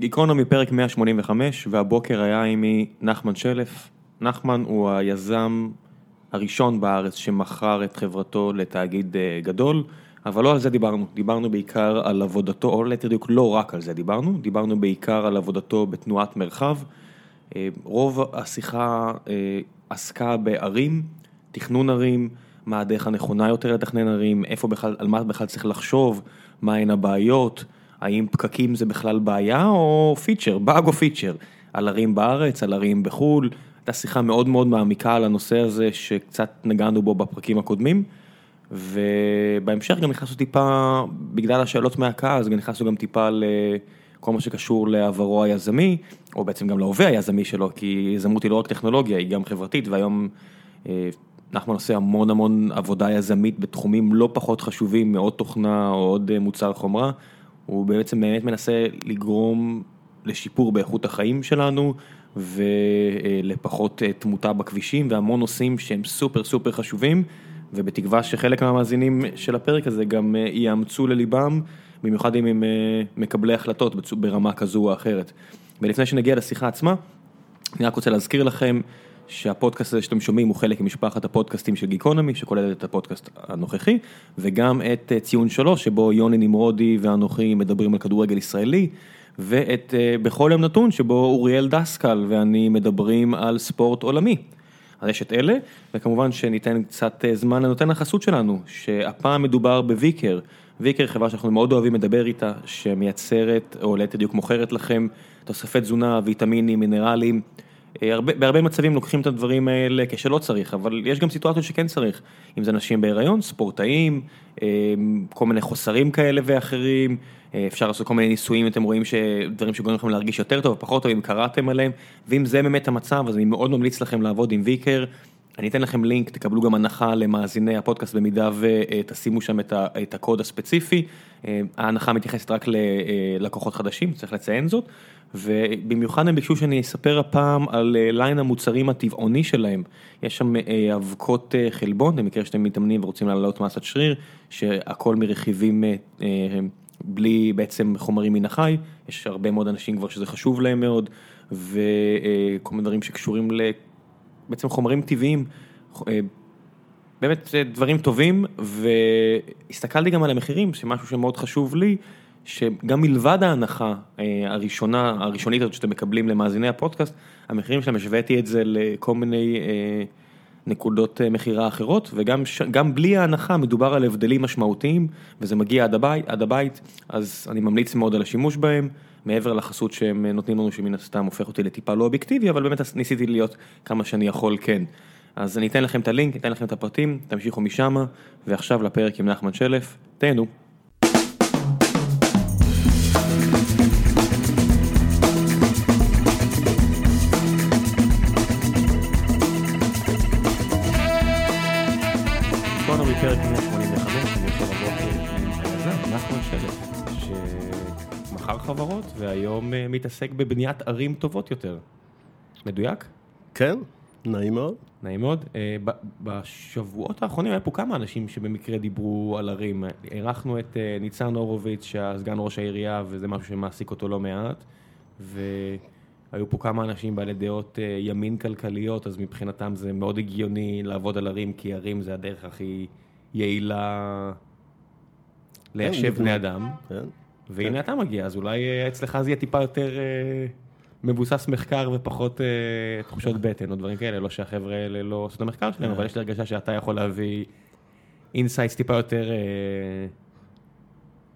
גיקונומי פרק 185, והבוקר היה עימי נחמן שלף. נחמן הוא היזם הראשון בארץ שמכר את חברתו לתאגיד אה, גדול, אבל לא על זה דיברנו, דיברנו בעיקר על עבודתו, או ליתר דיוק לא רק על זה דיברנו, דיברנו בעיקר על עבודתו בתנועת מרחב. אה, רוב השיחה אה, עסקה בערים, תכנון ערים, מה הדרך הנכונה יותר לתכנן ערים, איפה בכלל, על מה בכלל צריך לחשוב, מהן הבעיות. האם פקקים זה בכלל בעיה או פיצ'ר, באג או פיצ'ר, על ערים בארץ, על ערים בחו"ל, הייתה שיחה מאוד מאוד מעמיקה על הנושא הזה שקצת נגענו בו בפרקים הקודמים, ובהמשך גם נכנסנו טיפה, בגלל השאלות מהקהל, אז גם נכנסנו גם טיפה לכל מה שקשור לעברו היזמי, או בעצם גם להווה היזמי שלו, כי יזמות היא לא רק טכנולוגיה, היא גם חברתית, והיום אה, נחמן עושה המון המון עבודה יזמית בתחומים לא פחות חשובים מעוד תוכנה או עוד אה, מוצר חומרה. הוא בעצם באמת מנסה לגרום לשיפור באיכות החיים שלנו ולפחות אה, תמותה בכבישים והמון נושאים שהם סופר סופר חשובים ובתקווה שחלק מהמאזינים של הפרק הזה גם אה, יאמצו לליבם, במיוחד אם הם אה, מקבלי החלטות ברמה כזו או אחרת. ולפני שנגיע לשיחה עצמה, אני רק רוצה להזכיר לכם שהפודקאסט הזה שאתם שומעים הוא חלק ממשפחת הפודקאסטים של גיקונומי, שכוללת את הפודקאסט הנוכחי, וגם את אה, ציון שלוש, שבו יוני נמרודי ואנוכי מדברים על כדורגל ישראלי, ואת אה, בכל יום נתון, שבו אוריאל דסקל ואני מדברים על ספורט עולמי. אז יש את אלה, וכמובן שניתן קצת אה, זמן לנותן החסות שלנו, שהפעם מדובר בוויקר. ויקר חברה שאנחנו מאוד אוהבים לדבר איתה, שמייצרת, או ליתר דיוק מוכרת לכם תוספי תזונה, ויטמינים, מינרלים. אה, בהרבה מצבים לוקחים את הדברים האלה כשלא צריך, אבל יש גם סיטואציות שכן צריך, אם זה נשים בהיריון, ספורטאים, אה, כל מיני חוסרים כאלה ואחרים, אה, אפשר לעשות כל מיני ניסויים, אתם רואים שדברים שגורמים לכם להרגיש יותר טוב או פחות טוב, אם קראתם עליהם, ואם זה באמת המצב, אז אני מאוד ממליץ לכם לעבוד עם ויקר. אני אתן לכם לינק, תקבלו גם הנחה למאזיני הפודקאסט במידה ותשימו שם את הקוד הספציפי. ההנחה מתייחסת רק ללקוחות חדשים, צריך לציין זאת. ובמיוחד הם ביקשו שאני אספר הפעם על אה, ליין המוצרים הטבעוני שלהם. יש שם אה, אבקות אה, חלבון, במקרה שאתם מתאמנים ורוצים לעלות מסת שריר, שהכל מרכיבים בלי בעצם חומרים מן החי, יש הרבה מאוד אנשים כבר שזה חשוב להם מאוד, וכל מיני דברים שקשורים לבעצם חומרים טבעיים. באמת דברים טובים, והסתכלתי גם על המחירים, שמשהו שמאוד חשוב לי, שגם מלבד ההנחה אה, הראשונה, הראשונית הזאת שאתם מקבלים למאזיני הפודקאסט, המחירים שלהם, השוויתי את זה לכל מיני אה, נקודות אה, מכירה אחרות, וגם בלי ההנחה מדובר על הבדלים משמעותיים, וזה מגיע עד הבית, עד הבית, אז אני ממליץ מאוד על השימוש בהם, מעבר לחסות שהם נותנים לנו, שמן הסתם הופך אותי לטיפה לא אובייקטיבי, אבל באמת ניסיתי להיות כמה שאני יכול כן. אז אני אתן לכם את הלינק, אתן לכם את הפרטים, תמשיכו משם, ועכשיו לפרק עם נחמן שלף, תהנו. חברות והיום אה, מתעסק בבניית ערים טובות יותר. מדויק? כן, נעים מאוד. נעים מאוד. אה, בשבועות האחרונים היה פה כמה אנשים שבמקרה דיברו על ערים. אירחנו את אה, ניצן הורוביץ, שהסגן ראש העירייה, וזה משהו שמעסיק אותו לא מעט. והיו פה כמה אנשים בעלי דעות ימין כלכליות, אז מבחינתם זה מאוד הגיוני לעבוד על ערים, כי ערים זה הדרך הכי... יעילה ליישב כן, בני אדם, כן. והנה אתה מגיע, אז אולי אה, אצלך זה יהיה טיפה יותר אה, מבוסס מחקר ופחות אה, תחושות בטן או דברים כאלה, לא שהחבר'ה האלה לא עושים את המחקר שלהם, אבל יש לי הרגשה שאתה יכול להביא insights טיפה יותר,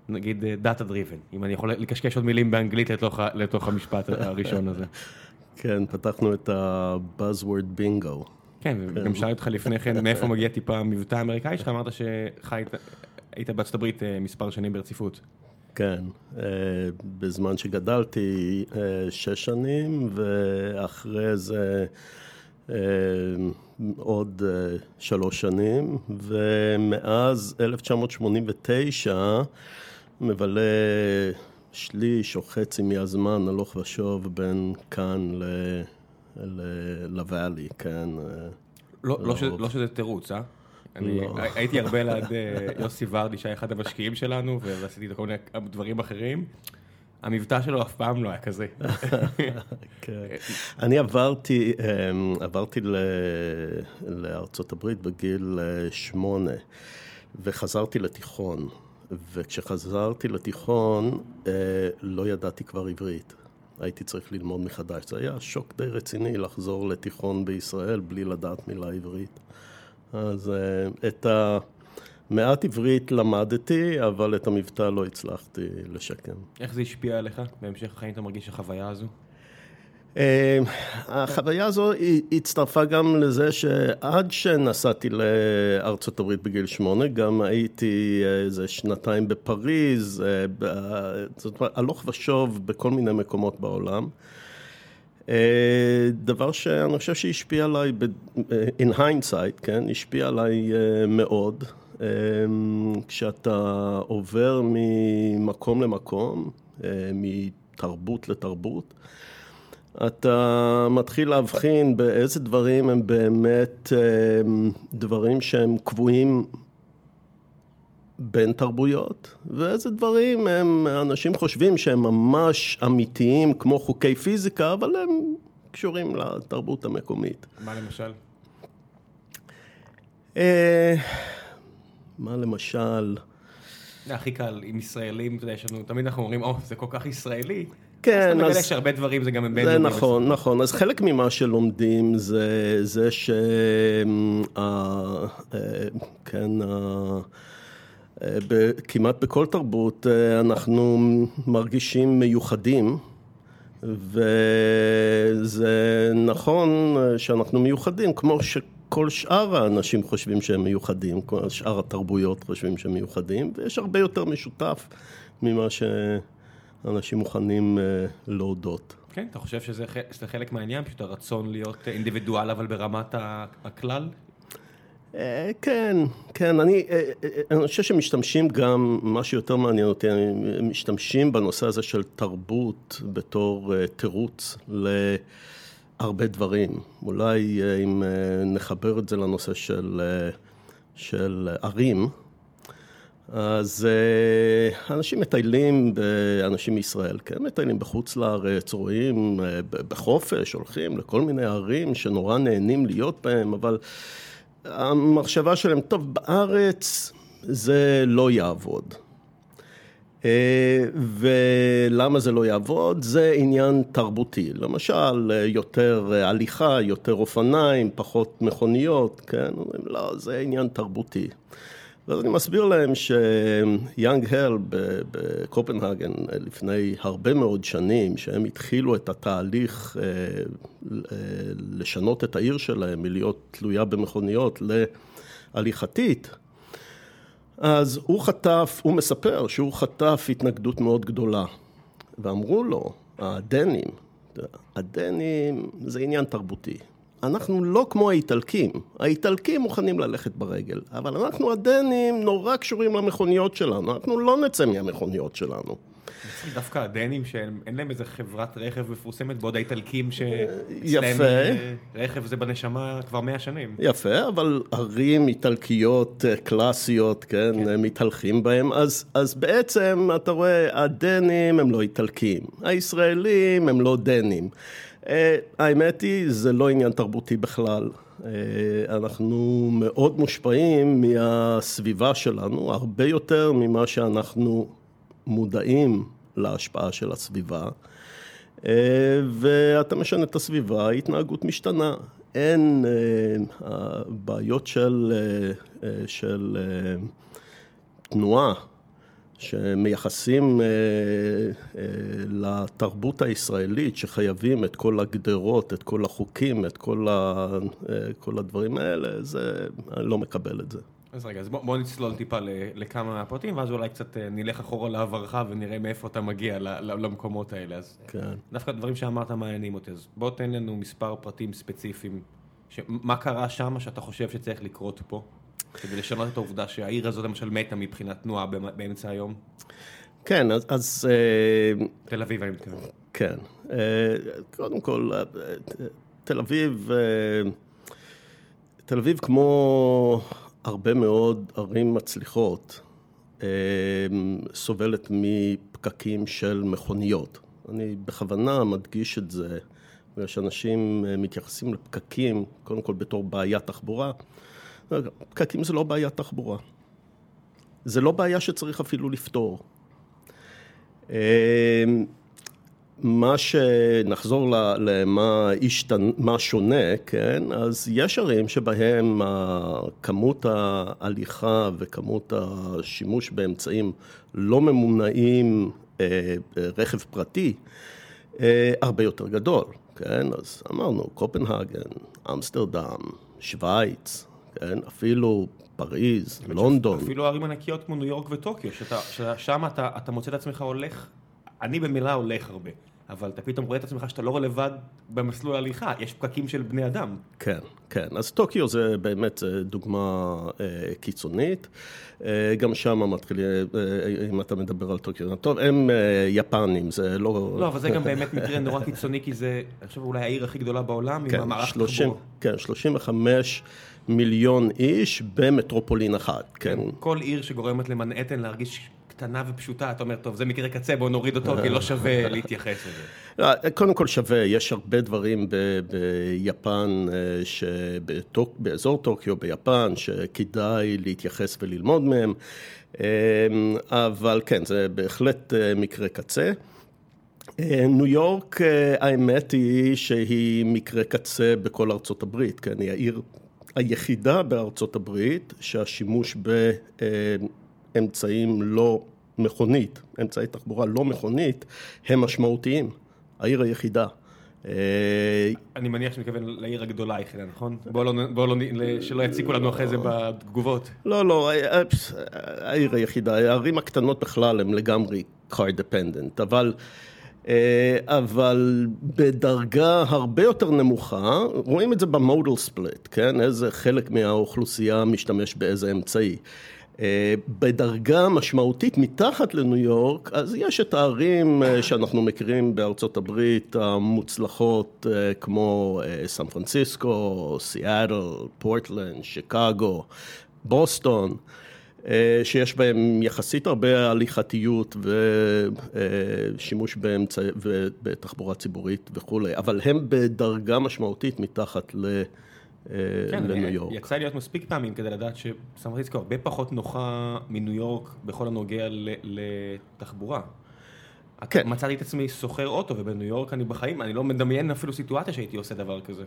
נגיד data driven, אם אני יכול לקשקש עוד מילים באנגלית לתוך המשפט הראשון הזה. כן, פתחנו את ה-Buzzword bingo. כן, וגם כן. שאלתי אותך לפני כן מאיפה מגיע טיפה המבטא האמריקאי שלך, אמרת שהיית בארצות הברית מספר שנים ברציפות. כן, אה, בזמן שגדלתי אה, שש שנים, ואחרי זה עוד שלוש שנים, ומאז 1989 מבלה שליש או חצי מהזמן הלוך ושוב בין כאן ל... לוואלי, כן. אה, לא, לא, ש, לא שזה תירוץ, אה? אני לא. הייתי הרבה ליד אה, יוסי ורדי, שהיה אחד המשקיעים שלנו, ועשיתי כל מיני דברים אחרים. המבטא שלו אף פעם לא היה כזה. כן. אני עברתי, אמ, עברתי לארצות הברית בגיל אה, שמונה, וחזרתי לתיכון. וכשחזרתי לתיכון, אה, לא ידעתי כבר עברית. הייתי צריך ללמוד מחדש. זה היה שוק די רציני לחזור לתיכון בישראל בלי לדעת מילה עברית. אז אה, את המעט עברית למדתי, אבל את המבטא לא הצלחתי לשקם. איך זה השפיע עליך? בהמשך החיים אתה מרגיש החוויה הזו? אה, החוויה הזו הצטרפה גם לזה שעד שנסעתי לארצות הברית בגיל שמונה, גם הייתי איזה שנתיים בפריז, אה, זאת אומרת, הלוך ושוב בכל מיני מקומות בעולם. אה, דבר שאני חושב שהשפיע עליי, in hindsight, כן, השפיע עליי מאוד. כשאתה עובר ממקום למקום, מתרבות לתרבות, אתה מתחיל להבחין באיזה דברים הם באמת אמ, דברים שהם קבועים בין תרבויות, ואיזה דברים הם, אנשים חושבים שהם ממש אמיתיים כמו חוקי פיזיקה, אבל הם קשורים לתרבות המקומית. מה למשל? אה, מה למשל? זה הכי קל עם ישראלים, אתה יודע, יש לנו, תמיד אנחנו אומרים, או, זה כל כך ישראלי. כן, אז... אתה מגלה שהרבה דברים זה גם בין... זה נכון, נכון. אז חלק ממה שלומדים זה זה ש... כן, כמעט בכל תרבות אנחנו מרגישים מיוחדים. וזה נכון שאנחנו מיוחדים, כמו שכל שאר האנשים חושבים שהם מיוחדים, כל שאר התרבויות חושבים שהם מיוחדים, ויש הרבה יותר משותף ממה ש... אנשים מוכנים אה, להודות. כן, אתה חושב שזה חלק מהעניין, פשוט הרצון להיות אינדיבידואל, אבל ברמת הכלל? אה, כן, כן, אני, אה, אני חושב שמשתמשים גם, מה שיותר מעניין אותי, משתמשים בנושא הזה של תרבות בתור תירוץ להרבה דברים. אולי אם נחבר את זה לנושא של, של ערים, אז אה, אנשים מטיילים, אנשים מישראל, כן, מטיילים בחוץ לארץ, רואים אה, בחופש, הולכים לכל מיני ערים שנורא נהנים להיות בהם, אבל המחשבה שלהם, טוב, בארץ זה לא יעבוד. אה, ולמה זה לא יעבוד? זה עניין תרבותי. למשל, יותר הליכה, יותר אופניים, פחות מכוניות, כן? אומרים, לא, זה עניין תרבותי. ואז אני מסביר להם שיאנג הל בקופנהגן לפני הרבה מאוד שנים, שהם התחילו את התהליך אה, אה, לשנות את העיר שלהם מלהיות תלויה במכוניות להליכתית, אז הוא חטף, הוא מספר שהוא חטף התנגדות מאוד גדולה. ואמרו לו, הדנים, הדנים זה עניין תרבותי. אנחנו לא כמו האיטלקים. האיטלקים מוכנים ללכת ברגל, אבל אנחנו הדנים נורא קשורים למכוניות שלנו, אנחנו לא נצא מהמכוניות שלנו. דווקא הדנים שאין להם איזה חברת רכב מפורסמת, בעוד האיטלקים שאצלם אה, רכב זה בנשמה כבר מאה שנים. יפה, אבל ערים איטלקיות אה, קלאסיות, כן, כן. מתהלכים בהם, אז, אז בעצם אתה רואה, הדנים הם לא איטלקים, הישראלים הם לא דנים. אה, האמת היא, זה לא עניין תרבותי בכלל. אה, אנחנו מאוד מושפעים מהסביבה שלנו, הרבה יותר ממה שאנחנו מודעים להשפעה של הסביבה. אה, ואתה משנה את הסביבה, ההתנהגות משתנה. אין בעיות של, של תנועה שמייחסים אה, אה, לתרבות הישראלית, שחייבים את כל הגדרות, את כל החוקים, את כל, ה, אה, כל הדברים האלה, זה, אני לא מקבל את זה. אז רגע, אז בוא, בוא נצלול טיפה לכמה מהפרטים, ואז אולי קצת נלך אחורה לעברך ונראה מאיפה אתה מגיע למקומות האלה. אז כן. דווקא דברים שאמרת מעניינים אותי, אז בוא תן לנו מספר פרטים ספציפיים. מה קרה שם שאתה חושב שצריך לקרות פה? כדי לשנות את העובדה שהעיר הזאת למשל מתה מבחינת תנועה באמצע היום? כן, אז... אז אה, תל אביב, אני מתכוון. כן. אה, קודם כל, אה, תל אביב, תל אביב כמו הרבה מאוד ערים מצליחות, סובלת פקקים של מכוניות. אני בכוונה מדגיש את זה, בגלל שאנשים מתייחסים לפקקים, קודם כל בתור בעיית תחבורה. פקקים זה לא בעיית תחבורה. זה לא בעיה שצריך אפילו לפתור. מה שנחזור למה השתנ... מה שונה, כן? אז יש ערים שבהם כמות ההליכה וכמות השימוש באמצעים לא ממונעים אה, רכב פרטי אה, הרבה יותר גדול, כן? אז אמרנו קופנהגן, אמסטרדם, שווייץ, כן? אפילו פריז, לונדון. אפילו ערים ענקיות כמו ניו יורק וטוקיו, ששם אתה, אתה מוצא את עצמך הולך, אני במילה הולך הרבה. אבל אתה פתאום רואה את עצמך שאתה לא לבד במסלול הליכה, יש פקקים של בני אדם. כן, כן. אז טוקיו זה באמת דוגמה אה, קיצונית. אה, גם שם מתחילים, אה, אם אתה מדבר על טוקיו, טוב, הם אה, יפנים, זה לא... לא, אבל זה גם באמת מקרה נורא קיצוני, כי זה, אני חושב, אולי העיר הכי גדולה בעולם, כן, עם המערכת תחבורה. כן, 35 מיליון איש במטרופולין אחת, כן. כל עיר שגורמת למנהטן להרגיש קטנה ופשוטה, אתה אומר, טוב, זה מקרה קצה, בואו נוריד אותו, כי לא שווה להתייחס לזה. לא, קודם כל שווה, יש הרבה דברים ביפן, באזור טוקיו, ביפן, שכדאי להתייחס וללמוד מהם, אבל כן, זה בהחלט מקרה קצה. ניו יורק, האמת היא שהיא מקרה קצה בכל ארצות הברית, כן, היא העיר היחידה בארצות הברית שהשימוש באמצעים לא מכונית, אמצעי תחבורה לא מכונית, הם משמעותיים, העיר היחידה. אני מניח שאני מתכוון לעיר הגדולה היחידה, נכון? בואו לא, לא, שלא יציקו לנו אחרי זה בתגובות. לא, לא, העיר היחידה, הערים הקטנות בכלל הן לגמרי car dependent, אבל... אבל בדרגה הרבה יותר נמוכה, רואים את זה במודל ספליט, כן? איזה חלק מהאוכלוסייה משתמש באיזה אמצעי. בדרגה משמעותית מתחת לניו יורק, אז יש את הערים שאנחנו מכירים בארצות הברית המוצלחות כמו סן פרנסיסקו, סיאטל, פורטלנד, שיקגו, בוסטון. שיש בהם יחסית הרבה הליכתיות ושימוש באמצע, בתחבורה ציבורית וכולי, אבל הם בדרגה משמעותית מתחת ל... כן, לניו יורק. יצא להיות מספיק פעמים כדי לדעת שסן פרנסיסקו הרבה פחות נוחה מניו יורק בכל הנוגע לתחבורה. כן. מצאתי את עצמי סוחר אוטו ובניו יורק אני בחיים, אני לא מדמיין אפילו סיטואציה שהייתי עושה דבר כזה.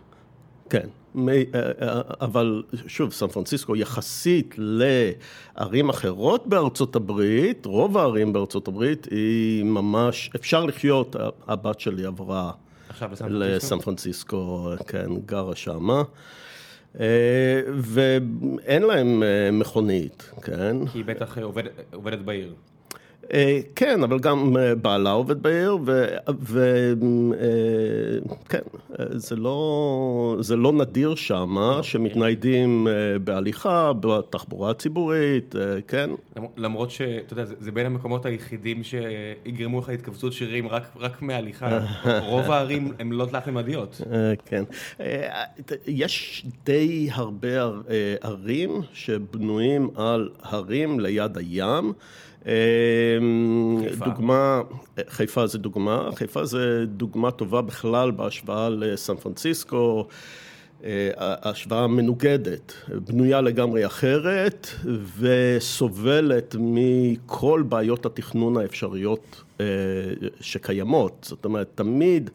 כן, אה, אה, אבל שוב, סן פרנסיסקו יחסית לערים אחרות בארצות הברית, רוב הערים בארצות הברית היא ממש, אפשר לחיות, הבת שלי עברה לסן פרנסיסקו, כן, גרה שמה. אה, ואין להם כן. כי היא בטח עובדת בעיר. אה, כן, אבל גם אה, בעלה עובד בעיר, וכן, אה, זה לא, זה לא נדיר שם שמתניידים בהליכה, בתחבורה הציבורית, כן. למרות שאתה יודע, זה בין המקומות היחידים שיגרמו לך התכווצות שרירים רק, רק מהליכה. רוב הערים הן לא תלת-ממדיות. כן. יש די הרבה ערים שבנויים על הרים ליד הים. חיפה. דוגמה, חיפה זה דוגמה, חיפה זה דוגמה טובה בכלל בהשוואה לסן פרנסיסקו, אה, השוואה מנוגדת, בנויה לגמרי אחרת וסובלת מכל בעיות התכנון האפשריות אה, שקיימות, זאת אומרת תמיד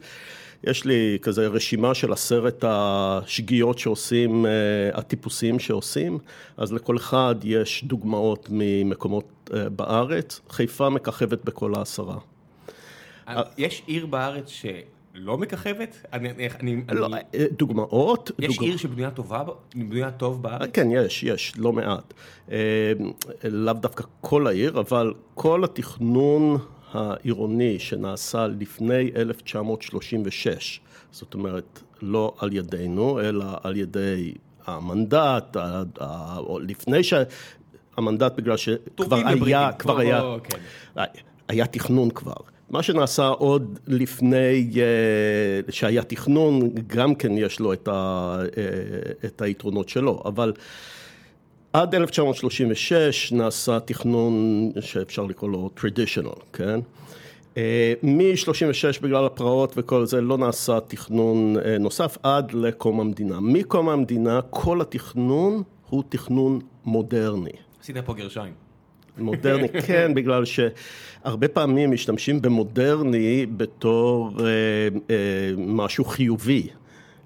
יש לי כזה רשימה של עשרת השגיאות שעושים, אה, הטיפוסים שעושים, אז לכל אחד יש דוגמאות ממקומות אה, בארץ, חיפה מככבת בכל העשרה. אה, יש עיר בארץ ש... לא מככבת? אני, אני, לא, אני... דוגמאות? יש דוג... עיר שבנויה טובה, בנויה טוב בארץ? כן, יש, יש, לא מעט. לאו דווקא כל העיר, אבל כל התכנון העירוני שנעשה לפני 1936, זאת אומרת, לא על ידינו, אלא על ידי המנדט, או לפני שהמנדט, בגלל שכבר היה, כבר היה, כן. היה תכנון כבר. מה שנעשה עוד לפני אה, שהיה תכנון, גם כן יש לו את, ה, אה, את היתרונות שלו, אבל עד 1936 נעשה תכנון שאפשר לקרוא לו traditional, כן? אה, מ-36 בגלל הפרעות וכל זה לא נעשה תכנון אה, נוסף עד לקום המדינה. מקום המדינה כל התכנון הוא תכנון מודרני. עשית פה גרשיים. מודרני, כן, בגלל שהרבה פעמים משתמשים במודרני בתור אה, אה, משהו חיובי.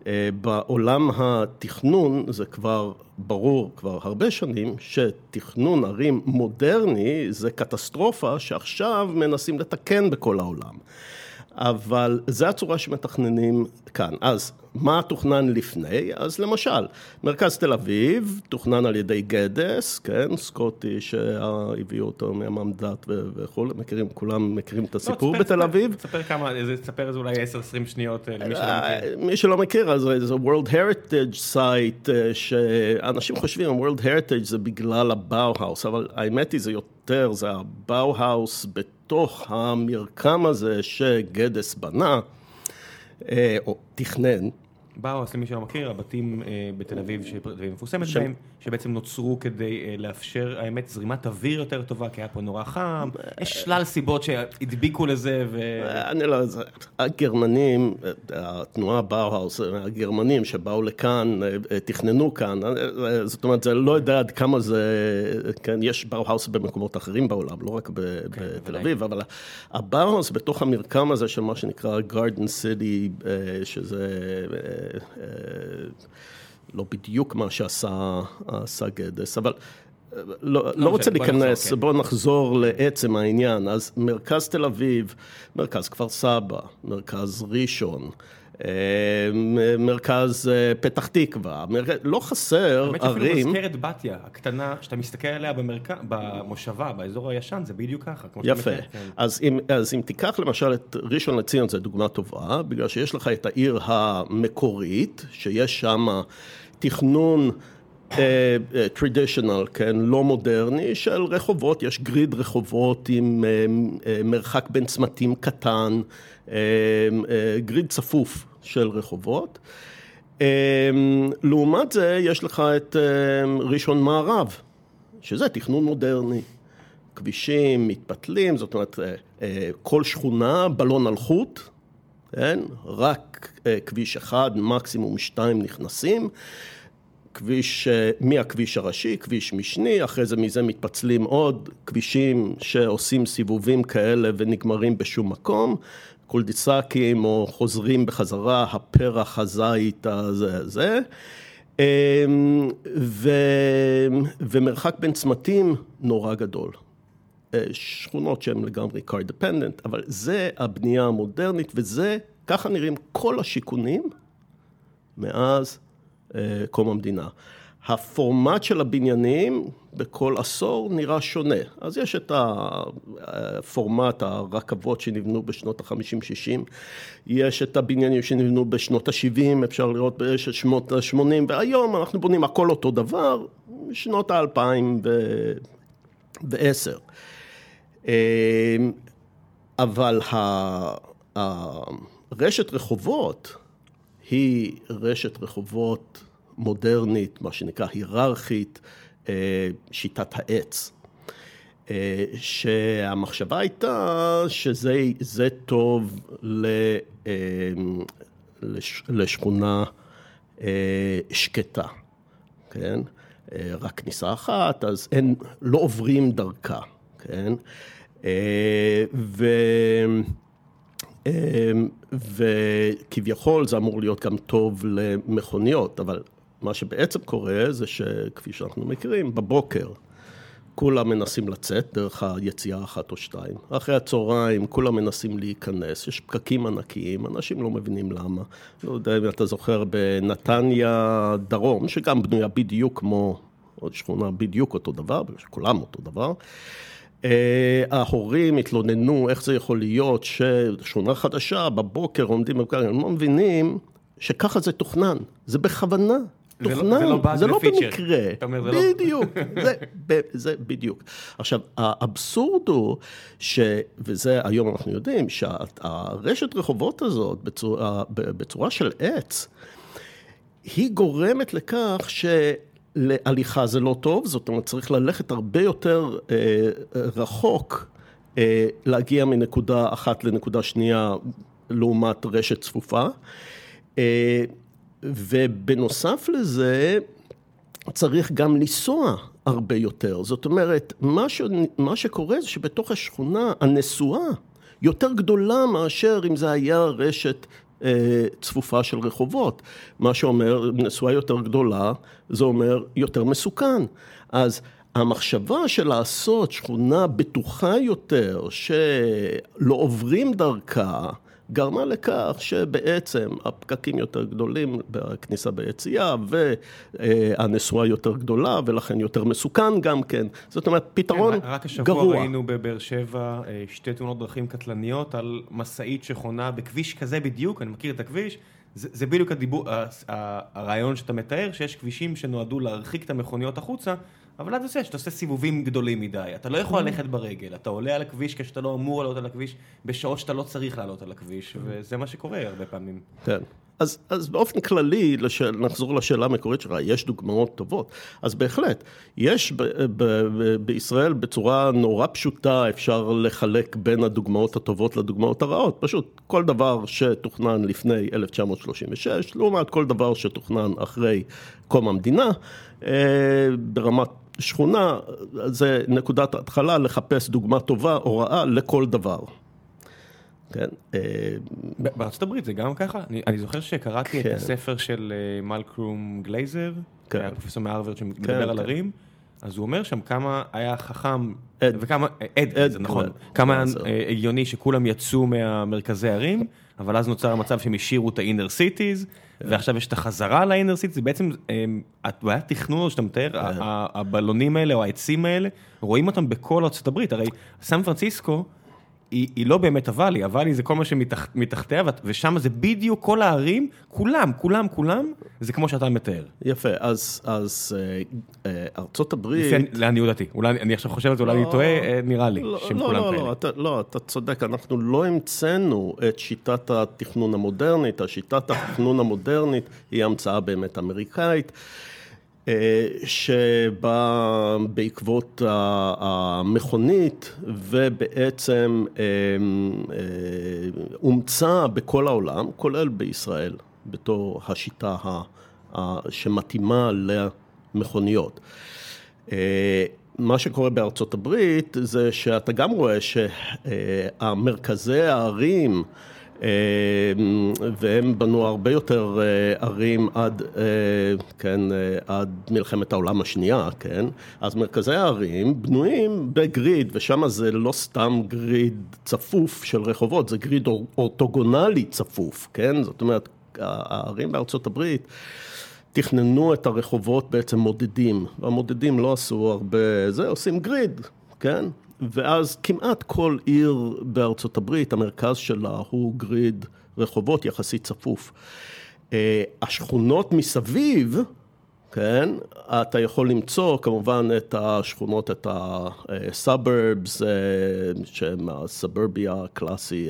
אה, בעולם התכנון זה כבר ברור כבר הרבה שנים שתכנון ערים מודרני זה קטסטרופה שעכשיו מנסים לתקן בכל העולם. אבל זה הצורה שמתכננים כאן. אז מה תוכנן לפני? אז למשל, מרכז תל אביב תוכנן על ידי גדס, כן, סקוטי שהביאו אותו מהמנדט וכולי, מכירים, כולם מכירים את הסיפור לא, בתל אביב. תספר כמה, תספר איזה אולי 10-20 שניות אה, למי שלא אה, מכיר. מי שלא מכיר, אז זה World Heritage Site, אה, שאנשים חושבים, World Heritage זה בגלל הבאוהאוס, אבל האמת היא זה יותר, זה הבאוהאוס בתוך המרקם הזה שגדס בנה, או תכנן. באוהאוס, למי שלא מכיר, הבתים אה, בתל אביב שתל אביב מפורסמת בהם, שבעצם נוצרו כדי אה, לאפשר, האמת, זרימת אוויר יותר טובה, כי היה פה נורא חם, יש שלל סיבות שהדביקו לזה, ו... אני לא, הגרמנים, התנועה באו-האוס, הגרמנים שבאו לכאן, תכננו כאן, זאת אומרת, זה לא יודע עד כמה זה, כן, יש באו-האוס במקומות אחרים בעולם, לא רק ב- בתל. אביב, אבל הבאו-האוס בתוך המרקם הזה של מה שנקרא Garden City, שזה אה, אה, לא בדיוק מה שעשה עשה גדס, אבל... אה, לא, לא רוצה משנה, בוא נחזור, להיכנס, כן. בואו נחזור לעצם העניין. אז מרכז תל אביב, מרכז כפר סבא, מרכז ראשון, אה, מרכז אה, פתח תקווה, מרכז, לא חסר האמת שאפילו ערים. מזכרת בתיה, הקטנה, שאתה מסתכל עליה במרכז, במושבה, באזור הישן, זה בדיוק ככה, יפה. כן. אז אם, אז אם תיקח למשל את ראשון לציון, זו דוגמה טובה, בגלל שיש לך את העיר המקורית, שיש שם תכנון טרדישיונל, כן, לא מודרני, של רחובות, יש גריד רחובות עם אה, אה, מרחק בין צמתים קטן, אה, אה, גריד צפוף של רחובות. אה, לעומת זה, יש לך את אה, ראשון מערב, שזה תכנון מודרני. כבישים מתפתלים, זאת אומרת, אה, אה, כל שכונה בלון על חוט, כן? רק אה, כביש אחד, מקסימום שתיים נכנסים. כביש, אה, מהכביש הראשי, כביש משני, אחרי זה מזה מתפצלים עוד כבישים שעושים סיבובים כאלה ונגמרים בשום מקום, קולדיסקים או חוזרים בחזרה, הפרח, הזית, הזה, הזה. אמ, ו... ומרחק בין צמתים נורא גדול. אה, שכונות שהן לגמרי car dependent, אבל זה הבנייה המודרנית וזה, ככה נראים כל השיכונים מאז אה, קום המדינה. הפורמט של הבניינים בכל עשור נראה שונה. אז יש את הפורמט, הרכבות שנבנו בשנות ה-50-60, יש את הבניינים שנבנו בשנות ה-70, אפשר לראות בשנות ה-80, והיום אנחנו בונים הכל אותו דבר, שנות ה-2010. אבל ה- הרשת רחובות היא רשת רחובות מודרנית, מה שנקרא היררכית, אה, שיטת העץ. אה, שהמחשבה הייתה שזה זה טוב ל, לש, לשכונה אה, שקטה, כן? רק כניסה אחת, אז אין, לא עוברים דרכה, כן? אה, ו... אמ, וכביכול זה אמור להיות גם טוב למכוניות, אבל מה שבעצם קורה זה שכפי שאנחנו מכירים, בבוקר כולם מנסים לצאת דרך היציאה אחת או שתיים. אחרי הצהריים כולם מנסים להיכנס, יש פקקים ענקיים, אנשים לא מבינים למה. לא יודע אם אתה זוכר בנתניה דרום, שגם בנויה בדיוק כמו עוד שכונה בדיוק אותו דבר, שכולם אותו דבר. Uh, ההורים התלוננו איך זה יכול להיות ששכונה חדשה בבוקר עומדים בפקק, הם לא מבינים שככה זה תוכנן, זה בכוונה. לא- תוכנן, זה לא זה לא ופיצ'ר. במקרה, לא- בדיוק, זה, זה בדיוק. עכשיו, האבסורד הוא, ש, וזה היום אנחנו יודעים, שהרשת רחובות הזאת בצורה, בצורה של עץ, היא גורמת לכך להליכה זה לא טוב, זאת אומרת צריך ללכת הרבה יותר רחוק, להגיע מנקודה אחת לנקודה שנייה לעומת רשת צפופה. ובנוסף לזה, צריך גם לנסוע הרבה יותר. זאת אומרת, מה, ש... מה שקורה זה שבתוך השכונה הנסועה יותר גדולה מאשר אם זה היה רשת אה, צפופה של רחובות. מה שאומר, נסועה יותר גדולה, זה אומר יותר מסוכן. אז המחשבה של לעשות שכונה בטוחה יותר, שלא עוברים דרכה, גרמה לכך שבעצם הפקקים יותר גדולים בכניסה ביציאה והנסועה יותר גדולה ולכן יותר מסוכן גם כן. זאת אומרת, פתרון כן, רק השבוע גרוע. ראינו בבאר שבע אה, שתי תאונות דרכים קטלניות על משאית שחונה בכביש כזה בדיוק, אני מכיר את הכביש. זה, זה בדיוק הדיבור, הרעיון שאתה מתאר, שיש כבישים שנועדו להרחיק את המכוניות החוצה, אבל אתה עושה שאתה עושה סיבובים גדולים מדי, אתה לא יכול mm. ללכת ברגל, אתה עולה על הכביש כשאתה לא אמור לעלות על הכביש, בשעות שאתה לא צריך לעלות על הכביש, mm. וזה מה שקורה הרבה פעמים. כן. אז, אז באופן כללי, לשאל, נחזור לשאלה המקורית שלך, יש דוגמאות טובות. אז בהחלט, יש ב, ב, ב, בישראל בצורה נורא פשוטה, אפשר לחלק בין הדוגמאות הטובות לדוגמאות הרעות. פשוט כל דבר שתוכנן לפני 1936, לעומת כל דבר שתוכנן אחרי קום המדינה, אה, ברמת שכונה, זה נקודת התחלה לחפש דוגמה טובה או רעה לכל דבר. כן. אה, בארצות הברית זה גם ככה? אני, אני זוכר שקראתי כן. את הספר של אה, מלקרום גלייזר, כן. היה פרופסור מהרווארד שמדבר כן, על כן. ערים, אז הוא אומר שם כמה היה חכם, עד, וכמה, עד, עד זה נכון, כמה הגיוני שכולם יצאו מהמרכזי ערים, אבל אז נוצר המצב שהם השאירו את ה-inner cities, כן. ועכשיו יש את החזרה ל-inner cities, זה בעצם, היה תכנון שאתה מתאר, כן. הבלונים האלה או העצים האלה, רואים אותם בכל ארצות הברית, הרי סן פרנסיסקו, היא, היא לא באמת הוואלי, הוואלי זה כל מה שמתחתיה, ושם זה בדיוק כל הערים, כולם, כולם, כולם, זה כמו שאתה מתאר. יפה, אז, אז אה, אה, ארצות הברית... לפי לעניות דעתי, אולי אני עכשיו חושב על זה, אולי אני לא, טועה, אה, נראה לי, לא, שהם לא, כולם לא, כאלה. לא, אתה, לא, אתה צודק, אנחנו לא המצאנו את שיטת התכנון המודרנית, השיטת התכנון המודרנית היא המצאה באמת אמריקאית. אה, שבא בעקבות המכונית ובעצם אה, אה, אומצה בכל העולם, כולל בישראל, בתור השיטה שמתאימה למכוניות. מה שקורה בארצות הברית זה שאתה גם רואה שהמרכזי הערים והם בנו הרבה יותר אה, ערים עד, אה, כן, עד מלחמת העולם השנייה, כן? אז מרכזי הערים בנויים בגריד, ושם זה לא סתם גריד צפוף של רחובות, זה גריד אורטוגונלי צפוף, כן? זאת אומרת, הערים בארצות הברית תכננו את הרחובות בעצם מודדים, והמודדים לא עשו הרבה, זה עושים גריד, כן? ואז כמעט כל עיר בארצות הברית, המרכז שלה הוא גריד רחובות יחסית צפוף. אה, השכונות מסביב, כן, אתה יכול למצוא כמובן את השכונות, את ה-suburbs, אה, שהם הסוברביה הקלאסי.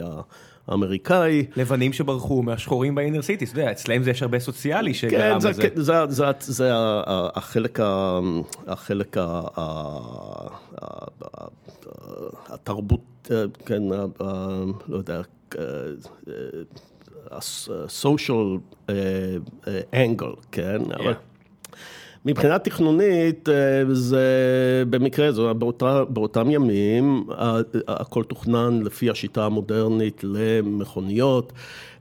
האמריקאי. לבנים שברחו מהשחורים באינר סיטי, אתה יודע, אצלם זה יש הרבה סוציאלי שגרם לזה. כן, זה, זה, זה החלק, החלק התרבות, כן, לא יודע, ה-social angle, כן? Yeah. מבחינה תכנונית אה, זה במקרה, זה באותה, באותם ימים הכל תוכנן לפי השיטה המודרנית למכוניות.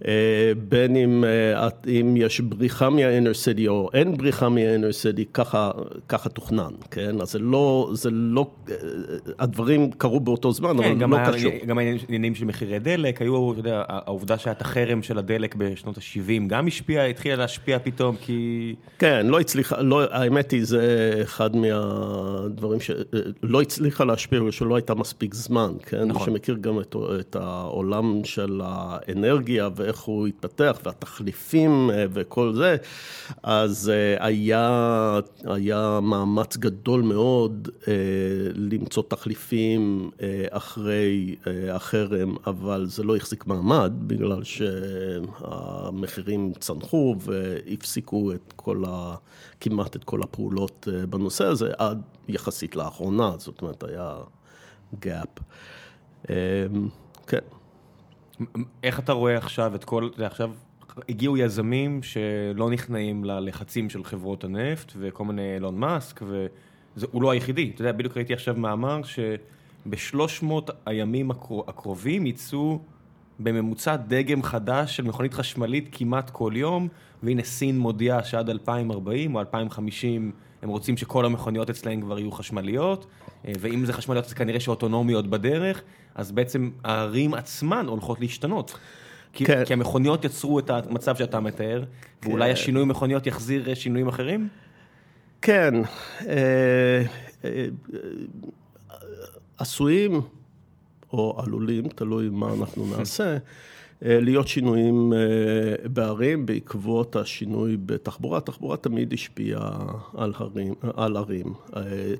אה, בין אם, אה, אם יש בריחה מה-inner city או אין בריחה מה-inner city, ככה, ככה תוכנן, כן? אז זה לא, זה לא, הדברים קרו באותו זמן, כן, אבל לא היה, קשור. גם העניינים של מחירי דלק, היו, אתה יודע, העובדה שהיה את החרם של הדלק בשנות ה-70 גם השפיעה, התחילה להשפיע פתאום, כי... כן, לא הצליחה, לא, האמת היא, זה אחד מהדברים שלא הצליחה להשפיע, ושלא הייתה מספיק זמן, כן? נכון. שמכיר גם את, את העולם של האנרגיה, ואיך הוא התפתח והתחליפים אה, וכל זה, אז אה, היה, היה מאמץ גדול מאוד אה, למצוא תחליפים אחרי החרם, אבל זה לא החזיק מעמד, בגלל שהמחירים צנחו והפסיקו את כל ה... כמעט את כל הפעולות בנושא הזה, עד יחסית לאחרונה, זאת אומרת, היה gap. כן. איך אתה רואה עכשיו את כל, עכשיו הגיעו יזמים שלא נכנעים ללחצים של חברות הנפט וכל מיני אילון מאסק, והוא לא היחידי. אתה יודע, בדיוק ראיתי עכשיו מאמר שבשלוש מאות הימים הקרובים יצאו בממוצע דגם חדש של מכונית חשמלית כמעט כל יום, והנה סין מודיעה שעד 2040 או 2050 הם רוצים שכל המכוניות אצלהם כבר יהיו חשמליות, ואם זה חשמליות אז כנראה שאוטונומיות בדרך, אז בעצם הערים עצמן הולכות להשתנות. כי, כן. כי המכוניות יצרו את המצב שאתה מתאר, כן. ואולי השינוי מכוניות יחזיר שינויים אחרים? כן, אה, אה, עשויים או עלולים, תלוי מה אנחנו נעשה, אה, להיות שינויים בערים בעקבות השינוי בתחבורה. תחבורה תמיד השפיעה על, הרים, על ערים.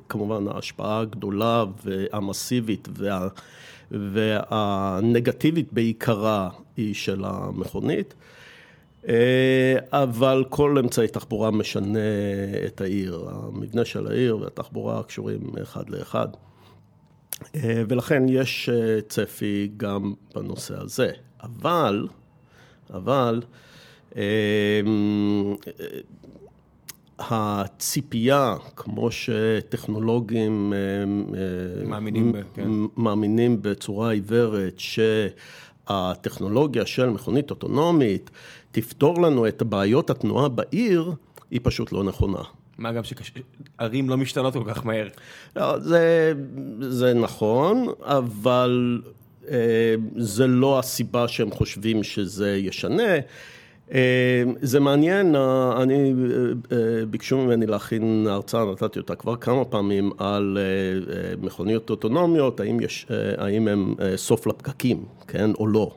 כמובן ההשפעה הגדולה והמסיבית וה... והנגטיבית בעיקרה היא של המכונית, אה, אבל כל אמצעי תחבורה משנה את העיר, המבנה של העיר והתחבורה קשורים אחד לאחד. אה, ולכן יש אה, צפי גם בנושא הזה. אבל, אבל, הציפייה, כמו שטכנולוגים אה, מאמינים, כן. מאמינים בצורה עיוורת, שהטכנולוגיה של מכונית אוטונומית תפתור לנו את בעיות התנועה בעיר, היא פשוט לא נכונה. מה גם שערים לא משתנות כל כך מהר. לא, זה, זה נכון, אבל אה, זה לא הסיבה שהם חושבים שזה ישנה. אה, זה מעניין, אה, אני, אה, ביקשו ממני להכין הרצאה, נתתי אותה כבר כמה פעמים, על מכוניות אוטונומיות, האם, יש, האם הם סוף לפקקים, כן, או לא.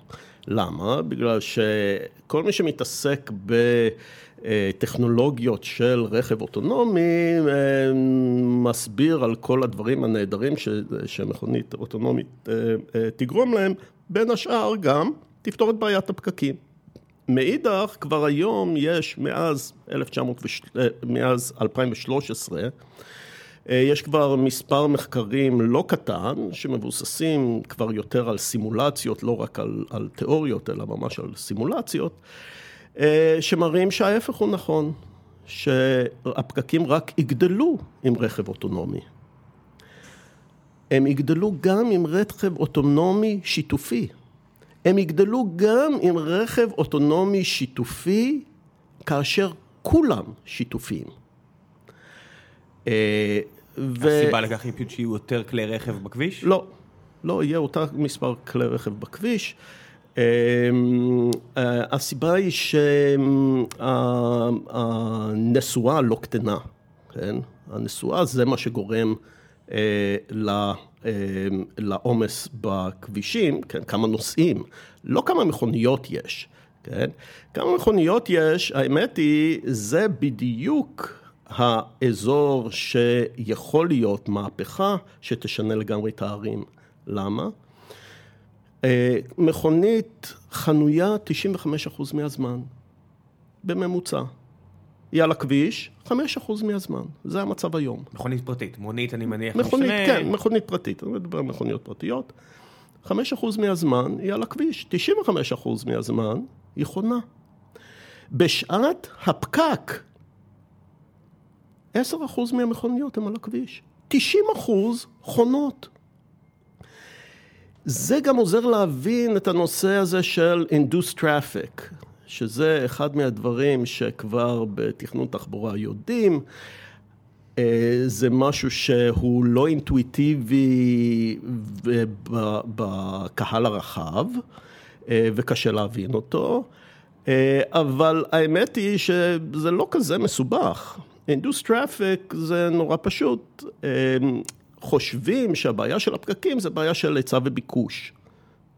למה? בגלל שכל מי שמתעסק בטכנולוגיות של רכב אוטונומי, מסביר על כל הדברים הנהדרים שמכונית אוטונומית תגרום להם, בין השאר גם תפתור את בעיית הפקקים. מאידך, כבר היום יש, מאז, 1900, אה, מאז 2013, אה, יש כבר מספר מחקרים לא קטן, שמבוססים כבר יותר על סימולציות, לא רק על, על תיאוריות, אלא ממש על סימולציות, אה, שמראים שההפך הוא נכון, שהפקקים רק יגדלו עם רכב אוטונומי. הם יגדלו גם עם רכב אוטונומי שיתופי. הם יגדלו גם עם רכב אוטונומי שיתופי, כאשר כולם שיתופיים. אה, הסיבה לכך היא פשוט שיהיו יותר כלי רכב בכביש? לא, לא יהיה אותה מספר כלי רכב בכביש. אה, אה, הסיבה היא שהנסועה לא קטנה, כן? הנסועה זה מה שגורם אמ, לעומס בכבישים, כן, כמה נוסעים, לא כמה מכוניות יש, כן, כמה מכוניות יש, האמת היא, זה בדיוק האזור שיכול להיות מהפכה שתשנה לגמרי את הערים. למה? אה, מכונית חנויה 95% מהזמן, בממוצע. היא על הכביש, 5% מהזמן, זה המצב היום. מכונית פרטית, מונית אני מניח מכונית, משנה. כן, מכונית פרטית, אני מדבר על מכוניות פרטיות. 5% מהזמן היא על הכביש, 95% מהזמן היא חונה. בשעת הפקק, 10% מהמכוניות הן על הכביש, 90% חונות. זה גם עוזר להבין את הנושא הזה של induced traffic. שזה אחד מהדברים שכבר בתכנון תחבורה יודעים. אה, זה משהו שהוא לא אינטואיטיבי בקהל הרחב, אה, וקשה להבין אותו, אה, אבל האמת היא שזה לא כזה מסובך. induced traffic זה נורא פשוט. חושבים שהבעיה של הפקקים זה בעיה של היצע וביקוש,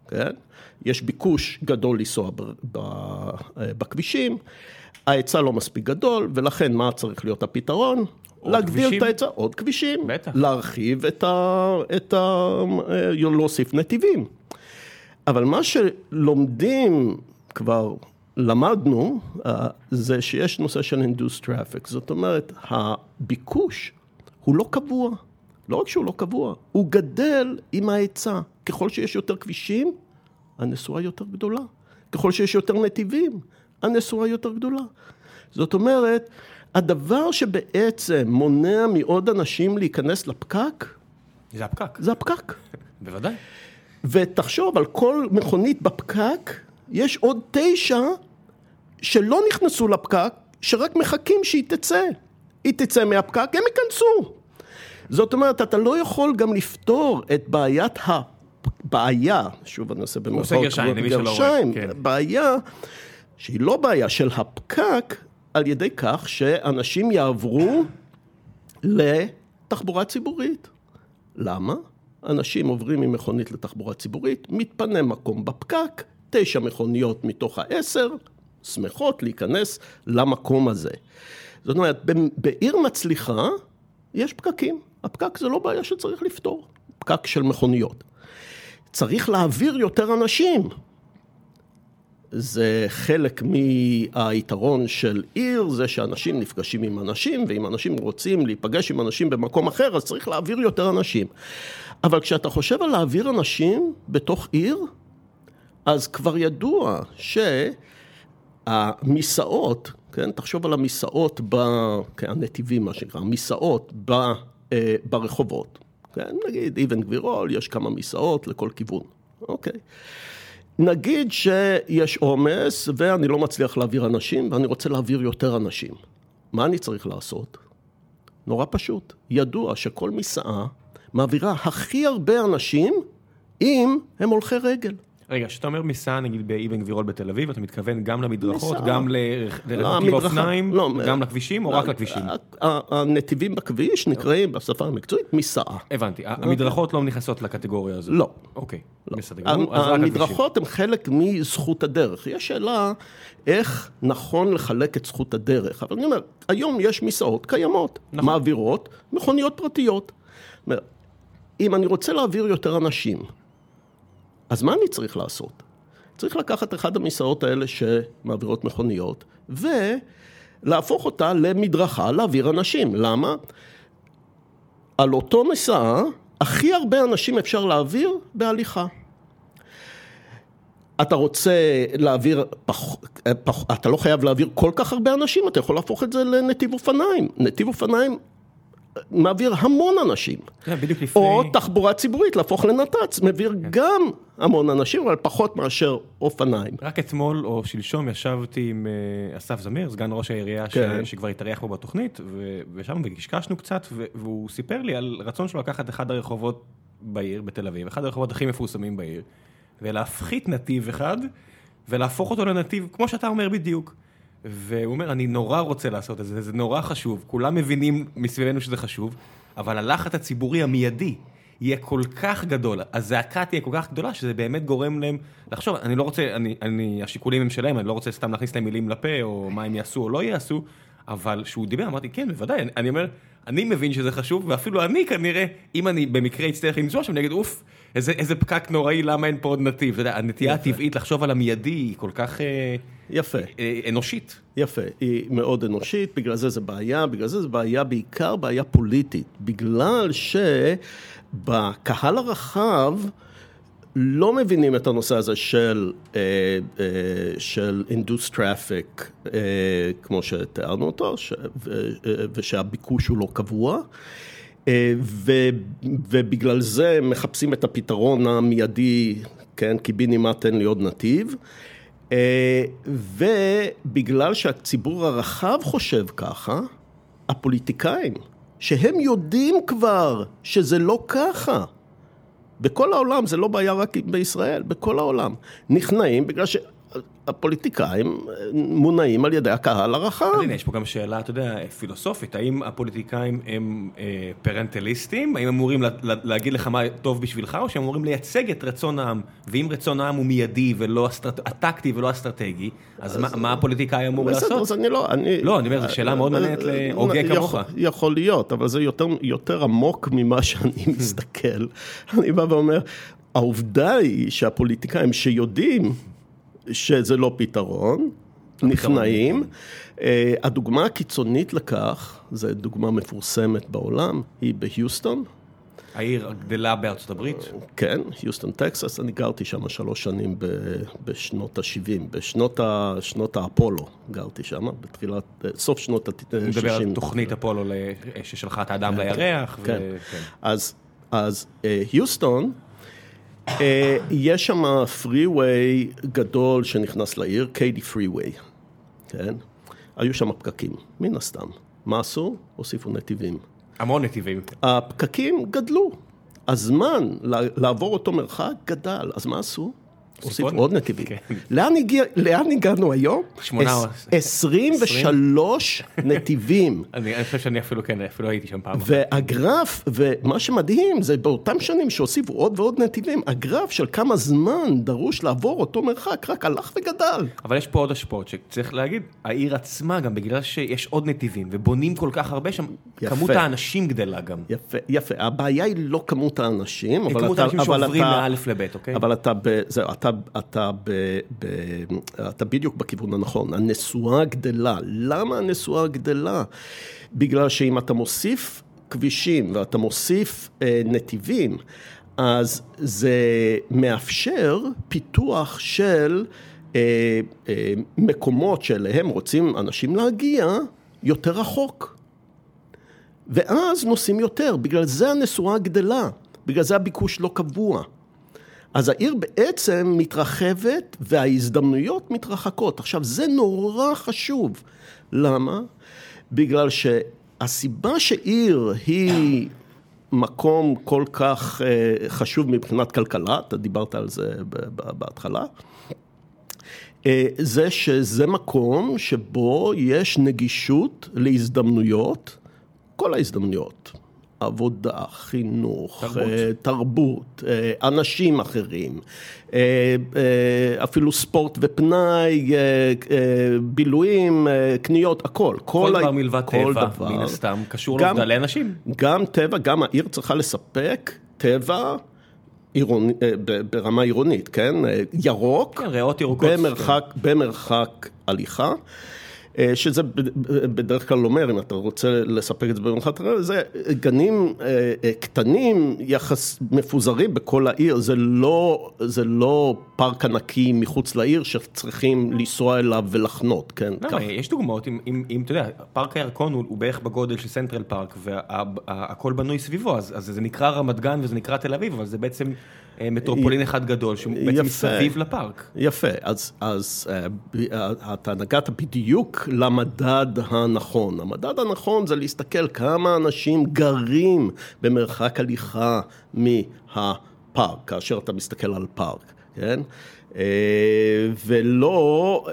כן? יש ביקוש גדול לנסוע בכבישים, ההיצע לא מספיק גדול, ולכן מה צריך להיות הפתרון? להגדיל את ההיצע, עוד כבישים, בטח. להרחיב את ה... את ה... להוסיף נתיבים. אבל מה שלומדים כבר למדנו זה שיש נושא של induced traffic, זאת אומרת, הביקוש הוא לא קבוע. לא רק שהוא לא קבוע, הוא גדל עם ההיצע. ככל שיש יותר כבישים, הנסועה יותר גדולה. ככל שיש יותר נתיבים, הנסועה יותר גדולה. זאת אומרת, הדבר שבעצם מונע מעוד אנשים להיכנס לפקק, זה הפקק. זה הפקק. בוודאי. ותחשוב, על כל מכונית בפקק, יש עוד תשע שלא נכנסו לפקק, שרק מחכים שהיא תצא. היא תצא מהפקק, הם ייכנסו. זאת אומרת, אתה לא יכול גם לפתור את בעיית הבעיה, שוב אני עושה במרכאות גרשיים, כן. בעיה שהיא לא בעיה של הפקק, על ידי כך שאנשים יעברו לתחבורה ציבורית. למה? אנשים עוברים ממכונית לתחבורה ציבורית, מתפנה מקום בפקק, תשע מכוניות מתוך העשר, שמחות להיכנס למקום הזה. זאת אומרת, בעיר מצליחה יש פקקים. הפקק זה לא בעיה שצריך לפתור, פקק של מכוניות. צריך להעביר יותר אנשים. זה חלק מהיתרון של עיר, זה שאנשים נפגשים עם אנשים, ואם אנשים רוצים להיפגש עם אנשים במקום אחר, אז צריך להעביר יותר אנשים. אבל כשאתה חושב על להעביר אנשים בתוך עיר, אז כבר ידוע שהמיסעות, כן, תחשוב על המיסעות, ב... כן, הנתיבים מה שנקרא, המיסעות ב... אה, ברחובות. כן, נגיד אבן גבירול, יש כמה מיסעות לכל כיוון, אוקיי. נגיד שיש עומס ואני לא מצליח להעביר אנשים ואני רוצה להעביר יותר אנשים. מה אני צריך לעשות? נורא פשוט. ידוע שכל מסעה מעבירה הכי הרבה אנשים אם הם הולכי רגל. רגע, כשאתה אומר מסע נגיד באבן גבירול בתל אביב, אתה מתכוון גם למדרכות, גם לנתיב אופניים, לא, גם לכבישים או רק לא, לכבישים? הנתיבים בכביש נקראים בשפה המקצועית מסעה. הבנתי, המדרכות לא נכנסות לקטגוריה הזו? לא. אוקיי, לא. בסדר המדרכות הן חלק מזכות הדרך. יש שאלה איך נכון לחלק את זכות הדרך, אבל אני אומר, היום יש מסעות קיימות, נכון. מעבירות מכוניות פרטיות. אם אני רוצה להעביר יותר אנשים, אז מה אני צריך לעשות? צריך לקחת אחד המסעות האלה שמעבירות מכוניות, ולהפוך אותה למדרכה להעביר אנשים. למה? על אותו מסע, הכי הרבה אנשים אפשר להעביר בהליכה. אתה רוצה להעביר, פח, פח, אתה לא חייב להעביר כל כך הרבה אנשים, אתה יכול להפוך את זה לנתיב אופניים. נתיב אופניים מעביר המון אנשים. כן, בדיוק לפני... או תחבורה ציבורית, להפוך לנת"צ, מעביר כן. גם המון אנשים, אבל פחות מאשר אופניים. רק אתמול או שלשום ישבתי עם אה, אסף זמיר, סגן ראש העירייה כן. ש... שכבר התארח פה בתוכנית, וישבנו וקשקשנו קצת, ו... והוא סיפר לי על רצון שלו לקחת אחד הרחובות בעיר, בתל אביב, אחד הרחובות הכי מפורסמים בעיר, ולהפחית נתיב אחד, ולהפוך אותו לנתיב, כמו שאתה אומר בדיוק. והוא אומר, אני נורא רוצה לעשות את זה, זה נורא חשוב, כולם מבינים מסביבנו שזה חשוב, אבל הלחץ הציבורי המיידי יהיה כל כך גדול, הזעקה תהיה כל כך גדולה, שזה באמת גורם להם לחשוב, אני לא רוצה, אני, אני, השיקולים הם שלהם, אני לא רוצה סתם להכניס להם מילים לפה, או מה הם יעשו או לא יעשו, אבל כשהוא דיבר, אמרתי, כן, בוודאי, אני, אני אומר, אני מבין שזה חשוב, ואפילו אני כנראה, אם אני במקרה אצטרך לנסוע שם, אני אגיד, אוף, איזה, איזה פקק נוראי, למה אין פה עוד נתיב? אתה יודע, הנטייה הטבעית לחשוב על המיידי היא כל כך... אה, יפה. אה, אנושית. יפה, היא מאוד אנושית, בגלל זה זה בעיה, בגלל זה זה בעיה בעיקר בעיה פוליטית, בגלל שבקהל הרחב לא מבינים את הנושא הזה של, אה, אה, של induced traffic, כמו שתיארנו אותו, ש, ו, ושהביקוש הוא לא קבוע. ו, ובגלל זה מחפשים את הפתרון המיידי, כן, קיבינימט תן לי עוד נתיב. אה, ובגלל שהציבור הרחב חושב ככה, הפוליטיקאים, שהם יודעים כבר שזה לא ככה, בכל העולם, זה לא בעיה רק בישראל, בכל העולם, נכנעים בגלל ש... הפוליטיקאים מונעים על ידי הקהל הרחב. הנה, יש פה גם שאלה, אתה יודע, פילוסופית, האם הפוליטיקאים הם אה, פרנטליסטים? האם הם אמורים לה, להגיד לך מה טוב בשבילך, או שהם אמורים לייצג את רצון העם? ואם רצון העם הוא מיידי ולא אסטרט... הטקטי ולא אסטרטגי, אז, אז מה, מה הפוליטיקאי אמור בסדר, לעשות? אז אני לא, אני... לא, אני אומר, זו שאלה מאוד מעניינת להוגה כמוך. יכול להיות, אבל זה יותר, יותר עמוק ממה שאני מסתכל. אני בא ואומר, העובדה היא שהפוליטיקאים שיודעים שזה לא פתרון, נכנעים. אה, הדוגמה הקיצונית לכך, זו דוגמה מפורסמת בעולם, היא בהיוסטון. העיר הגדלה בארצות הברית? כן, היוסטון, טקסס, אני גרתי שם שלוש שנים בשנות ה-70, בשנות האפולו גרתי שם, בתחילת, סוף שנות ה-60. אני מדבר על תוכנית אפולו ששלחה את האדם כן, לירח. כן, אז היוסטון, אה, יש שם פרי-ווי גדול שנכנס לעיר, קיידי פרי-ווי, כן? היו שם פקקים, מן הסתם. מה עשו? הוסיפו נתיבים. המון נתיבים. הפקקים גדלו. הזמן לעבור אותו מרחק גדל, אז מה עשו? הוסיפו עוד נתיבים. כן. לאן הגענו היום? שמונה. 23 נתיבים. אני חושב שאני אפילו כן, אפילו הייתי שם פעם. והגרף, ומה שמדהים זה באותם שנים שהוסיפו עוד ועוד נתיבים, הגרף של כמה זמן דרוש לעבור אותו מרחק רק הלך וגדל. אבל יש פה עוד השפעות שצריך להגיד, העיר עצמה גם בגלל שיש עוד נתיבים ובונים כל כך הרבה שם, כמות האנשים גדלה גם. יפה, יפה. הבעיה היא לא כמות האנשים, אבל אתה... כמות האנשים שעוברים מאלף לבית, אוקיי? אבל אתה... אתה, אתה, ב, ב, אתה בדיוק בכיוון הנכון, הנסועה גדלה. למה הנסועה גדלה? בגלל שאם אתה מוסיף כבישים ואתה מוסיף אה, נתיבים, אז זה מאפשר פיתוח של אה, אה, מקומות שאליהם רוצים אנשים להגיע יותר רחוק. ואז נוסעים יותר, בגלל זה הנסועה גדלה, בגלל זה הביקוש לא קבוע. אז העיר בעצם מתרחבת וההזדמנויות מתרחקות. עכשיו, זה נורא חשוב. למה? בגלל שהסיבה שעיר היא מקום כל כך אה, חשוב מבחינת כלכלה, אתה דיברת על זה בהתחלה, אה, זה שזה מקום שבו יש נגישות להזדמנויות, כל ההזדמנויות. עבודה, חינוך, תרבות, אה, תרבות אה, אנשים אחרים, אה, אפילו ספורט ופנאי, בילויים, קניות, הכל. כל דבר מלבד טבע, מן הסתם, קשור לעובדה לאנשים. גם טבע, גם העיר צריכה לספק טבע. עירוני, ברמה עירונית, כן? ירוק, כן, ריאות ירוקות. במרחק. במרחק הליכה. אה, שזה בדרך כלל אומר, אם אתה רוצה לספק את זה במנחת זה גנים אה, אה, קטנים, יחסית מפוזרים בכל העיר, זה לא, זה לא פארק ענקי מחוץ לעיר שצריכים לנסוע אליו ולחנות, כן? לא, כך. יש דוגמאות, אם, אם, אם אתה יודע, פארק הירקון הוא, הוא בערך בגודל של סנטרל פארק והכל בנוי סביבו, אז, אז זה נקרא רמת גן וזה נקרא תל אביב, אבל זה בעצם... מטרופולין אחד גדול, שהוא בעצם מסביב לפארק. יפה, אז, אז אתה נגעת בדיוק למדד הנכון. המדד הנכון זה להסתכל כמה אנשים גרים במרחק הליכה מהפארק, כאשר אתה מסתכל על פארק, כן? ולא,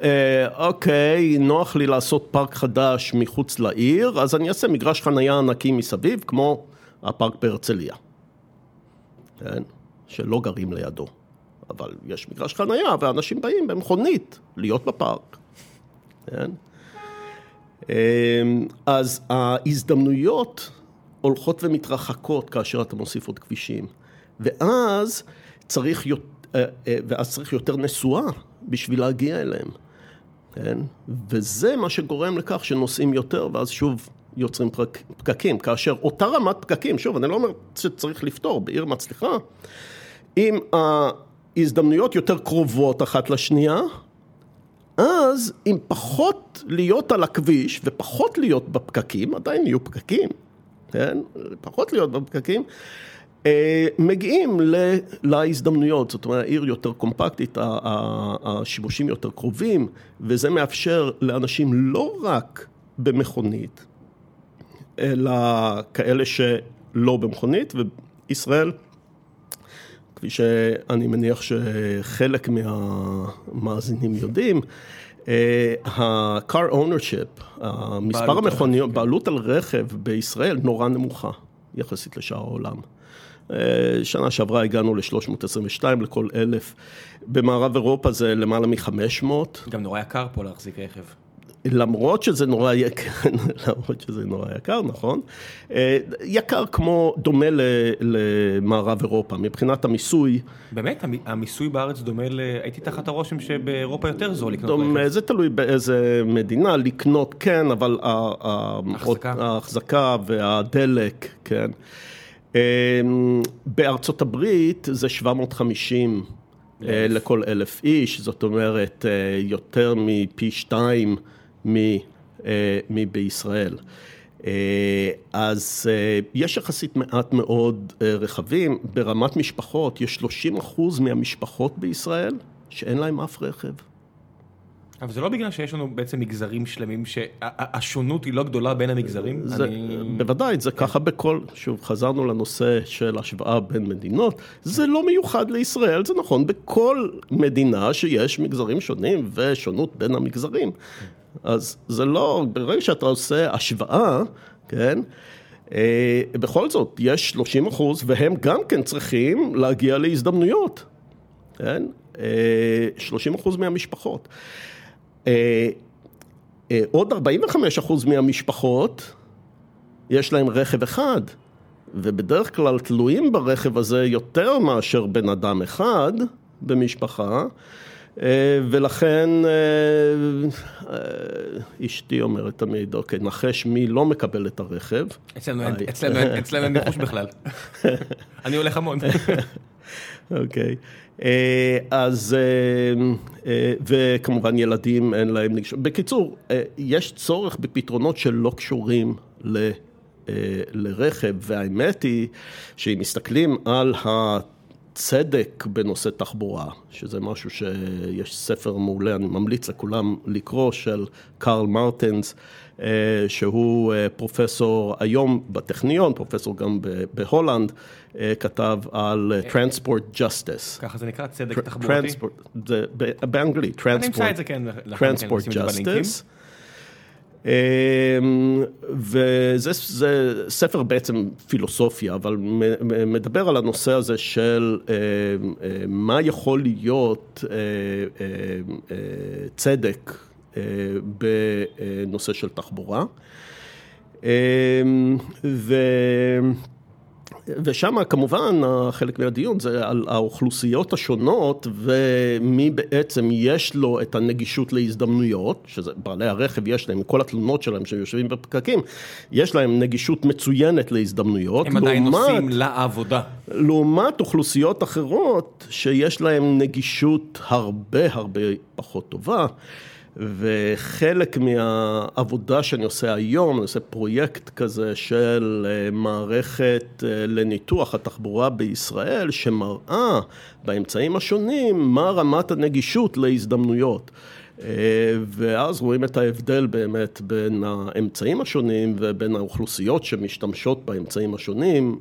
אוקיי, נוח לי לעשות פארק חדש מחוץ לעיר, אז אני אעשה מגרש חנייה ענקי מסביב, כמו הפארק בהרצליה. כן? שלא גרים לידו. אבל יש מגרש חנייה ואנשים באים במכונית להיות בפארק. כן? אמ, אז ההזדמנויות הולכות ומתרחקות כאשר אתה מוסיף עוד כבישים. ואז צריך, אה, אה, ואז צריך יותר נסועה בשביל להגיע אליהם. כן? וזה מה שגורם לכך שנוסעים יותר, ואז שוב יוצרים פקקים. כאשר אותה רמת פקקים, שוב, אני לא אומר שצריך לפתור, בעיר מצליחה, אם ההזדמנויות יותר קרובות אחת לשנייה, אז עם פחות להיות על הכביש ופחות להיות בפקקים, עדיין יהיו פקקים, כן? פחות להיות בפקקים, אה, מגיעים להזדמנויות, זאת אומרת העיר יותר קומפקטית, השימושים יותר קרובים, וזה מאפשר לאנשים לא רק במכונית, אלא כאלה שלא במכונית, וישראל כפי שאני מניח שחלק מהמאזינים יודעים, אה, ה-car ownership, מספר המכוניות, כן. בעלות על רכב בישראל נורא נמוכה יחסית לשאר העולם. אה, שנה שעברה הגענו ל-322 לכל אלף, במערב אירופה זה למעלה מ-500. גם נורא יקר פה להחזיק רכב. למרות שזה נורא יקר, למרות שזה נורא יקר, נכון, יקר כמו, דומה למערב אירופה, מבחינת המיסוי. באמת? המיסוי בארץ דומה ל... הייתי תחת הרושם שבאירופה יותר זול לקנות רכב. זה תלוי באיזה מדינה, לקנות כן, אבל ההחזקה והדלק, כן. בארצות הברית זה 750 לכל אלף איש, זאת אומרת יותר מפי שתיים מבישראל. אז יש יחסית מעט מאוד רכבים, ברמת משפחות יש 30 אחוז מהמשפחות בישראל שאין להם אף רכב. אבל זה לא בגלל שיש לנו בעצם מגזרים שלמים שהשונות היא לא גדולה בין המגזרים? בוודאי, זה ככה בכל, שוב, חזרנו לנושא של השוואה בין מדינות, זה לא מיוחד לישראל, זה נכון בכל מדינה שיש מגזרים שונים ושונות בין המגזרים. אז זה לא, ברגע שאתה עושה השוואה, כן, בכל זאת, יש 30 אחוז והם גם כן צריכים להגיע להזדמנויות, כן, 30 אחוז מהמשפחות. עוד 45 אחוז מהמשפחות, יש להם רכב אחד, ובדרך כלל תלויים ברכב הזה יותר מאשר בן אדם אחד במשפחה, ולכן אשתי אומרת תמיד, אוקיי, נחש מי לא מקבל את הרכב. אצלנו אין ניחוש בכלל, אני הולך המון. אוקיי. אז, וכמובן ילדים אין להם נגישות. בקיצור, יש צורך בפתרונות שלא קשורים לרכב, והאמת היא שאם מסתכלים על הצדק בנושא תחבורה, שזה משהו שיש ספר מעולה, אני ממליץ לכולם לקרוא, של קרל מרטנס, שהוא פרופסור היום בטכניון, פרופסור גם בהולנד, כתב על Transport Justice. ככה זה נקרא צדק תחבורתי? זה באנגלית, Transport Justice. וזה ספר בעצם פילוסופיה, אבל מדבר על הנושא הזה של מה יכול להיות צדק בנושא של תחבורה. ו... ושם כמובן חלק מהדיון זה על האוכלוסיות השונות ומי בעצם יש לו את הנגישות להזדמנויות, שזה בעלי הרכב יש להם, כל התלונות שלהם שהם יושבים בפקקים, יש להם נגישות מצוינת להזדמנויות. הם עדיין נוסעים לעבודה. לעומת אוכלוסיות אחרות שיש להם נגישות הרבה הרבה פחות טובה. וחלק מהעבודה שאני עושה היום, אני עושה פרויקט כזה של מערכת לניתוח התחבורה בישראל, שמראה באמצעים השונים מה רמת הנגישות להזדמנויות. ואז רואים את ההבדל באמת בין האמצעים השונים ובין האוכלוסיות שמשתמשות באמצעים השונים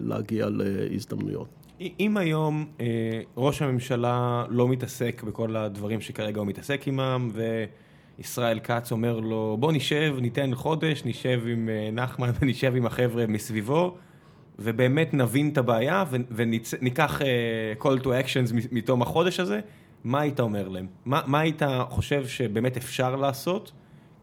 להגיע להזדמנויות. אם היום ראש הממשלה לא מתעסק בכל הדברים שכרגע הוא מתעסק עימם וישראל כץ אומר לו בוא נשב, ניתן חודש, נשב עם נחמן ונשב עם החבר'ה מסביבו ובאמת נבין את הבעיה וניקח call to actions מתום החודש הזה, מה היית אומר להם? מה היית חושב שבאמת אפשר לעשות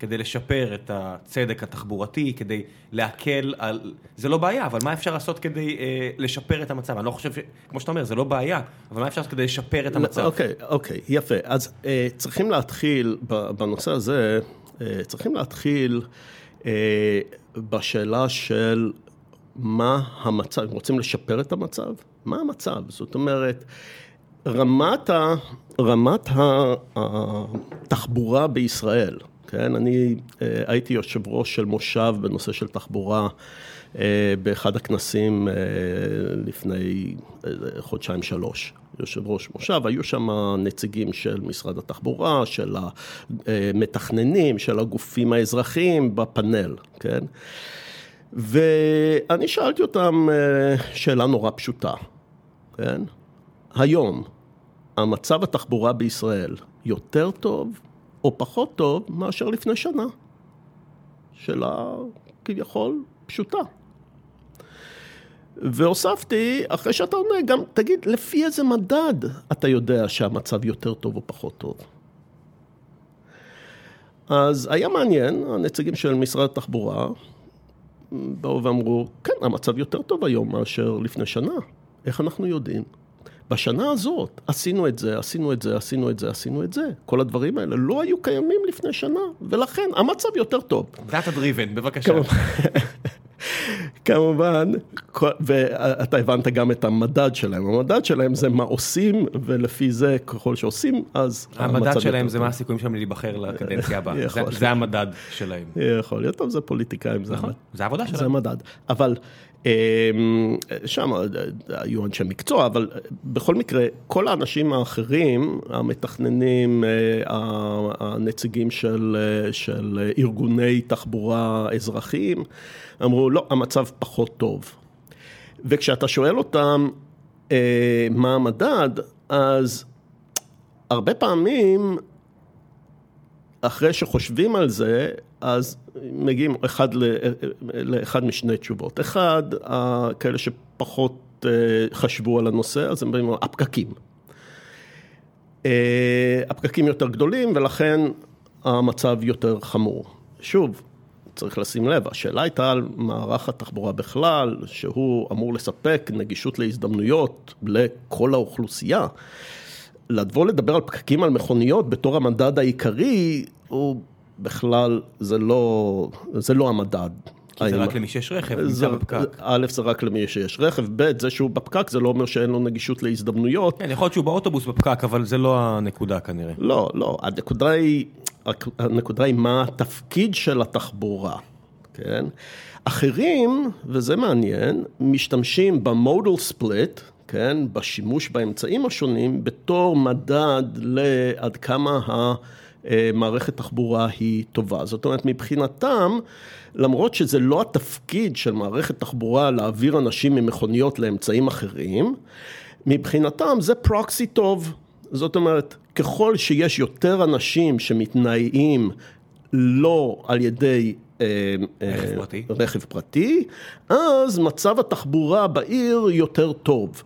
כדי לשפר את הצדק התחבורתי, כדי להקל על... זה לא בעיה, אבל מה אפשר לעשות כדי אה, לשפר את המצב? אני לא חושב ש... כמו שאתה אומר, זה לא בעיה, אבל מה אפשר לעשות כדי לשפר את המצב? אוקיי, אוקיי, יפה. אז אה, צריכים להתחיל בנושא הזה, אה, צריכים להתחיל אה, בשאלה של מה המצב, אם רוצים לשפר את המצב, מה המצב? זאת אומרת, רמת, ה, רמת התחבורה בישראל, כן, אני הייתי יושב ראש של מושב בנושא של תחבורה באחד הכנסים לפני חודשיים שלוש, יושב ראש מושב, היו שם נציגים של משרד התחבורה, של המתכננים, של הגופים האזרחיים בפאנל, כן, ואני שאלתי אותם שאלה נורא פשוטה, כן, היום המצב התחבורה בישראל יותר טוב או פחות טוב מאשר לפני שנה. שאלה כביכול פשוטה. והוספתי, אחרי שאתה עונה, גם תגיד, לפי איזה מדד אתה יודע שהמצב יותר טוב או פחות טוב? אז היה מעניין, הנציגים של משרד התחבורה באו ואמרו, כן, המצב יותר טוב היום מאשר לפני שנה. איך אנחנו יודעים? בשנה הזאת עשינו את זה, עשינו את זה, עשינו את זה, עשינו את זה. כל הדברים האלה לא היו קיימים לפני שנה, ולכן המצב יותר טוב. דאטה דריבן, בבקשה. כמובן, ואתה הבנת גם את המדד שלהם, המדד שלהם זה מה עושים, ולפי זה ככל שעושים, אז המדד שלהם זה מה הסיכויים שלהם להיבחר לקדנציה הבאה, זה המדד שלהם. יכול להיות, טוב, זה פוליטיקאים, זה נכון, העבודה שלהם. זה המדד, אבל שם היו אנשי מקצוע, אבל בכל מקרה, כל האנשים האחרים, המתכננים, הנציגים של, של ארגוני תחבורה אזרחיים, אמרו, לא, המצב פחות טוב. וכשאתה שואל אותם מה המדד, אז הרבה פעמים, אחרי שחושבים על זה, אז מגיעים אחד לאחד משני תשובות. אחד, כאלה שפחות חשבו על הנושא, אז הם באים, הפקקים. הפקקים יותר גדולים ולכן המצב יותר חמור. שוב, צריך לשים לב, השאלה הייתה על מערך התחבורה בכלל, שהוא אמור לספק נגישות להזדמנויות לכל האוכלוסייה. לבוא לדבר על פקקים על מכוניות בתור המדד העיקרי, הוא בכלל, זה לא, זה לא המדד. כי זה רק למי שיש רכב, נמצא בפקק. א', זה רק למי שיש רכב, ב', זה שהוא בפקק זה לא אומר שאין לו נגישות להזדמנויות. כן, יכול להיות שהוא באוטובוס בפקק, אבל זה לא הנקודה כנראה. לא, לא, הנקודה היא, הנקודה היא מה התפקיד של התחבורה, כן? אחרים, וזה מעניין, משתמשים במודל ספליט, כן, בשימוש באמצעים השונים, בתור מדד לעד כמה המערכת תחבורה היא טובה. זאת אומרת, מבחינתם, למרות שזה לא התפקיד של מערכת תחבורה להעביר אנשים ממכוניות לאמצעים אחרים, מבחינתם זה פרוקסי טוב. זאת אומרת, ככל שיש יותר אנשים שמתנאים לא על ידי רכב פרטי. רכב פרטי, אז מצב התחבורה בעיר יותר טוב.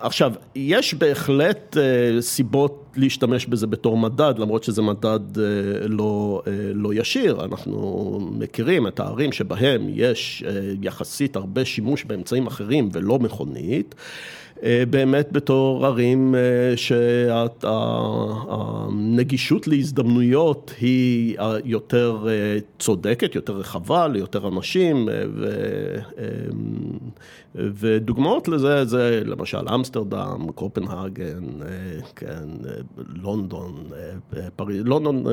עכשיו, יש בהחלט סיבות להשתמש בזה בתור מדד, למרות שזה מדד לא, לא ישיר. אנחנו מכירים את הערים שבהם יש יחסית הרבה שימוש באמצעים אחרים ולא מכונית. באמת בתור ערים שהנגישות להזדמנויות היא יותר צודקת, יותר רחבה ליותר אנשים ודוגמאות לזה זה למשל אמסטרדם, קופנהגן, כן, לונדון, פריז, לונדון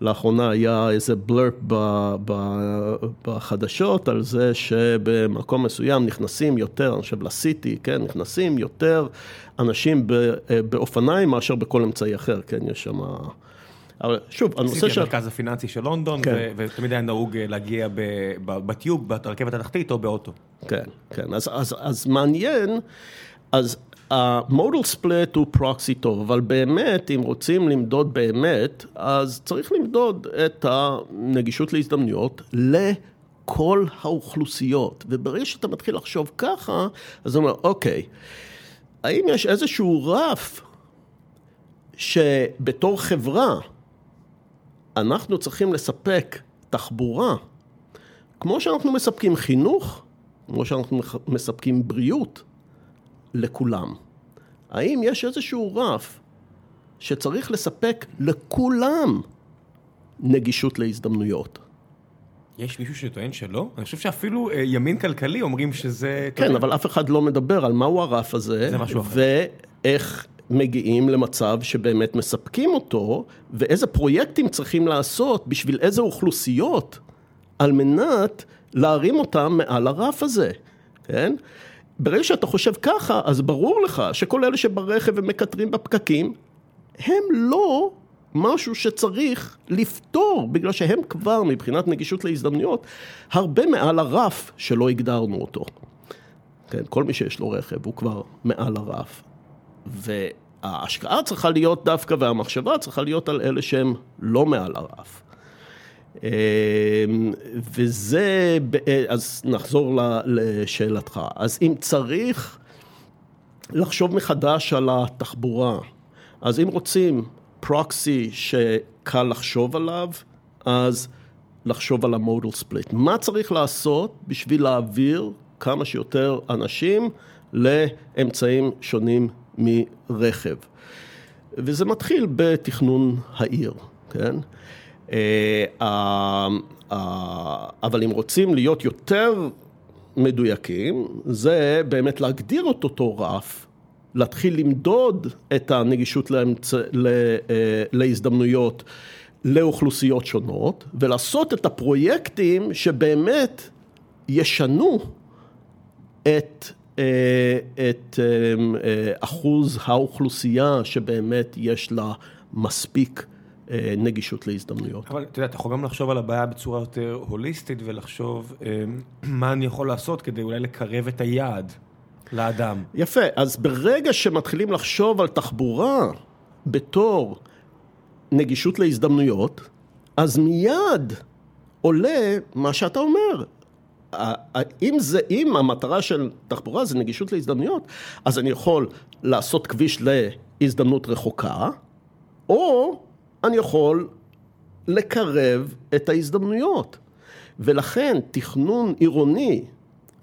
לאחרונה היה איזה בלרפ בחדשות על זה שבמקום מסוים נכנסים יותר, אני חושב לסיטי, כן, נכנסים יותר אנשים באופניים מאשר בכל אמצעי אחר, כן, יש שם... אבל שוב, הנושא של... המרכז הפיננסי של לונדון, כן. ותמיד היה נהוג להגיע בטיוב, ברכבת התחתית או באוטו. כן, כן, אז, אז, אז מעניין, אז המודל ספליט הוא פרוקסי טוב, אבל באמת, אם רוצים למדוד באמת, אז צריך למדוד את הנגישות להזדמנויות לכל האוכלוסיות. וברגע שאתה מתחיל לחשוב ככה, אז אתה אומר, אוקיי, האם יש איזשהו רף שבתור חברה, אנחנו צריכים לספק תחבורה, כמו שאנחנו מספקים חינוך, כמו שאנחנו מספקים בריאות, לכולם. האם יש איזשהו רף שצריך לספק לכולם נגישות להזדמנויות? יש מישהו שטוען שלא? אני חושב שאפילו ימין כלכלי אומרים שזה... כן, אבל אף אחד לא מדבר על מהו הרף הזה. זה משהו אחר. ואיך מגיעים למצב שבאמת מספקים אותו, ואיזה פרויקטים צריכים לעשות בשביל איזה אוכלוסיות, על מנת להרים אותם מעל הרף הזה, כן? ברגע שאתה חושב ככה, אז ברור לך שכל אלה שברכב ומקטרים בפקקים, הם לא משהו שצריך לפתור, בגלל שהם כבר מבחינת נגישות להזדמנויות, הרבה מעל הרף שלא הגדרנו אותו. כן, כל מי שיש לו רכב הוא כבר מעל הרף. וההשקעה צריכה להיות דווקא, והמחשבה צריכה להיות על אלה שהם לא מעל הרף. וזה, אז נחזור לשאלתך. אז אם צריך לחשוב מחדש על התחבורה, אז אם רוצים פרוקסי שקל לחשוב עליו, אז לחשוב על המודל ספליט. מה צריך לעשות בשביל להעביר כמה שיותר אנשים לאמצעים שונים מרכב? וזה מתחיל בתכנון העיר, כן? אה, אבל אם רוצים להיות יותר מדויקים, זה באמת להגדיר את אותו רף, להתחיל למדוד את הנגישות לאמצ... אה, להזדמנויות לאוכלוסיות שונות, ולעשות את הפרויקטים שבאמת ישנו את, אה, את אחוז האוכלוסייה שבאמת יש לה מספיק אה, נגישות להזדמנויות. אבל אתה יודע, אתה יכול גם לחשוב על הבעיה בצורה יותר הוליסטית ולחשוב אה, מה אני יכול לעשות כדי אולי לקרב את היעד לאדם. יפה, אז ברגע שמתחילים לחשוב על תחבורה בתור נגישות להזדמנויות, אז מיד עולה מה שאתה אומר. אם, זה, אם המטרה של תחבורה זה נגישות להזדמנויות, אז אני יכול לעשות כביש להזדמנות רחוקה, או אני יכול לקרב את ההזדמנויות. ולכן תכנון עירוני,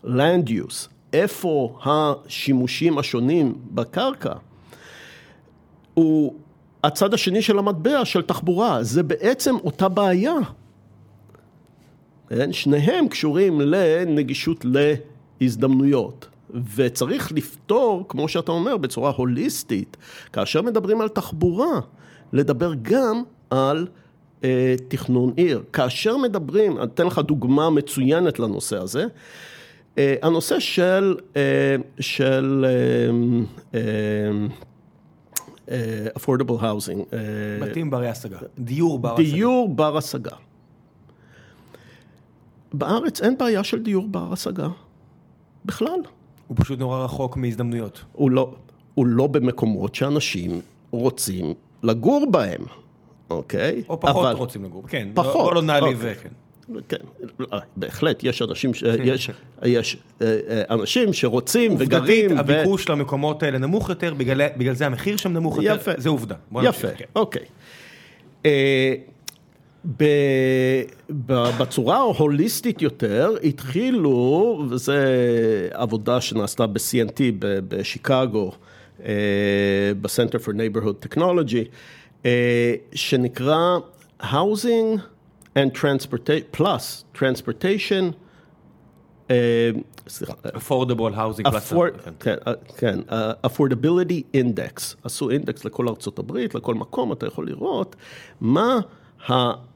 land use, איפה השימושים השונים בקרקע, הוא הצד השני של המטבע של תחבורה, זה בעצם אותה בעיה. כן? שניהם קשורים לנגישות להזדמנויות. וצריך לפתור, כמו שאתה אומר, בצורה הוליסטית, כאשר מדברים על תחבורה, לדבר גם על אה, תכנון עיר. כאשר מדברים, אני אתן לך דוגמה מצוינת לנושא הזה, הנושא של, אה, של אה, אה, affordable housing. אה, בתים ברי השגה, דיור בר השגה. דיור בר השגה. בארץ אין בעיה של דיור בר השגה, בכלל. הוא פשוט נורא רחוק מהזדמנויות. הוא לא, הוא לא במקומות שאנשים רוצים לגור בהם, אוקיי? או פחות אבל... רוצים לגור, כן. פחות. בוא לא נעליב, אוקיי. כן. כן, בהחלט, יש אנשים, יש, יש אה, אה, אנשים שרוצים וגרים. עובדתית, הביקוש ו... למקומות האלה נמוך יותר, בגלל, בגלל זה המחיר שם נמוך יותר, יפה. זה עובדה. יפה, כן. אוקיי. אה, ב, בצורה ההוליסטית יותר התחילו, וזו עבודה שנעשתה ב-CNT בשיקגו, ב-Center for Neighborhood Technology, שנקרא Housing and transportation, plus transportation, סליחה. affordable housing plus. כן, כן, affordability index, עשו אינדקס לכל ארצות הברית, לכל מקום, אתה יכול לראות מה,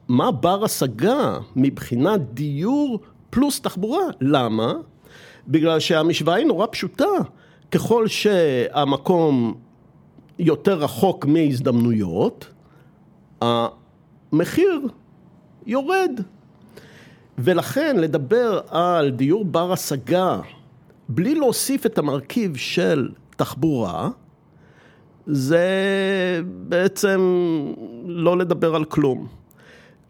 מה בר השגה מבחינת דיור פלוס תחבורה. למה? בגלל שהמשוואה היא נורא פשוטה. ככל שהמקום יותר רחוק מהזדמנויות, המחיר יורד. ולכן לדבר על דיור בר השגה בלי להוסיף את המרכיב של תחבורה, זה בעצם לא לדבר על כלום.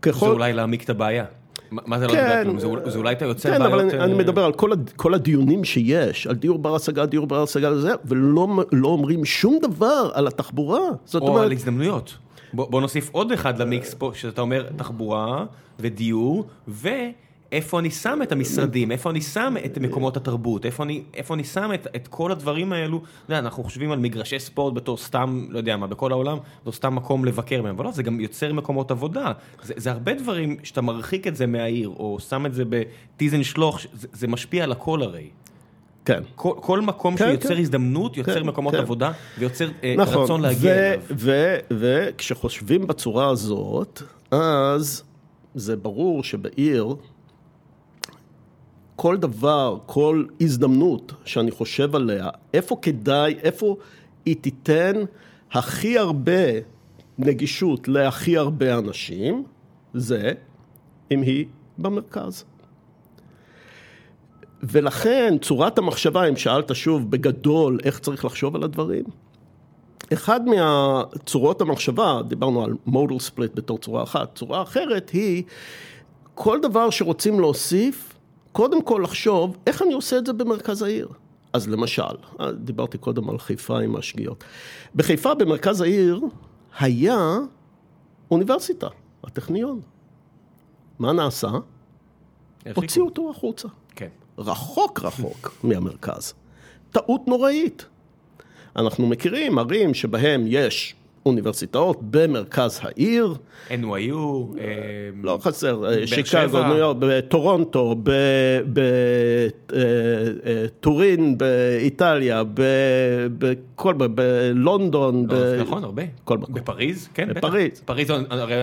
ככל... זה אולי להעמיק את הבעיה. מה זה לא לדבר על כלום? זה, זה אולי אתה יוצר כן, בעיות... כן, אבל אני, אני אה, מדבר על כל, כל הדיונים שיש, על דיור בר השגה, דיור בר השגה וזה, ולא לא אומרים שום דבר על התחבורה. זאת או אומרת... על הזדמנויות. בוא, בוא נוסיף עוד אחד למיקס פה, שאתה אומר תחבורה ודיור, ואיפה אני שם את המשרדים, איפה אני שם את מקומות התרבות, איפה אני, איפה אני שם את, את כל הדברים האלו. יודע, אנחנו חושבים על מגרשי ספורט בתור סתם, לא יודע מה, בכל העולם, בתור סתם מקום לבקר מהם, אבל לא, זה גם יוצר מקומות עבודה. זה, זה הרבה דברים שאתה מרחיק את זה מהעיר, או שם את זה בטיזן שלוח, זה, זה משפיע על הכל הרי. כן. כל, כל מקום כן, שיוצר כן. הזדמנות, יוצר כן, מקומות כן. עבודה ויוצר אה, נכון, רצון להגיע אליו. וכשחושבים בצורה הזאת, אז זה ברור שבעיר, כל דבר, כל הזדמנות שאני חושב עליה, איפה כדאי, איפה היא תיתן הכי הרבה נגישות להכי הרבה אנשים, זה אם היא במרכז. ולכן צורת המחשבה, אם שאלת שוב בגדול איך צריך לחשוב על הדברים, אחד מהצורות המחשבה, דיברנו על מודל ספליט בתור צורה אחת, צורה אחרת היא כל דבר שרוצים להוסיף, קודם כל לחשוב איך אני עושה את זה במרכז העיר. אז למשל, דיברתי קודם על חיפה עם השגיאות. בחיפה, במרכז העיר, היה אוניברסיטה, הטכניון. מה נעשה? הוציאו אותו החוצה. רחוק רחוק מהמרכז. טעות נוראית. אנחנו מכירים ערים שבהם יש אוניברסיטאות במרכז העיר. NYU, אה, לא חסר, באר שיקגו. ניו יורק, בטורונטו, בטורין, באיטליה, בכל, בלונדון, לא, נכון, הרבה. כל מקום. בפריז, כן, בטח. בפריז. פריז, הרי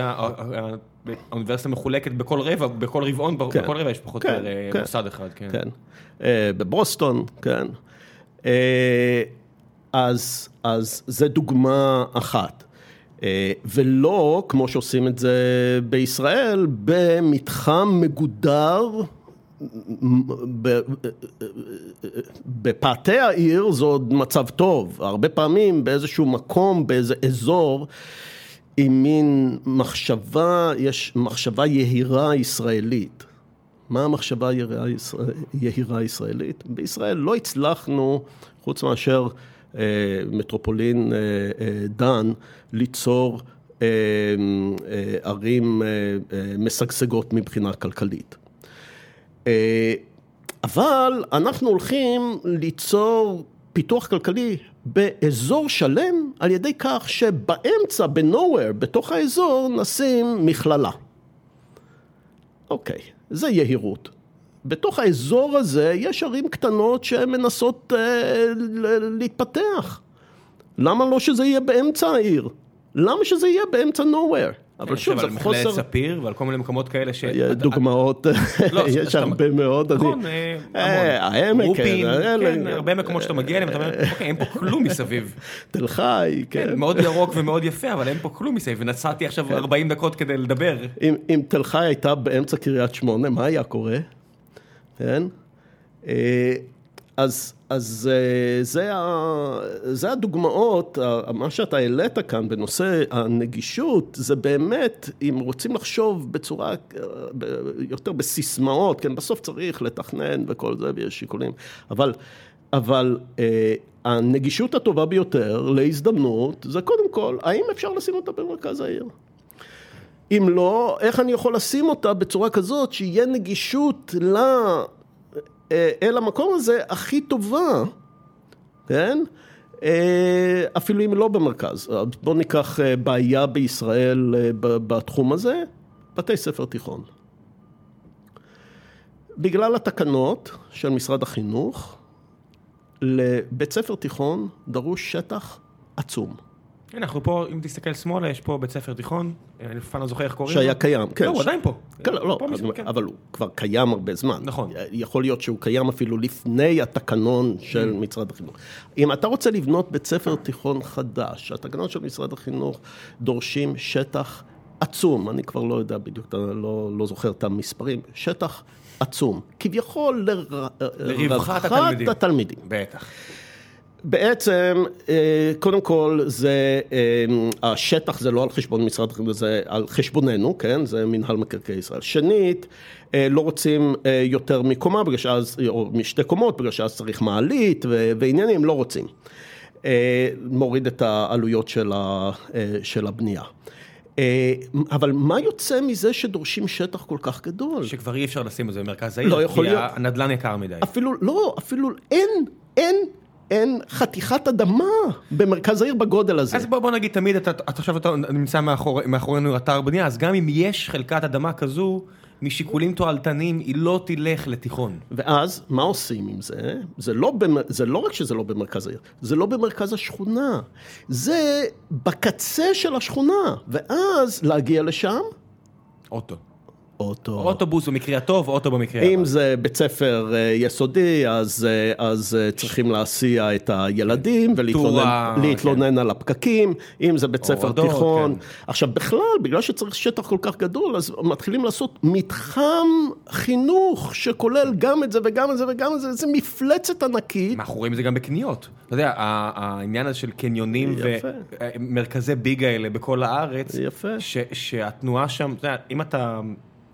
האוניברסיטה מחולקת בכל רבע, בכל רבעון, כן. בכל רבע יש פחות או כן, יותר אה, כן. מוסד אחד, כן. אה, בבוסטון, כן. אה, אז, אז זה דוגמה אחת. אה, ולא, כמו שעושים את זה בישראל, במתחם מגודר, ב- בפאתי העיר זה עוד מצב טוב. הרבה פעמים באיזשהו מקום, באיזה אזור, עם מין מחשבה, יש מחשבה יהירה ישראלית. מה המחשבה יהירה ישראלית? בישראל לא הצלחנו, חוץ מאשר אה, מטרופולין אה, אה, דן, ליצור אה, אה, ערים אה, אה, משגשגות מבחינה כלכלית. אה, אבל אנחנו הולכים ליצור פיתוח כלכלי באזור שלם על ידי כך שבאמצע, ב-nowhere, בתוך האזור, נשים מכללה. אוקיי, זה יהירות. בתוך האזור הזה יש ערים קטנות שהן מנסות אה, להתפתח. למה לא שזה יהיה באמצע העיר? למה שזה יהיה באמצע nowhere? אבל אני שוב, חושב זה על מכללת חוסר... ספיר ועל כל מיני מקומות כאלה ש... אה, דוגמאות, לא, יש הרבה מאוד. אני- נכון, אה, אה, המון. העמק, רופין, כן, כן, אה, הרבה מקומות שאתה מגיע אליהם, אתה אומר, אוקיי, אין פה כלום מסביב. תל חי, כן. כן, מאוד ירוק ומאוד יפה, אבל אין פה כלום מסביב, ונסעתי עכשיו 40 דקות כדי לדבר. אם תל חי הייתה באמצע קריית שמונה, מה היה קורה? כן? אה, אז, אז אה, זה, זה הדוגמאות, מה שאתה העלית כאן בנושא הנגישות, זה באמת, אם רוצים לחשוב בצורה, אה, יותר בסיסמאות, כן, בסוף צריך לתכנן וכל זה, ויש שיקולים, אבל, אבל הנגישות הטובה ביותר להזדמנות, זה קודם כל, האם אפשר לשים אותה במרכז העיר? אם לא, איך אני יכול לשים אותה בצורה כזאת שיהיה נגישות ל... אה, אל המקום הזה הכי טובה, כן? אה, אפילו אם לא במרכז. בואו ניקח אה, בעיה בישראל בתחום הזה, בתי ספר תיכון. בגלל התקנות של משרד החינוך, לבית ספר תיכון דרוש שטח עצום. הנה, אנחנו פה, אם תסתכל שמאלה, יש פה בית ספר תיכון, אני אף פעם לא זוכר איך קוראים. שהיה קיים, כן. לא, הוא עדיין פה. כן, לא, משם, כן. אבל הוא כבר קיים הרבה זמן. נכון. יכול להיות שהוא קיים אפילו לפני התקנון של Mm. משרד החינוך. אם אתה רוצה לבנות בית ספר תיכון חדש, התקנות של משרד החינוך דורשים שטח עצום, אני כבר לא יודע בדיוק, לא, לא זוכר את המספרים, שטח עצום, כביכול לר- לרווחת לרווחת התלמידים. התלמידים. בטח. בעצם, אה, קודם כל, זה, אה, השטח זה לא על חשבון משרד החינוך, זה על חשבוננו, כן? זה מנהל מקרקעי ישראל. שנית, אה, לא רוצים יותר מקומה, בגלל שאז, או משתי קומות, בגלל שאז צריך מעלית ועניינים, לא רוצים. מוריד את העלויות של, ה, של הבנייה. אבל מה יוצא מזה שדורשים שטח כל כך גדול? שכבר אי אפשר לשים את זה במרכז העיר, לא יכול כי להיות. הנדל"ן יקר מדי. אפילו, לא, אפילו אין, אין, אין חתיכת אדמה במרכז העיר בגודל הזה. אז בוא, בוא נגיד תמיד, אתה, אתה עכשיו אתה נמצא מאחור, מאחורינו אתר בנייה, אז גם אם יש חלקת אדמה כזו, משיקולים תועלתניים היא לא תלך לתיכון. ואז, מה עושים עם זה? זה לא, במ... זה לא רק שזה לא במרכז העיר, זה לא במרכז השכונה. זה בקצה של השכונה. ואז להגיע לשם, אוטו. אוטו. אוטובוס במקרה הטוב, אוטו במקרה הרע. אם זה בית ספר אה, יסודי, אז, אה, אז אה, צריכים להסיע את הילדים ולהתלונן להתלונן על הפקקים, אם זה בית ספר הורדות, תיכון. כן. עכשיו בכלל, בגלל שצריך שטח כל כך גדול, אז מתחילים לעשות מתחם חינוך שכולל גם את זה וגם את זה וגם את זה, זה מפלצת ענקית. אנחנו רואים את זה גם בקניות. אתה יודע, העניין הזה של קניונים. ומרכזי ביג האלה בכל הארץ, יפה. ש- שהתנועה שם, אתה יודע, אם אתה...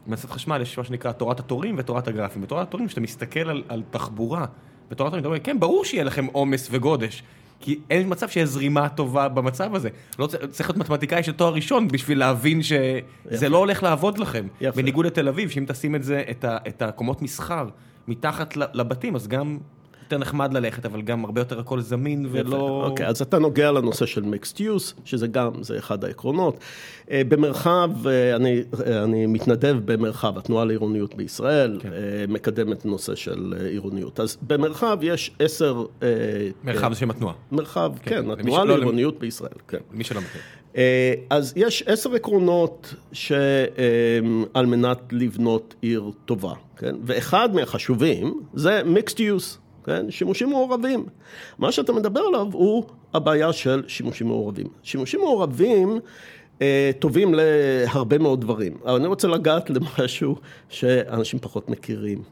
במערכת חשמל יש מה שנקרא תורת התורים ותורת הגרפים. בתורת התורים, כשאתה מסתכל על, על תחבורה, בתורת התורים, אתה אומר, כן, ברור שיהיה לכם עומס וגודש. כי אין מצב שיש זרימה טובה במצב הזה. לא צריך להיות מתמטיקאי של תואר ראשון בשביל להבין שזה לא הולך לעבוד לכם. יפה. בניגוד לתל אביב, שאם תשים את זה, את ה- את הקומות מסחר, מתחת לבתים, אז גם יותר נחמד ללכת, אבל גם הרבה יותר הכל זמין ולא... אוקיי, אז אתה נוגע לנושא של מיקסט יוס, שזה גם, זה אחד העקרונות. אה, במרחב, אה, אני, אה, אני מתנדב במרחב, התנועה לעירוניות בישראל, כן. מקדמת נושא של עירוניות. אז במרחב יש עשר... מרחב זה שם התנועה, מרחב, כן, כן, התנועה שלא- לעירוניות בישראל, כן. מי שלא מכיר. אז יש עשר עקרונות שעל מנת לבנות עיר טובה, כן? ואחד מהחשובים זה mixed use, כן? שימושים מעורבים. מה שאתה מדבר עליו הוא הבעיה של שימושים מעורבים. שימושים מעורבים אה, טובים להרבה מאוד דברים, אבל אני רוצה לגעת למשהו שאנשים פחות מכירים.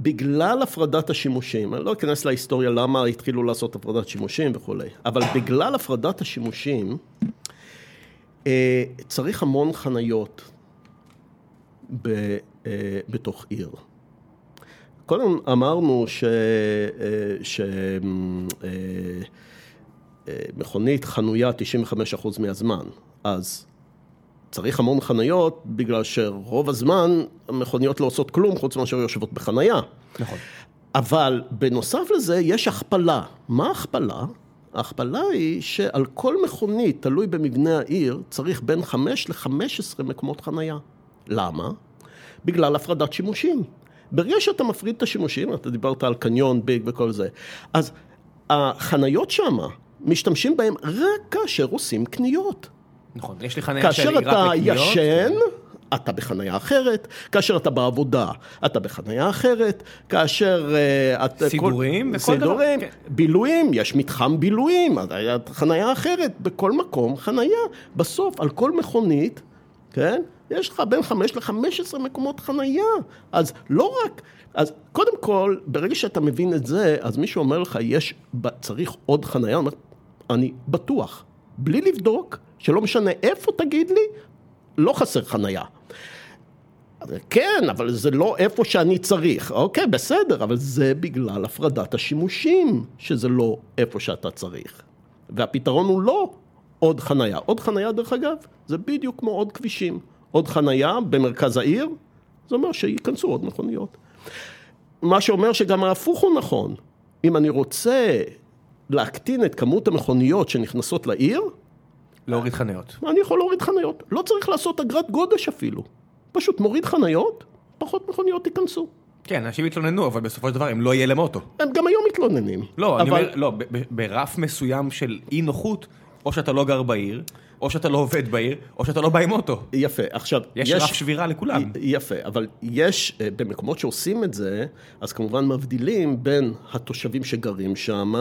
בגלל הפרדת השימושים, אני לא אכנס להיסטוריה למה התחילו לעשות הפרדת שימושים וכולי, אבל בגלל הפרדת השימושים, אה, צריך המון חניות ב, אה, בתוך עיר. קודם אמרנו ש... אה, ש... אה, אה, מכונית חנויה 95% מהזמן, אז צריך המון חניות בגלל שרוב הזמן המכוניות לא עושות כלום חוץ מאשר יושבות בחנייה. נכון. אבל בנוסף לזה יש הכפלה. מה הכפלה? ההכפלה היא שעל כל מכונית, תלוי במבנה העיר, צריך בין 5 ל-15 מקומות חנייה. למה? בגלל הפרדת שימושים. ברגע שאתה מפריד את השימושים, אתה דיברת על קניון, ביג וכל זה, אז החניות שמה, משתמשים בהם רק כאשר עושים קניות. נכון, יש לי חניה שלי כאשר רק אתה לקניות. ישן, אתה בחניה אחרת, כאשר אתה בעבודה, אתה בחניה אחרת, כאשר... אה, את- סידורים כל- וכל דבר, סידורים, כן. בילויים, יש מתחם בילויים, חניה אחרת, בכל מקום חניה. בסוף, על כל מכונית, כן? יש לך בין 5 ל-15 מקומות חנייה. אז לא רק... אז קודם כל, ברגע שאתה מבין את זה, אז מישהו אומר לך, יש, צריך עוד חנייה, אומר, אני בטוח, בלי לבדוק, שלא משנה איפה תגיד לי, לא חסר חנייה. כן, אבל זה לא איפה שאני צריך. אוקיי, בסדר, אבל זה בגלל הפרדת השימושים, שזה לא איפה שאתה צריך. והפתרון הוא לא עוד חנייה. עוד חנייה, דרך אגב, זה בדיוק כמו עוד כבישים. עוד חנייה במרכז העיר, זה אומר שייכנסו עוד מכוניות. מה שאומר שגם ההפוך הוא נכון. אם אני רוצה להקטין את כמות המכוניות שנכנסות לעיר, להוריד חניות. אני יכול להוריד חניות. לא צריך לעשות אגרת גודש אפילו. פשוט מוריד חניות, פחות מכוניות ייכנסו. כן, אנשים יתלוננו, אבל בסופו של דבר הם לא יהיה להם אוטו. הם גם היום מתלוננים. לא, אני אבל- אומר, לא, ברף מסוים של אי נוחות, או שאתה לא גר בעיר, או שאתה לא עובד בעיר, או שאתה לא בא עם אוטו. יפה, עכשיו... יש רף שבירה לכולם. יפה, אבל יש, אה, במקומות שעושים את זה, אז כמובן מבדילים בין התושבים שגרים שם,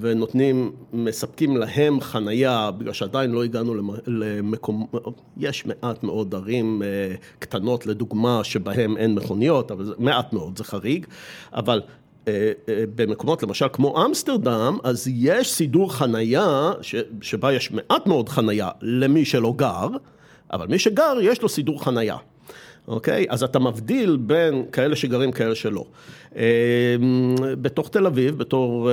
ונותנים, מספקים להם חנייה, בגלל שעדיין לא הגענו למ- למקום, יש מעט מאוד ערים אה, קטנות, לדוגמה, שבהם אין מכוניות, אבל זה מעט מאוד, זה חריג, אבל... אה, אה, במקומות למשל כמו אמסטרדם, אז יש סידור חנייה, ש, שבה יש מעט מאוד חנייה למי שלא גר, אבל מי שגר יש לו סידור חנייה. אוקיי? אז אתה מבדיל בין כאלה שגרים, כאלה שלא. אה, בתוך תל אביב, בתור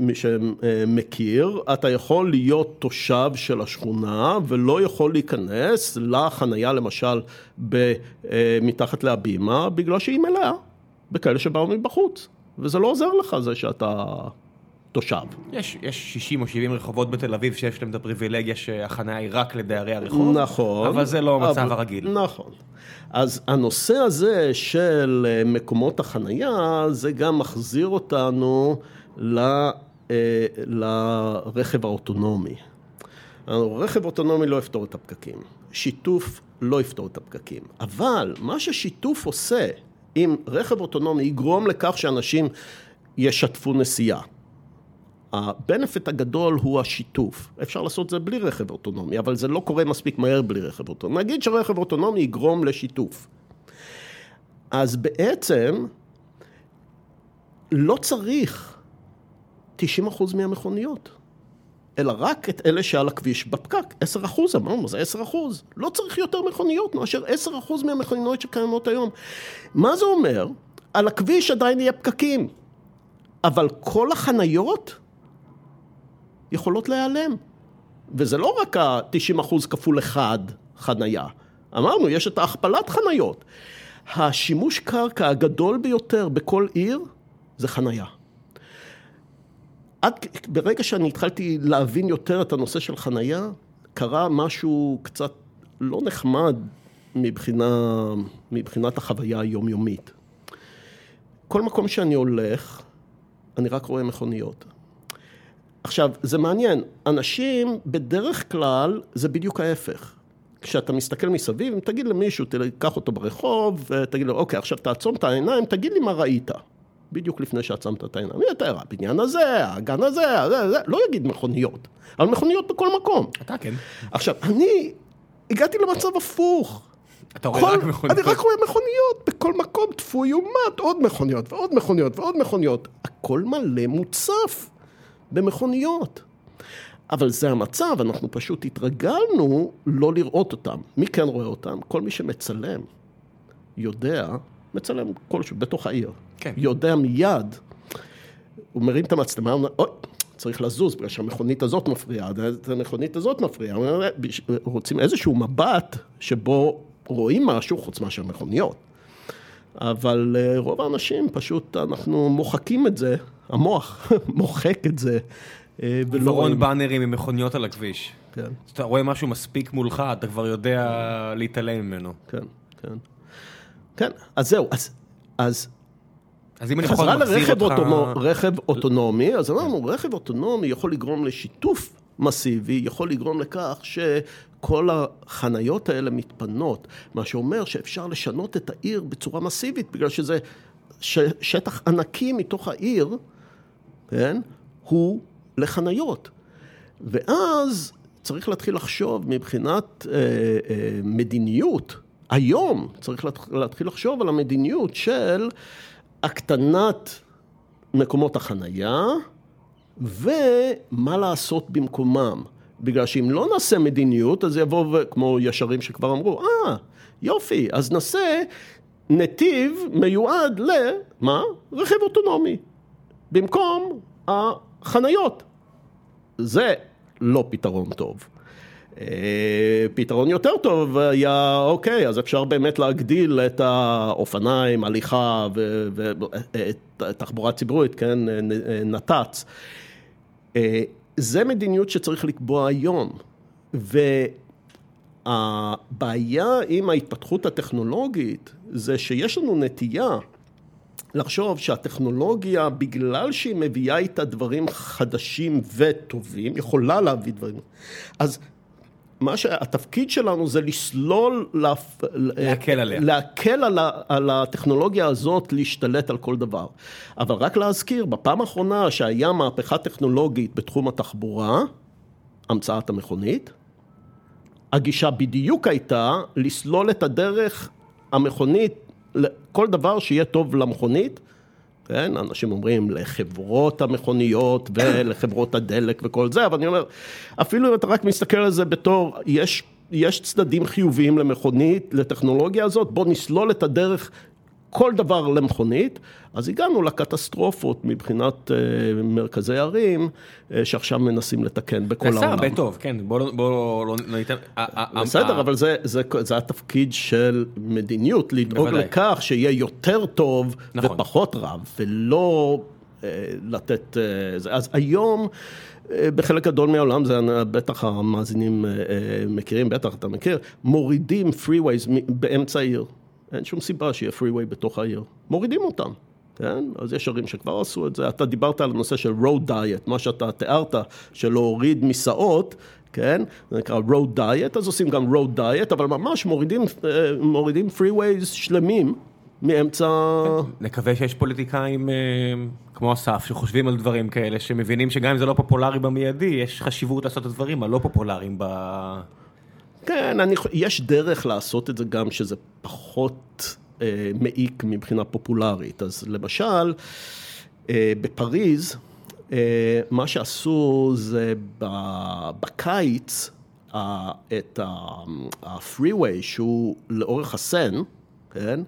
מי שמכיר, אתה יכול להיות תושב של השכונה ולא יכול להיכנס לחנייה למשל מתחת להבימה, בגלל שהיא מלאה בכאלה שבאו מבחוץ. וזה לא עוזר לך זה שאתה תושב. יש, יש 60 או 70 רחובות בתל אביב שיש להם את הפריבילגיה שהחניה היא רק לדיירי הרחוב. נכון. אבל זה לא המצב אבל- הרגיל. נכון. אז הנושא הזה של אה, מקומות החנייה, זה גם מחזיר אותנו ל, אה, לרכב האוטונומי. רכב אוטונומי לא יפתור את הפקקים. שיתוף לא יפתור את הפקקים. אבל מה ששיתוף עושה, אם רכב אוטונומי יגרום לכך שאנשים ישתפו נסיעה. הבנפיט הגדול הוא השיתוף. אפשר לעשות את זה בלי רכב אוטונומי, אבל זה לא קורה מספיק מהר בלי רכב אוטונומי. נגיד שרכב אוטונומי יגרום לשיתוף. אז בעצם לא צריך 90% מהמכוניות, אלא רק את אלה שעל הכביש בפקק. 10% אמרנו, זה 10%. לא צריך יותר מכוניות מאשר 10% מהמכוניות שקיימות היום. מה זה אומר? על הכביש עדיין יהיה פקקים. אבל כל החניות יכולות להיעלם. וזה לא רק ה-90 אחוז כפול אחד חנייה. אמרנו, יש את ההכפלת חניות. השימוש קרקע הגדול ביותר בכל עיר זה חנייה. עד, ברגע שאני התחלתי להבין יותר את הנושא של חנייה, קרה משהו קצת לא נחמד מבחינה, מבחינת החוויה היומיומית. כל מקום שאני הולך, אני רק רואה מכוניות. עכשיו, זה מעניין, אנשים בדרך כלל זה בדיוק ההפך. כשאתה מסתכל מסביב, אם תגיד למישהו, תיקח אותו ברחוב, תגיד לו, אוקיי, עכשיו תעצום את העיניים, תגיד לי מה ראית. בדיוק לפני שעצמת את העיניים. יותר, הבניין הזה, הגן הזה, זה, זה, לא יגיד מכוניות, אבל מכוניות בכל מקום. אתה כן. עכשיו, אני הגעתי למצב הפוך. אתה רואה כל, רק מכוניות. אני רק רואה מכוניות, בכל מקום טפו יומת, עוד מכוניות ועוד מכוניות ועוד מכוניות. הכל מלא מוצף במכוניות. אבל זה המצב, אנחנו פשוט התרגלנו לא לראות אותם. מי כן רואה אותם? כל מי שמצלם יודע, מצלם כלשהו בתוך העיר. כן. יודע מיד, הוא מרים את המצלמה, הוא אומר, אוי, צריך לזוז, בגלל שהמכונית הזאת מפריעה, המכונית הזאת מפריעה. רוצים איזשהו מבט שבו רואים משהו חוץ מאשר מכוניות. אבל אה, רוב האנשים פשוט, אנחנו מוחקים את זה, המוח מוחק את זה. אה, ולא רואים באנרים עם מכוניות על הכביש. כן. אתה רואה משהו מספיק מולך, אתה כבר יודע להתעלם ממנו. כן, כן. כן, אז זהו, אז... אז אז אם אני יכול להחזיר אותך... חזרה לרכב אוטונומי, אז אמרנו, רכב אוטונומי יכול לגרום לשיתוף מסיבי, יכול לגרום לכך שכל החניות האלה מתפנות, מה שאומר שאפשר לשנות את העיר בצורה מסיבית, בגלל שזה שטח ענקי מתוך העיר, כן, הוא לחניות. ואז צריך להתחיל לחשוב מבחינת אה, אה, מדיניות, היום צריך להתחיל לחשוב על המדיניות של הקטנת מקומות החנייה ומה לעשות במקומם. בגלל שאם לא נעשה מדיניות, אז יבואו, כמו ישרים שכבר אמרו, אה, יופי, אז נעשה נתיב מיועד למה? רכב אוטונומי. במקום החניות. זה לא פתרון טוב. פתרון יותר טוב היה, אוקיי, אז אפשר באמת להגדיל את האופניים, הליכה ותחבורה ציבורית, כן, נת"צ. אה, זה מדיניות שצריך לקבוע היום. והבעיה עם ההתפתחות הטכנולוגית זה שיש לנו נטייה לחשוב שהטכנולוגיה, בגלל שהיא מביאה איתה דברים חדשים וטובים, יכולה להביא דברים, אז מה שהתפקיד שלנו זה לסלול, להקל עליה, להקל על, על הטכנולוגיה הזאת להשתלט על כל דבר. אבל רק להזכיר, בפעם האחרונה שהיה מהפכה טכנולוגית בתחום התחבורה, המצאת המכונית, הגישה בדיוק הייתה לסלול את הדרך המכונית, כל דבר שיהיה טוב למכונית, כן, אנשים אומרים לחברות המכוניות ולחברות הדלק וכל זה, אבל אני אומר, אפילו אם אתה רק מסתכל על זה בתור, יש, יש צדדים חיוביים למכונית, לטכנולוגיה הזאת, בוא נסלול את הדרך כל דבר למכונית, אז הגענו לקטסטרופות מבחינת uh, מרכזי ערים, uh, שעכשיו מנסים לתקן בכל העולם. זה הרבה טוב, כן, בואו לא, בוא לא ניתן... בסדר, אבל זה, זה, זה התפקיד של מדיניות, לדאוג בוודאי. לכך שיהיה יותר טוב נכון. ופחות רב, ולא uh, לתת... זה. אז היום... בחלק גדול מהעולם, זה בטח המאזינים מכירים, בטח אתה מכיר, מורידים freeways באמצע העיר. אין שום סיבה שיהיה freeway בתוך העיר. מורידים אותם, כן? אז יש ערים שכבר עשו את זה. אתה דיברת על הנושא של road diet, מה שאתה תיארת, של להוריד מסעות, כן? זה נקרא road diet, אז עושים גם road diet, אבל ממש מורידים, אה, מורידים freeways שלמים. מאמצע... נקווה שיש פוליטיקאים אה, כמו אסף שחושבים על דברים כאלה, שמבינים שגם אם זה לא פופולרי במיידי, יש חשיבות לעשות את הדברים הלא פופולריים ב... כן, אני, יש דרך לעשות את זה גם שזה פחות אה, מעיק מבחינה פופולרית. אז למשל, אה, בפריז, אה, מה שעשו זה בקיץ, אה, את ה-freeway שהוא לאורך הסן, כן?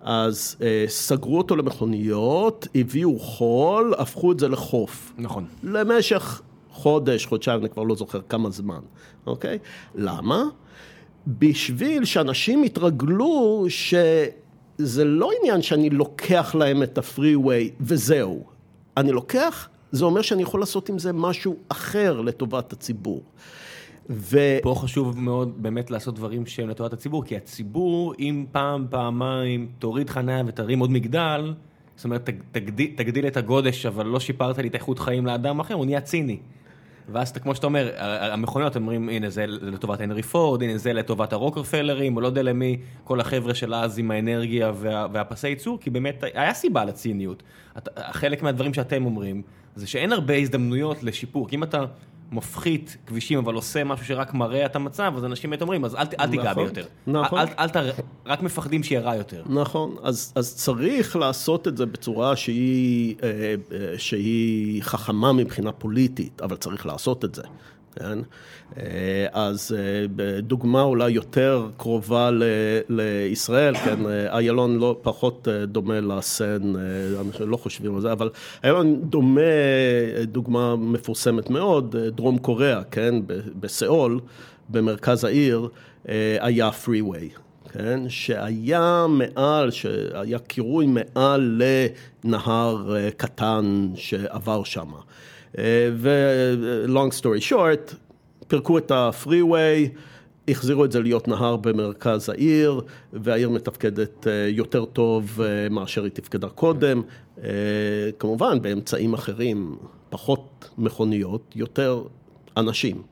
אז אה, סגרו אותו למכוניות, הביאו חול, הפכו את זה לחוף. נכון. למשך חודש, חודשיים, אני כבר לא זוכר כמה זמן, אוקיי? למה? בשביל שאנשים יתרגלו שזה לא עניין שאני לוקח להם את הפרי-ווי וזהו. אני לוקח, זה אומר שאני יכול לעשות עם זה משהו אחר לטובת הציבור. ו... פה חשוב מאוד באמת לעשות דברים שהם לטובת הציבור, כי הציבור, אם פעם, פעמיים, תוריד חניה ותרים עוד מגדל, זאת אומרת, תגדיל, תגדיל את הגודש, אבל לא שיפרת לי את איכות חיים לאדם אחר, הוא נהיה ציני. ואז כמו שאתה אומר, המכוניות אומרים, הנה זה לטובת הנרי פורד, הנה זה לטובת הרוקרפלרים, או לא יודע למי, כל החבר'ה של אז עם האנרגיה וה, והפסי ייצור, כי באמת היה סיבה לציניות. חלק מהדברים שאתם אומרים, זה שאין הרבה הזדמנויות לשיפור, כי אם אתה מפחית כבישים, אבל עושה משהו שרק מראה את המצב, אז אנשים באמת אומרים, אז אל, אל תיגע בי יותר. נכון. אל, אל, אל, רק מפחדים שיהיה רע יותר. נכון, אז, אז צריך לעשות את זה בצורה שהיא, אה, אה, שהיא חכמה מבחינה פוליטית, אבל צריך לעשות את זה. כן? אה, אז אה, דוגמה אולי יותר קרובה ל, לישראל, כן, איילון לא פחות אה, דומה לסן, אנשים לא חושבים על זה, אבל איילון דומה, דוגמה מפורסמת מאוד, דרום קוריאה, כן, בסיאול, במרכז העיר, היה פרי-ווי. כן, שהיה מעל, שהיה קירוי מעל לנהר קטן שעבר שם. ו-long story short, פירקו את הפרי-ווי, החזירו את זה להיות נהר במרכז העיר, והעיר מתפקדת אה, יותר טוב אה, מאשר היא תפקדה קודם. אה, כמובן, באמצעים אחרים, פחות מכוניות, יותר אנשים.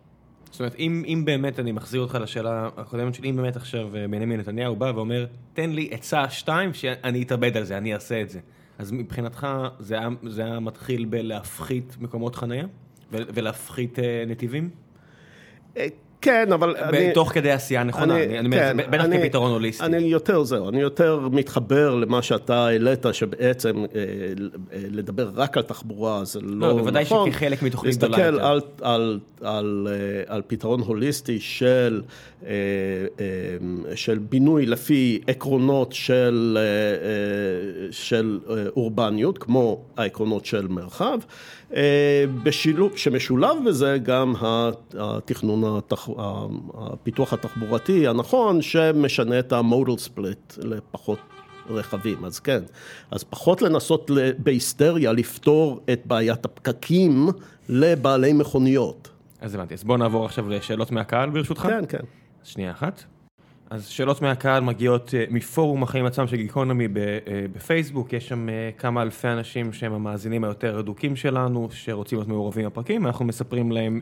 זאת אומרת, אם, אם באמת, אני מחזיר אותך לשאלה הקודמת שלי, אם באמת עכשיו בנימין נתניהו בא ואומר, תן לי עצה שתיים שאני אתאבד על זה, אני אעשה את זה. אז מבחינתך זה היה, זה היה מתחיל בלהפחית מקומות חנייה? ולהפחית נתיבים? כן, אבל. תוך כדי עשייה נכונה, אני, אני כן, בטח כפתרון הוליסטי. אני יותר זהו, אני יותר מתחבר למה שאתה העלית, שבעצם אה, אה, לדבר רק על תחבורה זה לא, נכון. לא, בוודאי שכחלק מתוכנית גדולה יותר. להסתכל על, על, על, אה, על פתרון הוליסטי של, של בינוי לפי עקרונות של, של אורבניות, כמו העקרונות של מרחב. בשילוב, שמשולב בזה גם התכנון, התח... הפיתוח התחבורתי הנכון, שמשנה את המודל ספליט לפחות רכבים, אז כן. אז פחות לנסות בהיסטריה לפתור את בעיית הפקקים לבעלי מכוניות. אז הבנתי, אז בוא נעבור עכשיו לשאלות מהקהל ברשותך. כן, כן. שנייה אחת. אז שאלות מהקהל מגיעות אה, מפורום החיים עצמם של גיקונומי אה, בפייסבוק, יש שם אה, כמה אלפי אנשים שהם המאזינים היותר רדוקים שלנו, שרוצים להיות מעורבים בפרקים, אנחנו מספרים להם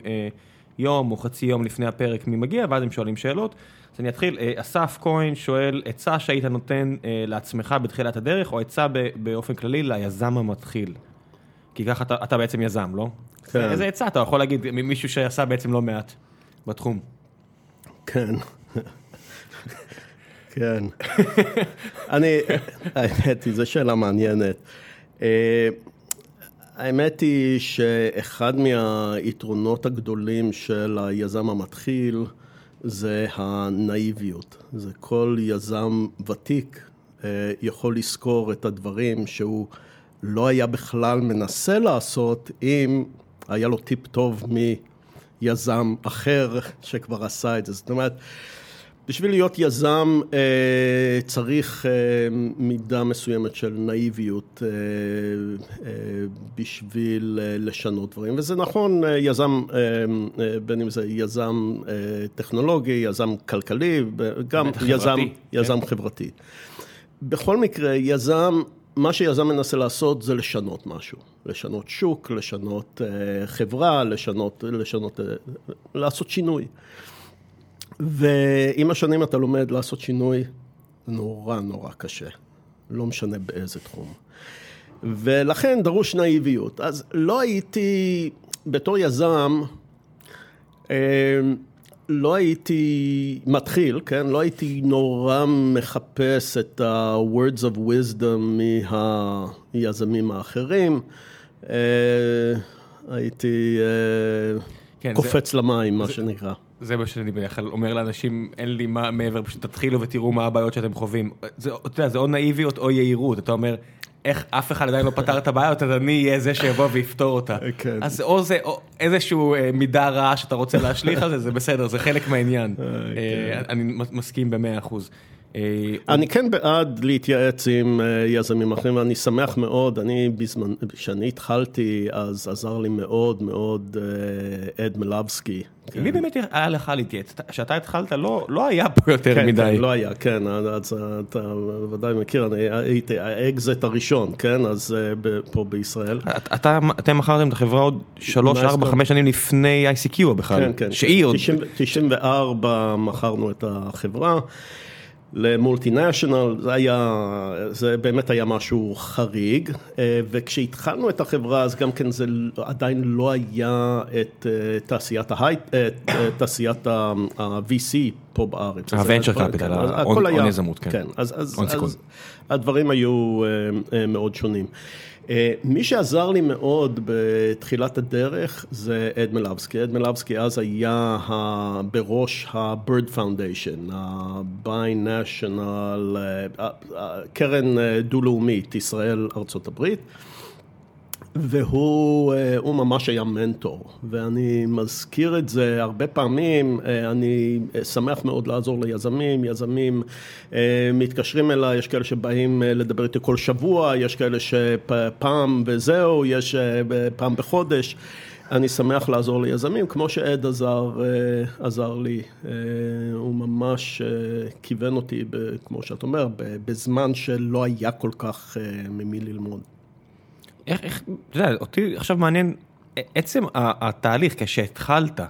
יום או חצי יום לפני הפרק מי מגיע, ואז הם שואלים שאלות. אז אני אתחיל, אסף כהן שואל, עצה שהיית נותן לעצמך בתחילת הדרך, או עצה באופן כללי ליזם המתחיל? כי ככה אתה, אתה בעצם יזם, לא? כן. איזה עצה אתה יכול להגיד ממישהו שעשה בעצם לא מעט בתחום? כן. כן. אני, האמת היא, זו שאלה מעניינת. אה, האמת היא שאחד מהיתרונות הגדולים של היזם המתחיל זה הנאיביות. זה כל יזם ותיק אה, יכול לזכור את הדברים שהוא לא היה בכלל מנסה לעשות אם היה לו טיפ טוב מיזם אחר שכבר עשה את זה. זאת אומרת, בשביל להיות יזם אה, צריך אה, מידה מסוימת של נאיביות אה, בשביל לשנות דברים, וזה נכון, יזם, בין אם זה יזם טכנולוגי, יזם כלכלי, גם יזם, יזם כן. חברתי. בכל מקרה, יזם, מה שיזם מנסה לעשות זה לשנות משהו, לשנות שוק, לשנות חברה, לשנות, לשנות, לעשות שינוי. ועם השנים אתה לומד לעשות שינוי נורא נורא קשה, לא משנה באיזה תחום. ולכן דרוש נאיביות. אז לא הייתי, בתור יזם, אה, לא הייתי מתחיל, כן? לא הייתי נורא מחפש את ה-words of wisdom מהיזמים האחרים. אה, הייתי אה, כן, קופץ זה, למים, מה זה, שנקרא. זה מה שאני בדרך כלל אומר לאנשים, אין לי מה מעבר, פשוט תתחילו ותראו מה הבעיות שאתם חווים. זה, אתה יודע, זה או נאיביות או יהירות, אתה אומר, איך אף אחד עדיין לא פתר את הבעיות, אז אני אהיה זה שיבוא ויפתור אותה. כן. אז או זה, או איזשהו אה, מידה רעה שאתה רוצה להשליך על זה, זה בסדר, זה חלק מהעניין. אה, אני מסכים במאה אחוז. אה, אני כן בעד להתייעץ עם אה, יזמים אחרים, ואני שמח מאוד, אני בזמן, כשאני התחלתי, אז עזר לי מאוד מאוד אה, אד מלבסקי. עם מי באמת היה לך להתייעץ? כשאתה התחלת לא לא היה פה יותר כן, מדי. כן, לא היה, כן, אז אתה ודאי מכיר, אני הייתי האקזיט הראשון, כן, אז פה בישראל. אתם מכרתם את החברה עוד שלוש, נייס ארבע, קום. חמש שנים לפני ICQ בכלל. כן, כן. שהיא עוד... 90 94 מכרנו את החברה ל multinational, זה היה, זה באמת היה משהו חריג, אה, וכשהתחלנו את החברה אז גם כן זה עדיין לא היה את אה, תעשיית ההייט, את אה, תעשיית ה-VC פה בארץ. ה-venture capital, כן, הון יזמות, כן. כן, אז, אז. אז הדברים היו מאוד שונים. אה, מי שעזר לי מאוד בתחילת הדרך זה אד מלבסקי. אד מלבסקי אז היה בראש ה-Bird Foundation, ה-Bi-National, אה, אה, קרן דו-לאומית, ישראל ארצות הברית. והוא אה, ממש היה מנטור, ואני מזכיר את זה הרבה פעמים, אה, אני אה, שמח מאוד לעזור ליזמים, יזמים מתקשרים אליי, יש כאלה שבאים לדבר איתי כל שבוע, יש כאלה שפעם וזהו, יש פעם בחודש. אני שמח לעזור ליזמים, כמו שעד עזר, עזר לי, הוא ממש כיוון אותי, כמו שאתה אומר, בזמן שלא היה כל כך ממי ללמוד. איך, איך, אתה יודע, אותי עכשיו מעניין, עצם התהליך כשהתחלת, אתה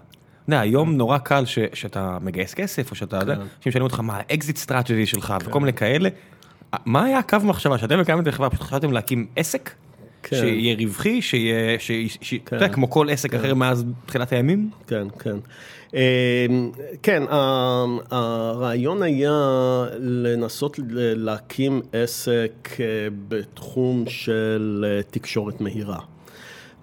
יודע, היום נורא קל ש, שאתה מגייס כסף, או שאתה, יודע, כן. אנשים שואלים אותך מה ה exit strategy שלך, וכל מיני כאלה. מה היה הקו מחשבה, שאתם הקמתם את החברה, פשוט חשבתם להקים עסק? כן. שיהיה רווחי, שיהיה, ש... ש... אתה יודע, כן. כמו כל עסק אחר מאז תחילת הימים? כן, כן. אה, כן, הרעיון היה לנסות להקים עסק אה, בתחום של אה, תקשורת מהירה.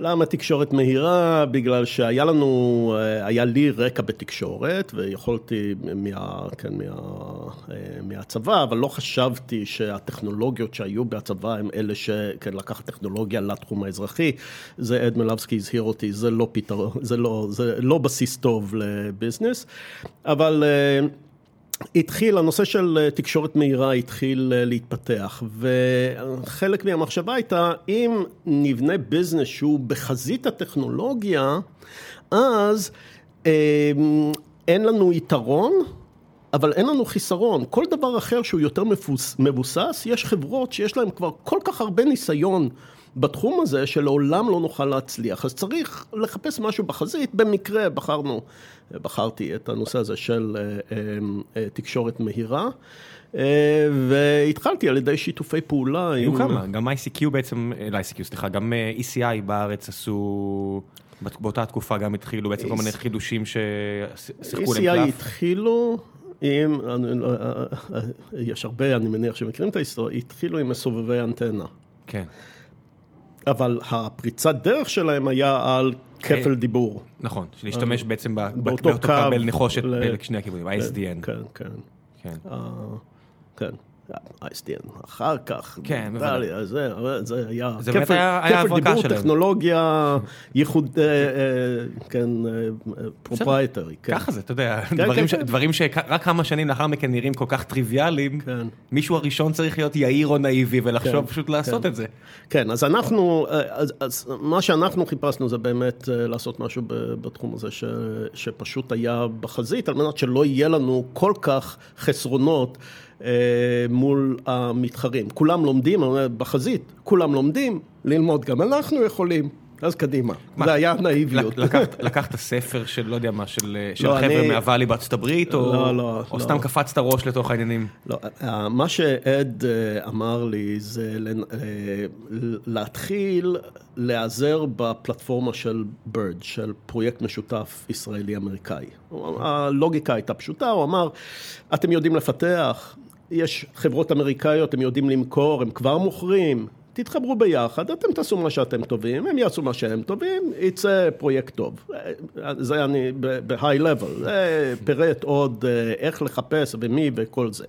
למה תקשורת מהירה? בגלל שהיה לנו, אה, היה לי רקע בתקשורת ויכולתי מה, כן, מה, אה, מהצבא, אבל לא חשבתי שהטכנולוגיות שהיו בצבא הם אלה שכן, לקחת טכנולוגיה לתחום האזרחי. זה אד מלבסקי הזהיר אותי, זה לא פתרון, זה לא, זה לא בסיס טוב לביזנס, אבל... התחיל, הנושא של אה, תקשורת מהירה התחיל אה, להתפתח, וחלק מהמחשבה הייתה, אם נבנה ביזנס שהוא בחזית הטכנולוגיה, אז אה, אין לנו יתרון, אבל אין לנו חיסרון. כל דבר אחר שהוא יותר מבוסס, יש חברות שיש להן כבר כל כך הרבה ניסיון בתחום הזה, שלעולם לא נוכל להצליח. אז צריך לחפש משהו בחזית. במקרה בחרנו, בחרתי את הנושא הזה של אה, אה, אה, תקשורת מהירה, אה, והתחלתי על ידי שיתופי פעולה. היו עם- כמה, גם ICQ בעצם, לא ICQ, סליחה, גם ECI בארץ עשו, באותה תקופה גם התחילו בעצם כל מיני חידושים ששיחקו ECI להם קלף. התחילו עם, אני לא- יש הרבה, אני מניח שמכירים את ההיסטוריה, התחילו עם מסובבי אנטנה. כן, אבל הפריצת דרך שלהם היה על כפל דיבור. נכון, להשתמש בעצם אה, באותו באותו קו כבל נחושת לשני הכיוונים, ה-SDN. כן, כן. כן. אה, כן. ה-SDN, אחר כך, כן, דליה, בוודאי. זה, זה היה, זה באמת היה- כפל דיבור, שלהם. טכנולוגיה, ייחוד, אה, אה, כן, proprietary, כן. ככה זה, אתה יודע, כן, דברים ש- כן. דברים שרק כמה שנים לאחר מכן נראים כל כך טריוויאליים, כן. מישהו הראשון צריך להיות יהיר או נאיבי ולחשוב כן, פשוט לעשות כן. את זה. כן, אז אנחנו, אה, אז, אז מה שאנחנו חיפשנו זה באמת אה, לעשות משהו בתחום הזה ש, שפשוט היה בחזית, על מנת שלא יהיה לנו כל כך חסרונות אה, מול המתחרים. כולם לומדים, אני אומר, בחזית, כולם לומדים, ללמוד גם אנחנו יכולים, אז קדימה. מה, זה היה נאיביות. לקחת- לקחת ספר של, לא יודע מה, של של לא, חבר'ה אני- מהוואלי בארצות הברית, או לא, לא, או לא. סתם קפצת ראש לתוך העניינים? לא, אה, מה שעד אה, אמר לי זה אה, להתחיל להיעזר בפלטפורמה של בירד, של פרויקט משותף ישראלי-אמריקאי. הלוגיקה הייתה פשוטה, הוא אמר, אתם יודעים לפתח, יש חברות אמריקאיות, הם יודעים למכור, הם כבר מוכרים, תתחברו ביחד, אתם תעשו מה שאתם טובים, הם יעשו מה שהם טובים, יצא פרויקט טוב. זה אני ב-high level, זה פירט עוד אה, איך לחפש ומי וכל זה.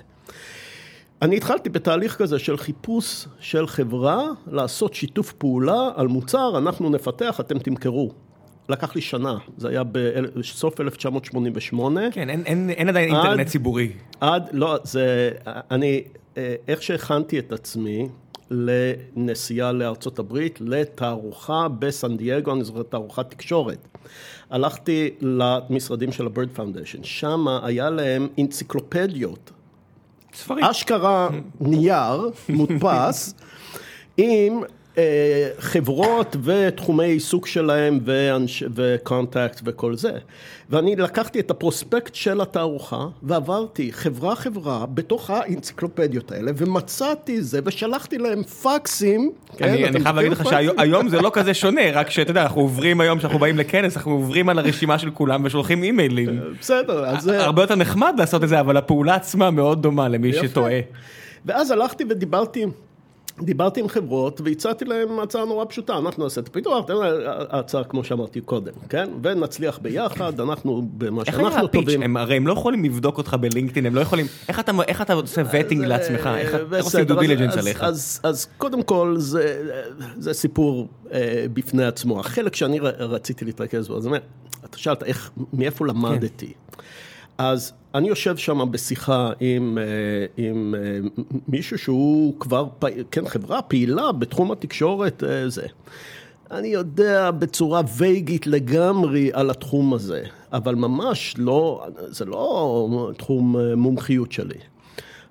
אני התחלתי בתהליך כזה של חיפוש של חברה, לעשות שיתוף פעולה על מוצר, אנחנו נפתח, אתם תמכרו. לקח לי שנה, זה היה בסוף 1988. כן, אין, אין, אין עדיין עד, אינטרנט ציבורי. עד, לא, זה, אני, אה, איך שהכנתי את עצמי לנסיעה לארצות הברית, לתערוכה בסן דייגו, אני זוכר תערוכת תקשורת. הלכתי למשרדים של ה BIRD Foundation, שם היה להם אנציקלופדיות. ספרים. אשכרה נייר מודפס עם חברות ותחומי עיסוק שלהם וקונטקט וכל זה. ואני לקחתי את הפרוספקט של התערוכה ועברתי חברה חברה בתוך האנציקלופדיות האלה ומצאתי זה ושלחתי להם פקסים. כן, אני, אני חייב להגיד לך שהיום זה לא כזה שונה, רק שאתה יודע, אנחנו עוברים היום, כשאנחנו באים לכנס, אנחנו עוברים על הרשימה של כולם ושולחים אימיילים. בסדר, אז... הרבה יותר נחמד לעשות את זה, אבל הפעולה עצמה מאוד דומה למי שטועה. ואז הלכתי ודיברתי דיברתי עם חברות והצעתי להם הצעה נורא פשוטה, אנחנו נעשה את הפיתוח, תן הצעה כמו שאמרתי קודם, כן? ונצליח ביחד, אנחנו במה שאנחנו טובים. הם הרי הם לא יכולים לבדוק אותך ב LinkedIn, הם לא יכולים, איך אתה, איך אתה עושה vetting לעצמך, איך עושה due diligence עליך? אז, אז קודם כל זה, זה סיפור אה, בפני עצמו, החלק שאני רציתי להתרכז בו, זאת אומרת, אתה שאלת איך, מאיפה למדתי. כן. אז אני יושב שם בשיחה עם, אה, עם אה, מישהו שהוא כבר, כן, חברה פעילה בתחום התקשורת, אה, זה. אני יודע בצורה וייגית לגמרי על התחום הזה, אבל ממש לא, זה לא תחום מומחיות שלי.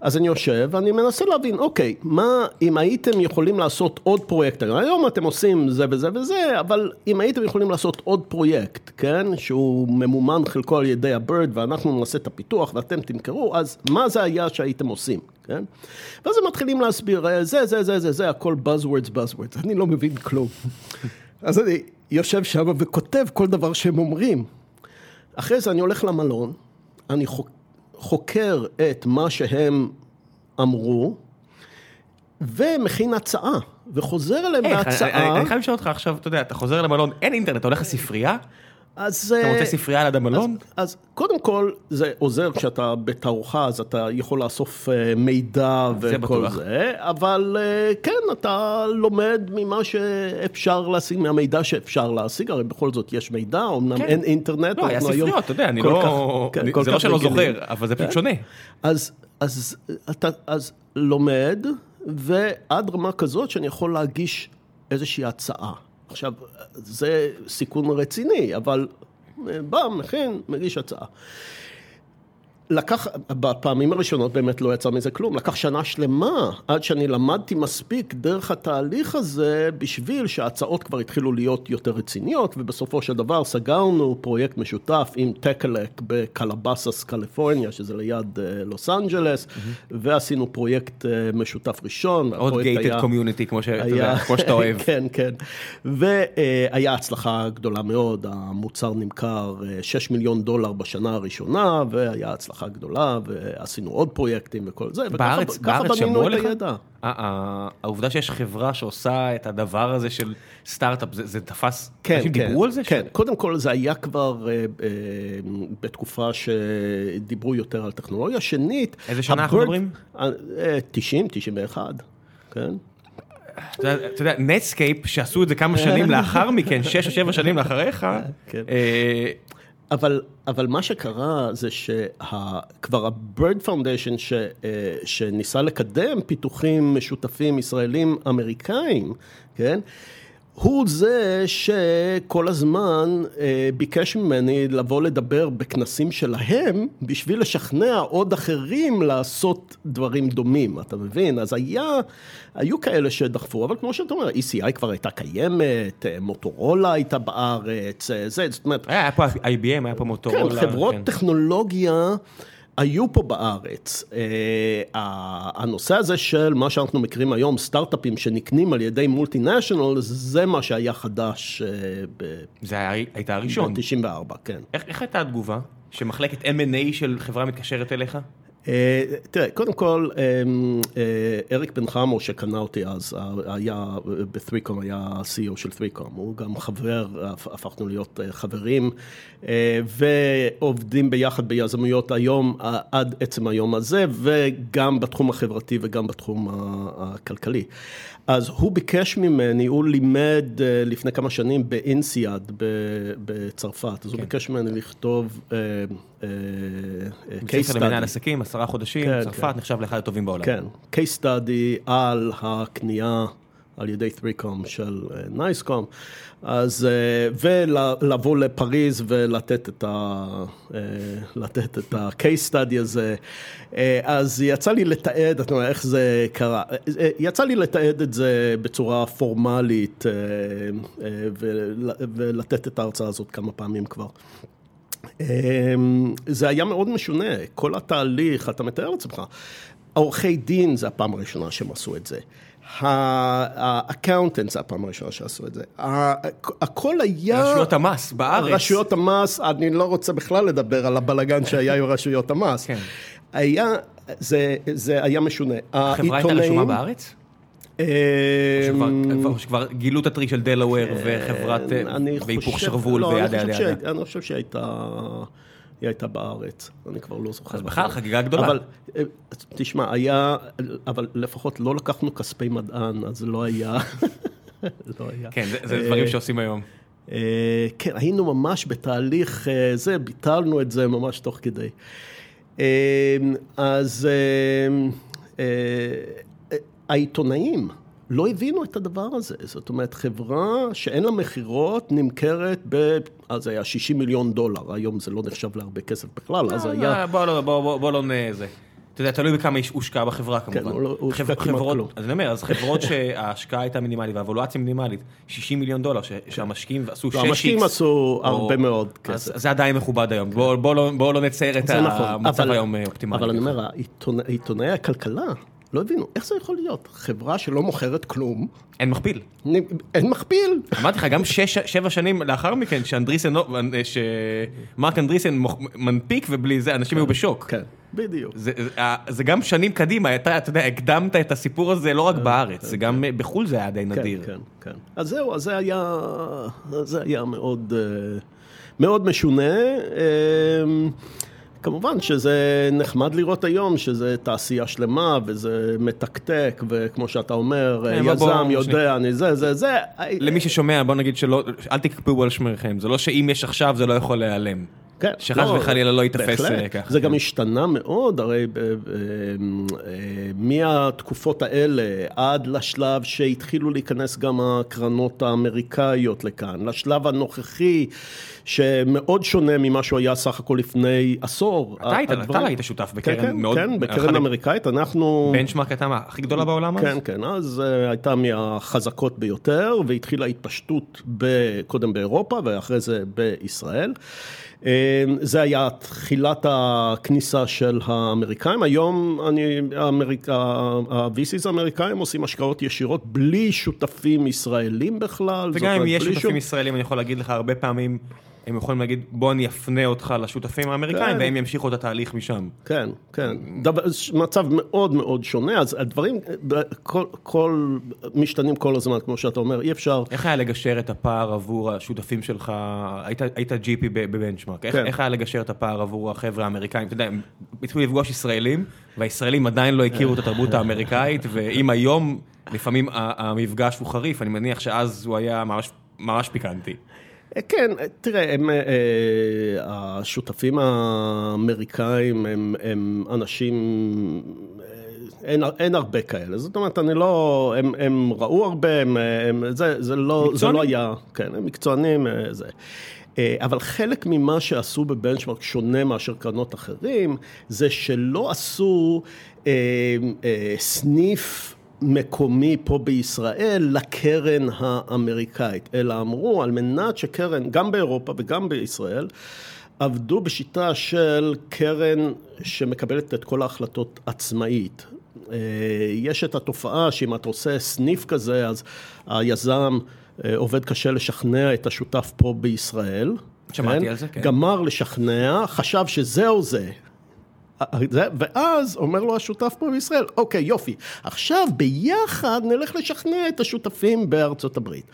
אז אני יושב ואני מנסה להבין, אוקיי, מה אם הייתם יכולים לעשות עוד פרויקט, היום אתם עושים זה וזה וזה, אבל אם הייתם יכולים לעשות עוד פרויקט, כן, שהוא ממומן חלקו על ידי הבירד ואנחנו נעשה את הפיתוח ואתם תמכרו, אז מה זה היה שהייתם עושים, כן? ואז הם מתחילים להסביר, אה, זה, זה, זה, זה, זה, הכל buzzwords, buzzwords, אני לא מבין כלום. אז אני יושב שם וכותב כל דבר שהם אומרים. אחרי זה אני הולך למלון, אני חוקר. חוקר את מה שהם אמרו, ומכין הצעה, וחוזר אליהם בהצעה. אני חייב לשאול אותך עכשיו, אתה יודע, אתה חוזר למלון, אין אינטרנט, אתה הולך לספרייה? אז... אתה רוצה ספרייה ליד המלון? אז, אז קודם כל, זה עוזר כשאתה בתערוכה, אז אתה יכול לאסוף אה, מידע וכל זה, זה, אבל אה, כן, אתה לומד ממה שאפשר להשיג, מהמידע שאפשר להשיג, הרי בכל זאת יש מידע, אמנם כן. אין אינטרנט. לא, היה ספריות, אתה יודע, אני לא... כך, כן, אני, זה לא שאני לא זוכר, אבל זה פשוט כן. שונה. אז, אז אתה אז לומד, ועד רמה כזאת שאני יכול להגיש איזושהי הצעה. עכשיו, זה סיכון רציני, אבל בא, מכין, מגיש הצעה. לקח, בפעמים הראשונות באמת לא יצא מזה כלום, לקח שנה שלמה עד שאני למדתי מספיק דרך התהליך הזה בשביל שההצעות כבר התחילו להיות יותר רציניות ובסופו של דבר סגרנו פרויקט משותף עם Tekelec בקלבאסס קליפורניה שזה ליד אה, לוס אנג'לס mm-hmm. ועשינו פרויקט אה, משותף ראשון. עוד gated community כמו, כמו שאתה אוהב. כן, כן. והיה הצלחה גדולה מאוד, המוצר נמכר 6 אה, מיליון דולר בשנה הראשונה והיה הצלחה. הצלחה גדולה, ועשינו עוד פרויקטים וכל זה, בארץ, וככה בארץ בנינו את הידע. העובדה שיש חברה שעושה את הדבר הזה של סטארט-אפ, זה, זה תפס, כן, אנשים כן, דיברו על זה? כן, ש... קודם כל זה היה כבר אה, אה, בתקופה שדיברו יותר על טכנולוגיה. שנית, איזה שנה אנחנו מדברים? 90, 91, כן. אתה יודע, Netscape, שעשו את זה כמה שנים לאחר מכן, שש או שבע שנים לאחריך, כן. אה, אבל, אבל מה שקרה זה שכבר ה-Bird Foundation ש, אה, שניסה לקדם פיתוחים משותפים ישראלים אמריקאים, כן? הוא זה שכל הזמן אה, ביקש ממני לבוא לדבר בכנסים שלהם בשביל לשכנע עוד אחרים לעשות דברים דומים, אתה מבין? אז היה, היו כאלה שדחפו, אבל כמו שאתה אומר, ECI כבר הייתה קיימת, אה, מוטורולה הייתה בארץ, אה, זה, זאת אומרת... היה פה IBM, היה פה מוטורולה. כן, חברות כן. טכנולוגיה. היו פה בארץ. אה, הנושא הזה של מה שאנחנו מכירים היום, סטארט-אפים שנקנים על ידי מולטינשיונל, זה מה שהיה חדש. אה, ב- זה היה, הייתה הראשון. ב-94, כן. איך, איך הייתה התגובה? שמחלקת M&A של חברה מתקשרת אליך? תראה, קודם כל, אריק בן חמו שקנה אותי אז, היה ב-3Com, היה CEO של 3Com, הוא גם חבר, הפכנו להיות חברים, ועובדים ביחד ביזמויות היום, עד עצם היום הזה, וגם בתחום החברתי וגם בתחום הכלכלי. אז הוא ביקש ממני, הוא לימד לפני כמה שנים באינסיאד בצרפת, אז הוא ביקש ממני לכתוב case study. עשרה חודשים, צרפת נחשב לאחד הטובים בעולם. כן, case study על הקנייה על ידי 3Com של נייסקום, אז ולבוא לפריז ולתת את ה-case study הזה, אז יצא לי לתעד, את אומרת, איך זה קרה, יצא לי לתעד את זה בצורה פורמלית ולתת את ההרצאה הזאת כמה פעמים כבר. זה היה מאוד משונה, כל התהליך, אתה מתאר לעצמך, עורכי דין זה הפעם הראשונה שהם עשו את זה, ה accountant זה הפעם הראשונה שעשו את זה, הכל היה... רשויות המס בארץ. רשויות המס, אני לא רוצה בכלל לדבר על הבלגן שהיה עם רשויות המס. כן. היה, זה היה משונה. החברה הייתה רשומה בארץ? שכבר גילו את הטריק של דלוור וחברת והיפוך שרוול וידה ידה ידה. אני חושב שהיא הייתה בארץ, אני כבר לא זוכר. אז בכלל חגיגה גדולה. אבל תשמע, היה, אבל לפחות לא לקחנו כספי מדען, אז לא היה. כן, זה דברים שעושים היום. כן, היינו ממש בתהליך זה, ביטלנו את זה ממש תוך כדי. אז... העיתונאים לא הבינו את הדבר הזה, זאת אומרת חברה שאין לה מכירות נמכרת ב... אז היה 60 מיליון דולר, היום זה לא נחשב להרבה כסף בכלל, אז היה... בוא לא נזה. אתה יודע, תלוי בכמה הושקע בחברה כמובן. כן, הוא הושקע כמעט כלום. אז אני אומר, אז חברות שההשקעה הייתה מינימלית והאבולואציה מינימלית, 60 מיליון דולר, שהמשקיעים עשו 6x. המשקיעים עשו הרבה מאוד כסף. זה עדיין מכובד היום, בואו לא נצייר את המצב היום אופטימלי. אבל אני אומר, עיתונאי הכלכלה, לא הבינו, איך זה יכול להיות? חברה שלא מוכרת כלום. אין מכפיל. אין מכפיל. אמרתי לך, גם שש, שבע שנים לאחר מכן, שאנדריסן, שמרק אנדריסן מנפיק ובלי זה, אנשים היו בשוק. כן, בדיוק. זה, זה גם שנים קדימה, אתה, אתה יודע, הקדמת את הסיפור הזה לא רק בארץ, זה גם בחו"ל זה היה די נדיר. כן, כן, כן. אז זהו, אז זה היה, זה היה מאוד, מאוד משונה. כמובן שזה נחמד לראות היום, שזה תעשייה שלמה וזה מתקתק, וכמו שאתה אומר, יזם יודע, אני זה, זה, זה. למי ששומע, בוא נגיד שלא, אל תקפאו על שמריכם, זה לא שאם יש עכשיו זה לא יכול להיעלם. כן. שחס וחלילה לא ייתפס ככה. זה גם השתנה מאוד, הרי מהתקופות האלה עד לשלב שהתחילו להיכנס גם הקרנות האמריקאיות לכאן, לשלב הנוכחי שמאוד שונה ממה שהוא היה סך הכל לפני עשור. אתה היית שותף בקרן מאוד... כן, בקרן אמריקאית, אנחנו... בנצ'מארק הייתה הכי גדולה בעולם אז? כן, כן, אז הייתה מהחזקות ביותר והתחילה התפשטות קודם באירופה ואחרי זה בישראל. זה היה תחילת הכניסה של האמריקאים, היום ה-VCs האמריקאים עושים השקעות ישירות בלי שותפים ישראלים בכלל. וגם אם יש שותפים ישראלים, אני יכול להגיד לך הרבה פעמים, הם יכולים להגיד בוא אני אפנה אותך לשותפים האמריקאים והם ימשיכו את התהליך משם. כן, כן, מצב מאוד מאוד שונה, אז הדברים, כל משתנים כל הזמן, כמו שאתה אומר, אי אפשר. איך היה לגשר את הפער עבור השותפים שלך, היית GP בבנצ'מארק, איך היה לגשר את הפער עבור החבר'ה האמריקאים, אתה יודע, הם התחילו לפגוש ישראלים, והישראלים עדיין לא הכירו את התרבות האמריקאית, ואם היום לפעמים המפגש הוא חריף, אני מניח שאז הוא היה ממש פיקנטי. כן, תראה, הם, השותפים האמריקאים הם, הם אנשים, אין, אין הרבה כאלה, זאת אומרת, אני לא, הם, הם ראו הרבה, הם, הם, זה, זה, לא, זה לא היה, כן, הם מקצוענים, זה. אבל חלק ממה שעשו בבנצ'מרק שונה מאשר קרנות אחרים, זה שלא עשו אה, אה, סניף מקומי פה בישראל לקרן האמריקאית, אלא אמרו על מנת שקרן, גם באירופה וגם בישראל, עבדו בשיטה של קרן שמקבלת את כל ההחלטות עצמאית. יש את התופעה שאם אתה עושה סניף כזה, אז היזם עובד קשה לשכנע את השותף פה בישראל. שמעתי כן? על זה, כן. גמר לשכנע, חשב שזהו זה. ואז אומר לו השותף פה בישראל, אוקיי, יופי, עכשיו ביחד נלך לשכנע את השותפים בארצות הברית.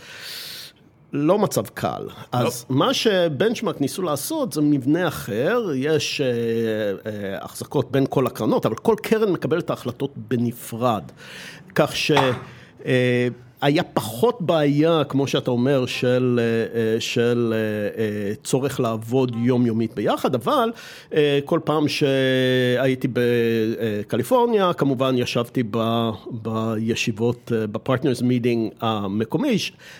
לא מצב קל. לא. אז מה שבנצ'מארק ניסו לעשות זה מבנה אחר, יש אה, אה, החזקות בין כל הקרנות, אבל כל קרן מקבלת את ההחלטות בנפרד. כך ש... אה, היה פחות בעיה, כמו שאתה אומר, של, אה, אה, של אה, צורך לעבוד יומיומית ביחד, אבל כל פעם שהייתי בקליפורניה, כמובן ישבתי ב, בישיבות, ב-partners meeting המקומי,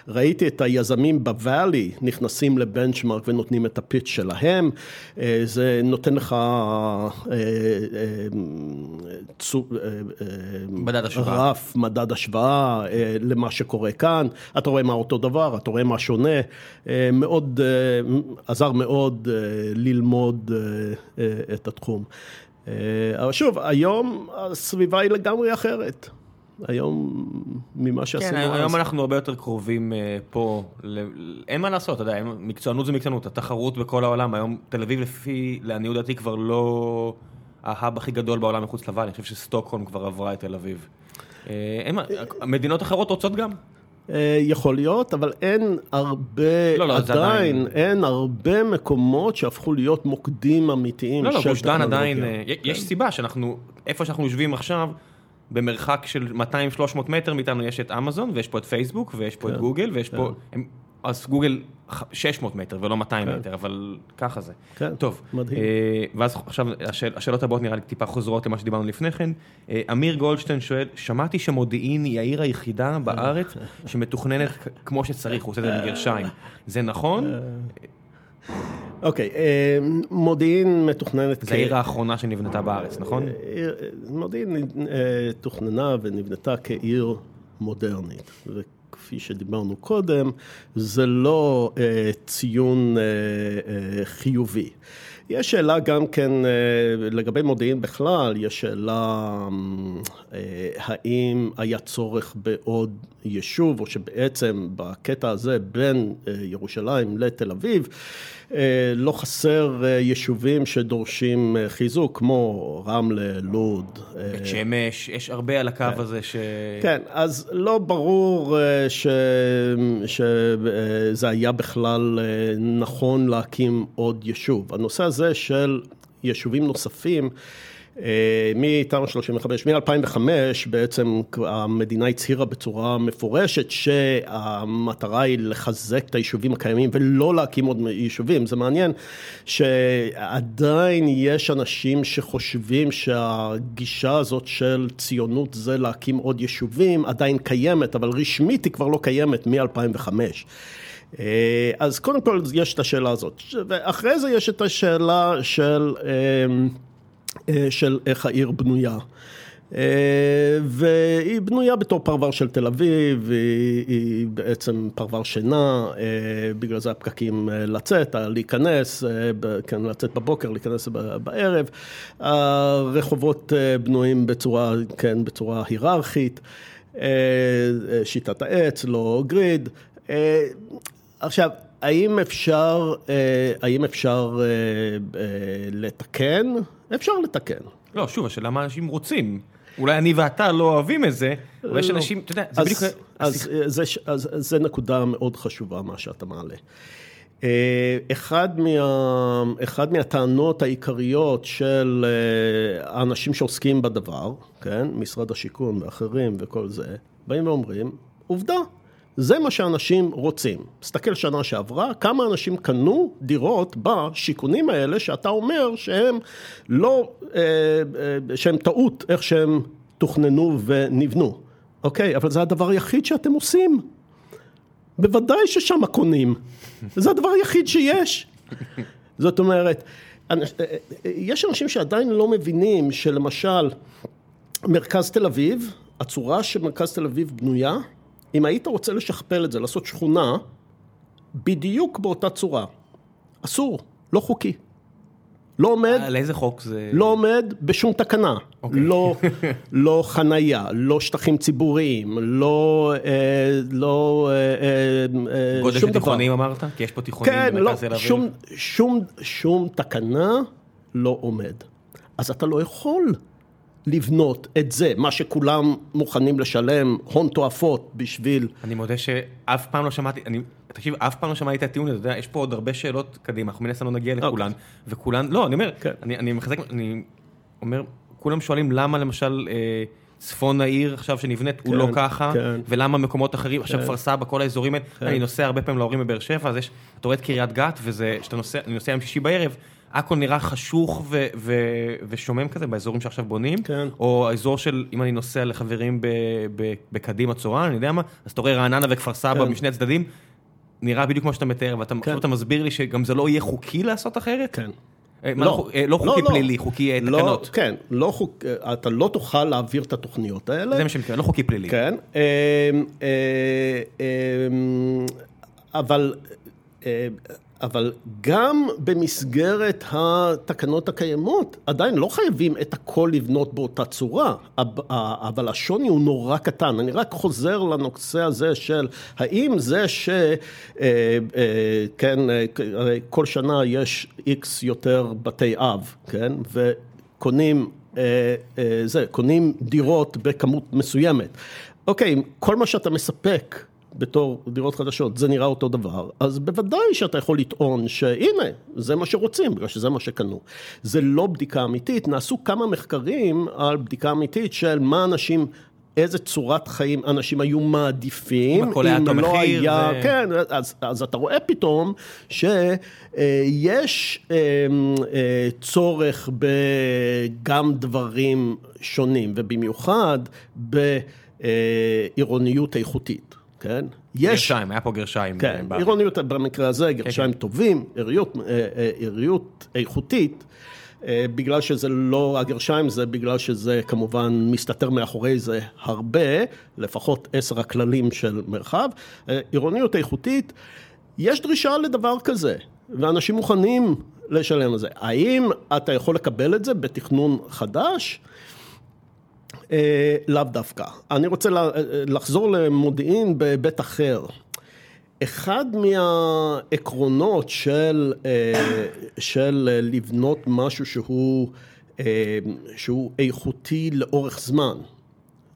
ראיתי את היזמים בוואלי נכנסים ל-Benchmark ונותנים את ה-pitch שלהם, זה נותן לך מדד השוואה. רף, מדד השוואה למה מה שקורה כאן, אתה רואה מה אותו דבר, אתה רואה מה שונה, אה, מאוד, אה, עזר מאוד אה, ללמוד את התחום. אבל שוב, היום הסביבה היא לגמרי אחרת. היום ממה שעשינו כן, אז. היום אנחנו הרבה יותר קרובים פה, אין מה לעשות, אתה יודע, מקצוענות זה מקצוענות, התחרות בכל העולם, היום תל אביב לפי, לעניות דעתי כבר לא ההאב הכי גדול בעולם מחוץ לוואלי, אני חושב שסטוקהולם כבר עברה את תל אביב. אה, מדינות אחרות רוצות גם. אה, יכול להיות, אבל אין הרבה, לא, לא, עדיין, עדיין, אין הרבה מקומות שהפכו להיות מוקדים אמיתיים לא, לא, גוש דן עדיין, אה, כן. יש סיבה שאנחנו, איפה שאנחנו יושבים עכשיו, במרחק של 200-300 מטר מאיתנו יש את אמזון, ויש פה את פייסבוק, ויש פה כן, את גוגל, ויש כן. פה, הם, אז גוגל 600 מטר ולא 200 כן. מטר, אבל ככה זה. כן, טוב. מדהים. אה, ואז עכשיו השאל, השאלות הבאות נראה לי טיפה חוזרות למה שדיברנו לפני כן. אה, אמיר גולדשטיין שואל, שמעתי שמודיעין היא העיר היחידה בארץ שמתוכננת כמו שצריך, הוא עושה את זה בגרשיים. זה נכון? אה, אוקיי, אה, מודיעין מתוכננת... זו העיר האחרונה שנבנתה בארץ, נכון? אה, מודיעין תוכננה ונבנתה כעיר מודרנית. כפי שדיברנו קודם, זה לא אה, ציון אה, אה, חיובי. יש שאלה גם כן לגבי מודיעין בכלל, יש שאלה אה, האם היה צורך בעוד יישוב, או שבעצם בקטע הזה בין ירושלים לתל אביב, לא חסר יישובים שדורשים חיזוק, כמו רמלה, לוד. בית שמש, יש הרבה על הקו כן. הזה ש... כן, אז לא ברור ש... שזה היה בכלל נכון להקים עוד יישוב. הנושא הזה הזה של יישובים נוספים, מתמ"א 35, מ-2005 בעצם המדינה הצהירה בצורה מפורשת שהמטרה היא לחזק את היישובים הקיימים ולא להקים עוד יישובים. זה מעניין שעדיין יש אנשים שחושבים שהגישה הזאת של ציונות זה להקים עוד יישובים עדיין קיימת, אבל רשמית היא כבר לא קיימת מ-2005. אה, אז קודם כל יש את השאלה הזאת, ואחרי זה יש את השאלה של, אה, של איך העיר בנויה. והיא בנויה בתור פרבר של תל אביב, היא, היא בעצם פרבר שינה, בגלל זה הפקקים לצאת, להיכנס, כן, לצאת בבוקר, להיכנס בערב. הרחובות בנויים בצורה, כן, בצורה היררכית, שיטת העץ, לא גריד. עכשיו, האם אפשר, אה, האם אפשר אה, אה, לתקן? אפשר לתקן. לא, שוב, השאלה מה אנשים רוצים. אולי אני ואתה לא אוהבים את זה, אבל יש לא. אנשים, אתה יודע, זה בדיוק... אז, זה, אז זה נקודה מאוד חשובה, מה שאתה מעלה. אחד, מה, אחד מהטענות העיקריות של האנשים שעוסקים בדבר, כן, משרד השיכון ואחרים וכל זה, באים ואומרים, עובדה, זה מה שאנשים רוצים. תסתכל שנה שעברה, כמה אנשים קנו דירות בשיכונים האלה שאתה אומר שהם לא, אה, אה, שהם טעות איך שהם תוכננו ונבנו. אוקיי, אבל זה הדבר היחיד שאתם עושים. בוודאי ששם קונים. זה הדבר היחיד שיש. זאת אומרת, אה, יש אנשים שעדיין לא מבינים שלמשל מרכז תל אביב, הצורה שמרכז תל אביב בנויה, אם היית רוצה לשכפל את זה, לעשות שכונה, בדיוק באותה צורה. אסור, לא חוקי. לא עומד... על איזה חוק זה... לא עומד בשום תקנה. Okay. אוקיי. לא, לא חנייה, לא שטחים ציבוריים, לא... אה, לא אה, אה, גודל של תיכונים אמרת? כי יש פה תיכונים כן, לא, שום, שום, שום תקנה לא עומד. אז אתה לא יכול לבנות את זה, מה שכולם מוכנים לשלם הון תועפות בשביל... אני מודה שאף פעם לא שמעתי, אני, תקשיב, אף פעם לא שמעתי את הטיעון הזה, אתה יודע, יש פה עוד הרבה שאלות קדימה, אנחנו מן הסתם לא נגיע אוקיי. לכולן, וכולן, לא, אני אומר, כן. אני, אני מחזק, אני אומר, כולם שואלים למה למשל אה, צפון העיר עכשיו שנבנית הוא כן, לא ככה, כן. ולמה מקומות אחרים, עכשיו כפר סבא, כל האזורים האלה, אני נוסע הרבה פעמים להורים בבאר שבע, אז יש, אתה רואה את קריית גת, וזה, שאתה נוסע, אני נוסע יום שישי בערב, הכל נראה חשוך ו- ו- ושומם כזה באזורים שעכשיו בונים, כן. או האזור של, אם אני נוסע לחברים ב- ב- בקדימה צורן, אני יודע מה, אז אתה רואה רעננה וכפר סבא כן. משני הצדדים, נראה בדיוק כמו שאתה מתאר, ואתה כן. אתה מסביר לי שגם זה לא יהיה חוקי לעשות אחרת? כן. אה, מה, לא, לא חוקי פלילי, חוקי אה, לא, תקנות. כן, לא חוק, אתה לא תוכל להעביר את התוכניות האלה. זה מה שאני מתכוון, לא חוקי פלילי. כן, אה, אה, אה, אבל, אה, אבל גם במסגרת התקנות הקיימות, עדיין לא חייבים את הכל לבנות באותה צורה, אבל השוני הוא נורא קטן. אני רק חוזר לנושא הזה של האם זה ש... אה, אה, כן, אה, כל שנה יש איקס יותר בתי אב, כן, וקונים... זה, קונים דירות בכמות מסוימת. אוקיי, כל מה שאתה מספק בתור דירות חדשות, זה נראה אותו דבר, אז בוודאי שאתה יכול לטעון שהנה, זה מה שרוצים, בגלל שזה מה שקנו. זה לא בדיקה אמיתית, נעשו כמה מחקרים על בדיקה אמיתית של מה אנשים... איזה צורת חיים אנשים היו מעדיפים, אם אותו לא היה, ו- כן, אז, אז אתה רואה פתאום שיש צורך בגם דברים שונים, ובמיוחד בעירוניות איכותית, כן? יש, גרשיים, היה פה גרשיים. כן, אה, בארץ. עירוניות במקרה הזה, גרשיים כן. טובים, עיריות, אה, אה, איכותית. בגלל שזה לא הגרשיים, זה בגלל שזה כמובן מסתתר מאחורי זה הרבה, לפחות עשר הכללים של מרחב. עירוניות איכותית, יש דרישה לדבר כזה, ואנשים מוכנים לשלם על זה. האם אתה יכול לקבל את זה בתכנון חדש? אה, לאו דווקא. אני רוצה אה, לחזור למודיעין בהיבט אחר. אחד מהעקרונות של, אה, של אה, לבנות משהו שהוא, אה, שהוא איכותי לאורך זמן,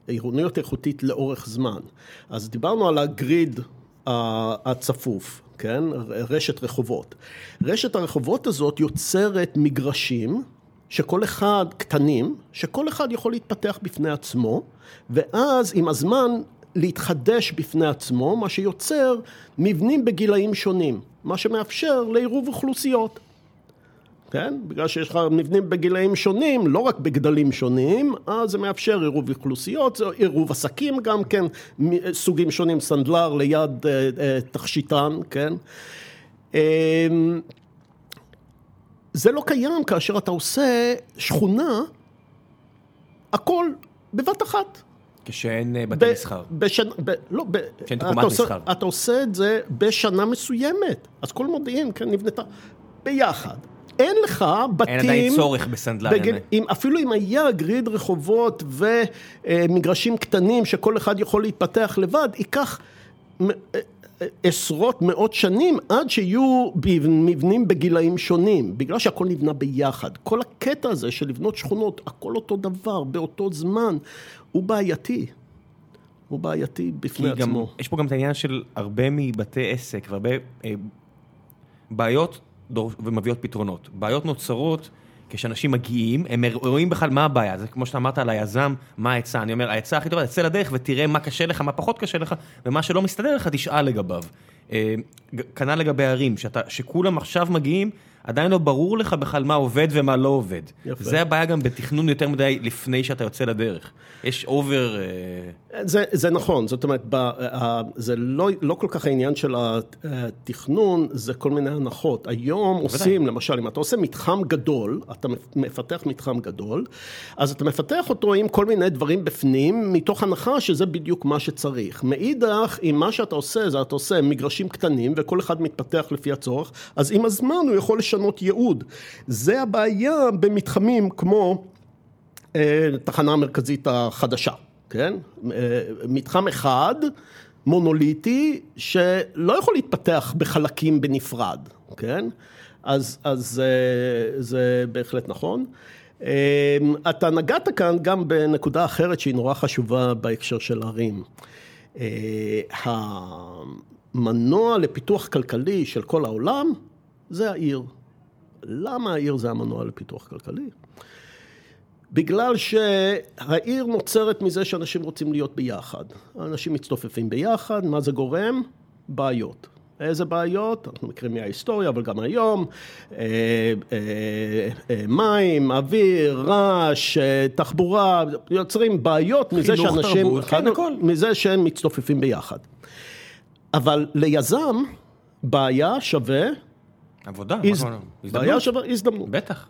עירוניות איכותית לאורך זמן. אז דיברנו על הגריד הצפוף, כן? רשת רחובות. רשת הרחובות הזאת יוצרת מגרשים שכל אחד, קטנים, שכל אחד יכול להתפתח בפני עצמו, ואז עם הזמן להתחדש בפני עצמו, מה שיוצר מבנים בגילאים שונים, מה שמאפשר לעירוב אוכלוסיות. כן? בגלל שיש לך מבנים בגילאים שונים, לא רק בגדלים שונים, אז זה מאפשר עירוב אוכלוסיות, עירוב עסקים גם כן, סוגים שונים, סנדלר ליד אה, אה, תכשיטן, כן? אה, זה לא קיים כאשר אתה עושה שכונה, הכל בבת אחת. כשאין אה, בתי מסחר. בשנה, ב, לא, ב, שאין אתה תקומת עושה, מסחר. אתה עושה את זה בשנה מסוימת, אז כל מודיעין כן נבנתה ביחד. אין לך בתים... אין עדיין צורך בסנדלר. בגל, אין- אם, אפילו אם היה גריד רחובות ומגרשים קטנים שכל אחד יכול להתפתח לבד, ייקח אה, אה, עשרות, מאות שנים עד שיהיו מבנים בגילאים שונים, בגלל שהכל נבנה ביחד. כל הקטע הזה של לבנות שכונות, הכל אותו דבר, באותו זמן, הוא בעייתי. הוא בעייתי בפני כי גם, עצמו. יש פה גם את העניין של הרבה מבתי עסק והרבה אה, בעיות דור, ומביאות פתרונות. בעיות נוצרות כשאנשים מגיעים, הם רואים בכלל מה הבעיה, זה כמו שאתה אמרת על היזם, מה העצה, אני אומר, העצה הכי טובה, תצא לדרך ותראה מה קשה לך, מה פחות קשה לך, ומה שלא מסתדר לך, תשאל לגביו. אה, כנ"ל לגבי ערים, שאתה, שכולם עכשיו מגיעים, עדיין לא ברור לך בכלל מה עובד ומה לא עובד. יפה. זה הבעיה גם בתכנון יותר מדי לפני שאתה יוצא לדרך. יש אובר... אה, זה, זה נכון, זאת אומרת, ב, ה, זה לא, לא כל כך העניין של התכנון, זה כל מיני הנחות. היום עושים, למשל, אם אתה עושה מתחם גדול, אתה מפתח מתחם גדול, אז אתה מפתח אותו עם כל מיני דברים בפנים, מתוך הנחה שזה בדיוק מה שצריך. מאידך, אם מה שאתה עושה, זה אתה עושה מגרשים קטנים, וכל אחד מתפתח לפי הצורך, אז עם הזמן הוא יכול לשנות ייעוד. זה הבעיה במתחמים כמו... אה, תחנה המרכזית החדשה, כן? אה, מתחם אחד, מונוליטי, שלא יכול להתפתח בחלקים בנפרד, כן? אז, אז אה, זה בהחלט נכון. אתה נגעת כאן גם בנקודה אחרת שהיא נורא חשובה בהקשר של ערים. המנוע לפיתוח כלכלי של כל העולם זה העיר. למה העיר זה המנוע לפיתוח כלכלי? בגלל שהעיר נוצרת מזה שאנשים רוצים להיות ביחד. אנשים מצטופפים ביחד, מה זה גורם? בעיות. איזה בעיות? אנחנו מכירים מההיסטוריה, אבל גם היום, אה, אה, אה, מים, אוויר, רעש, תחבורה, יוצרים בעיות מזה שאנשים, תרבות, כן, הכל. מזה שהם מצטופפים ביחד. אבל ליזם, בעיה שווה... עבודה, הז... בעיה שווה הזדמנות. בטח.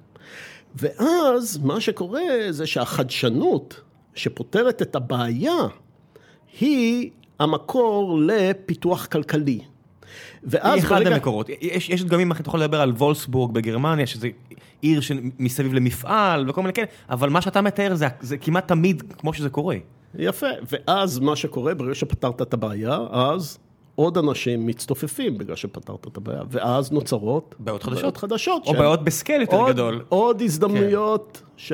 ואז מה שקורה זה שהחדשנות שפותרת את הבעיה היא המקור לפיתוח כלכלי. ואז היא אחד ברגע... המקורות, יש, יש דגמים, אתה יכול לדבר על וולסבורג בגרמניה, שזה עיר שמסביב למפעל וכל מיני כאלה, אבל מה שאתה מתאר זה, זה כמעט תמיד כמו שזה קורה. יפה, ואז מה שקורה, ברגע שפתרת את הבעיה, אז עוד אנשים מצטופפים בגלל שפתרת את הבעיה, ואז נוצרות בעיות חדשות, בעיות חדשות או בעיות בסקייל יותר עוד, גדול. עוד הזדמנויות, כן. ש...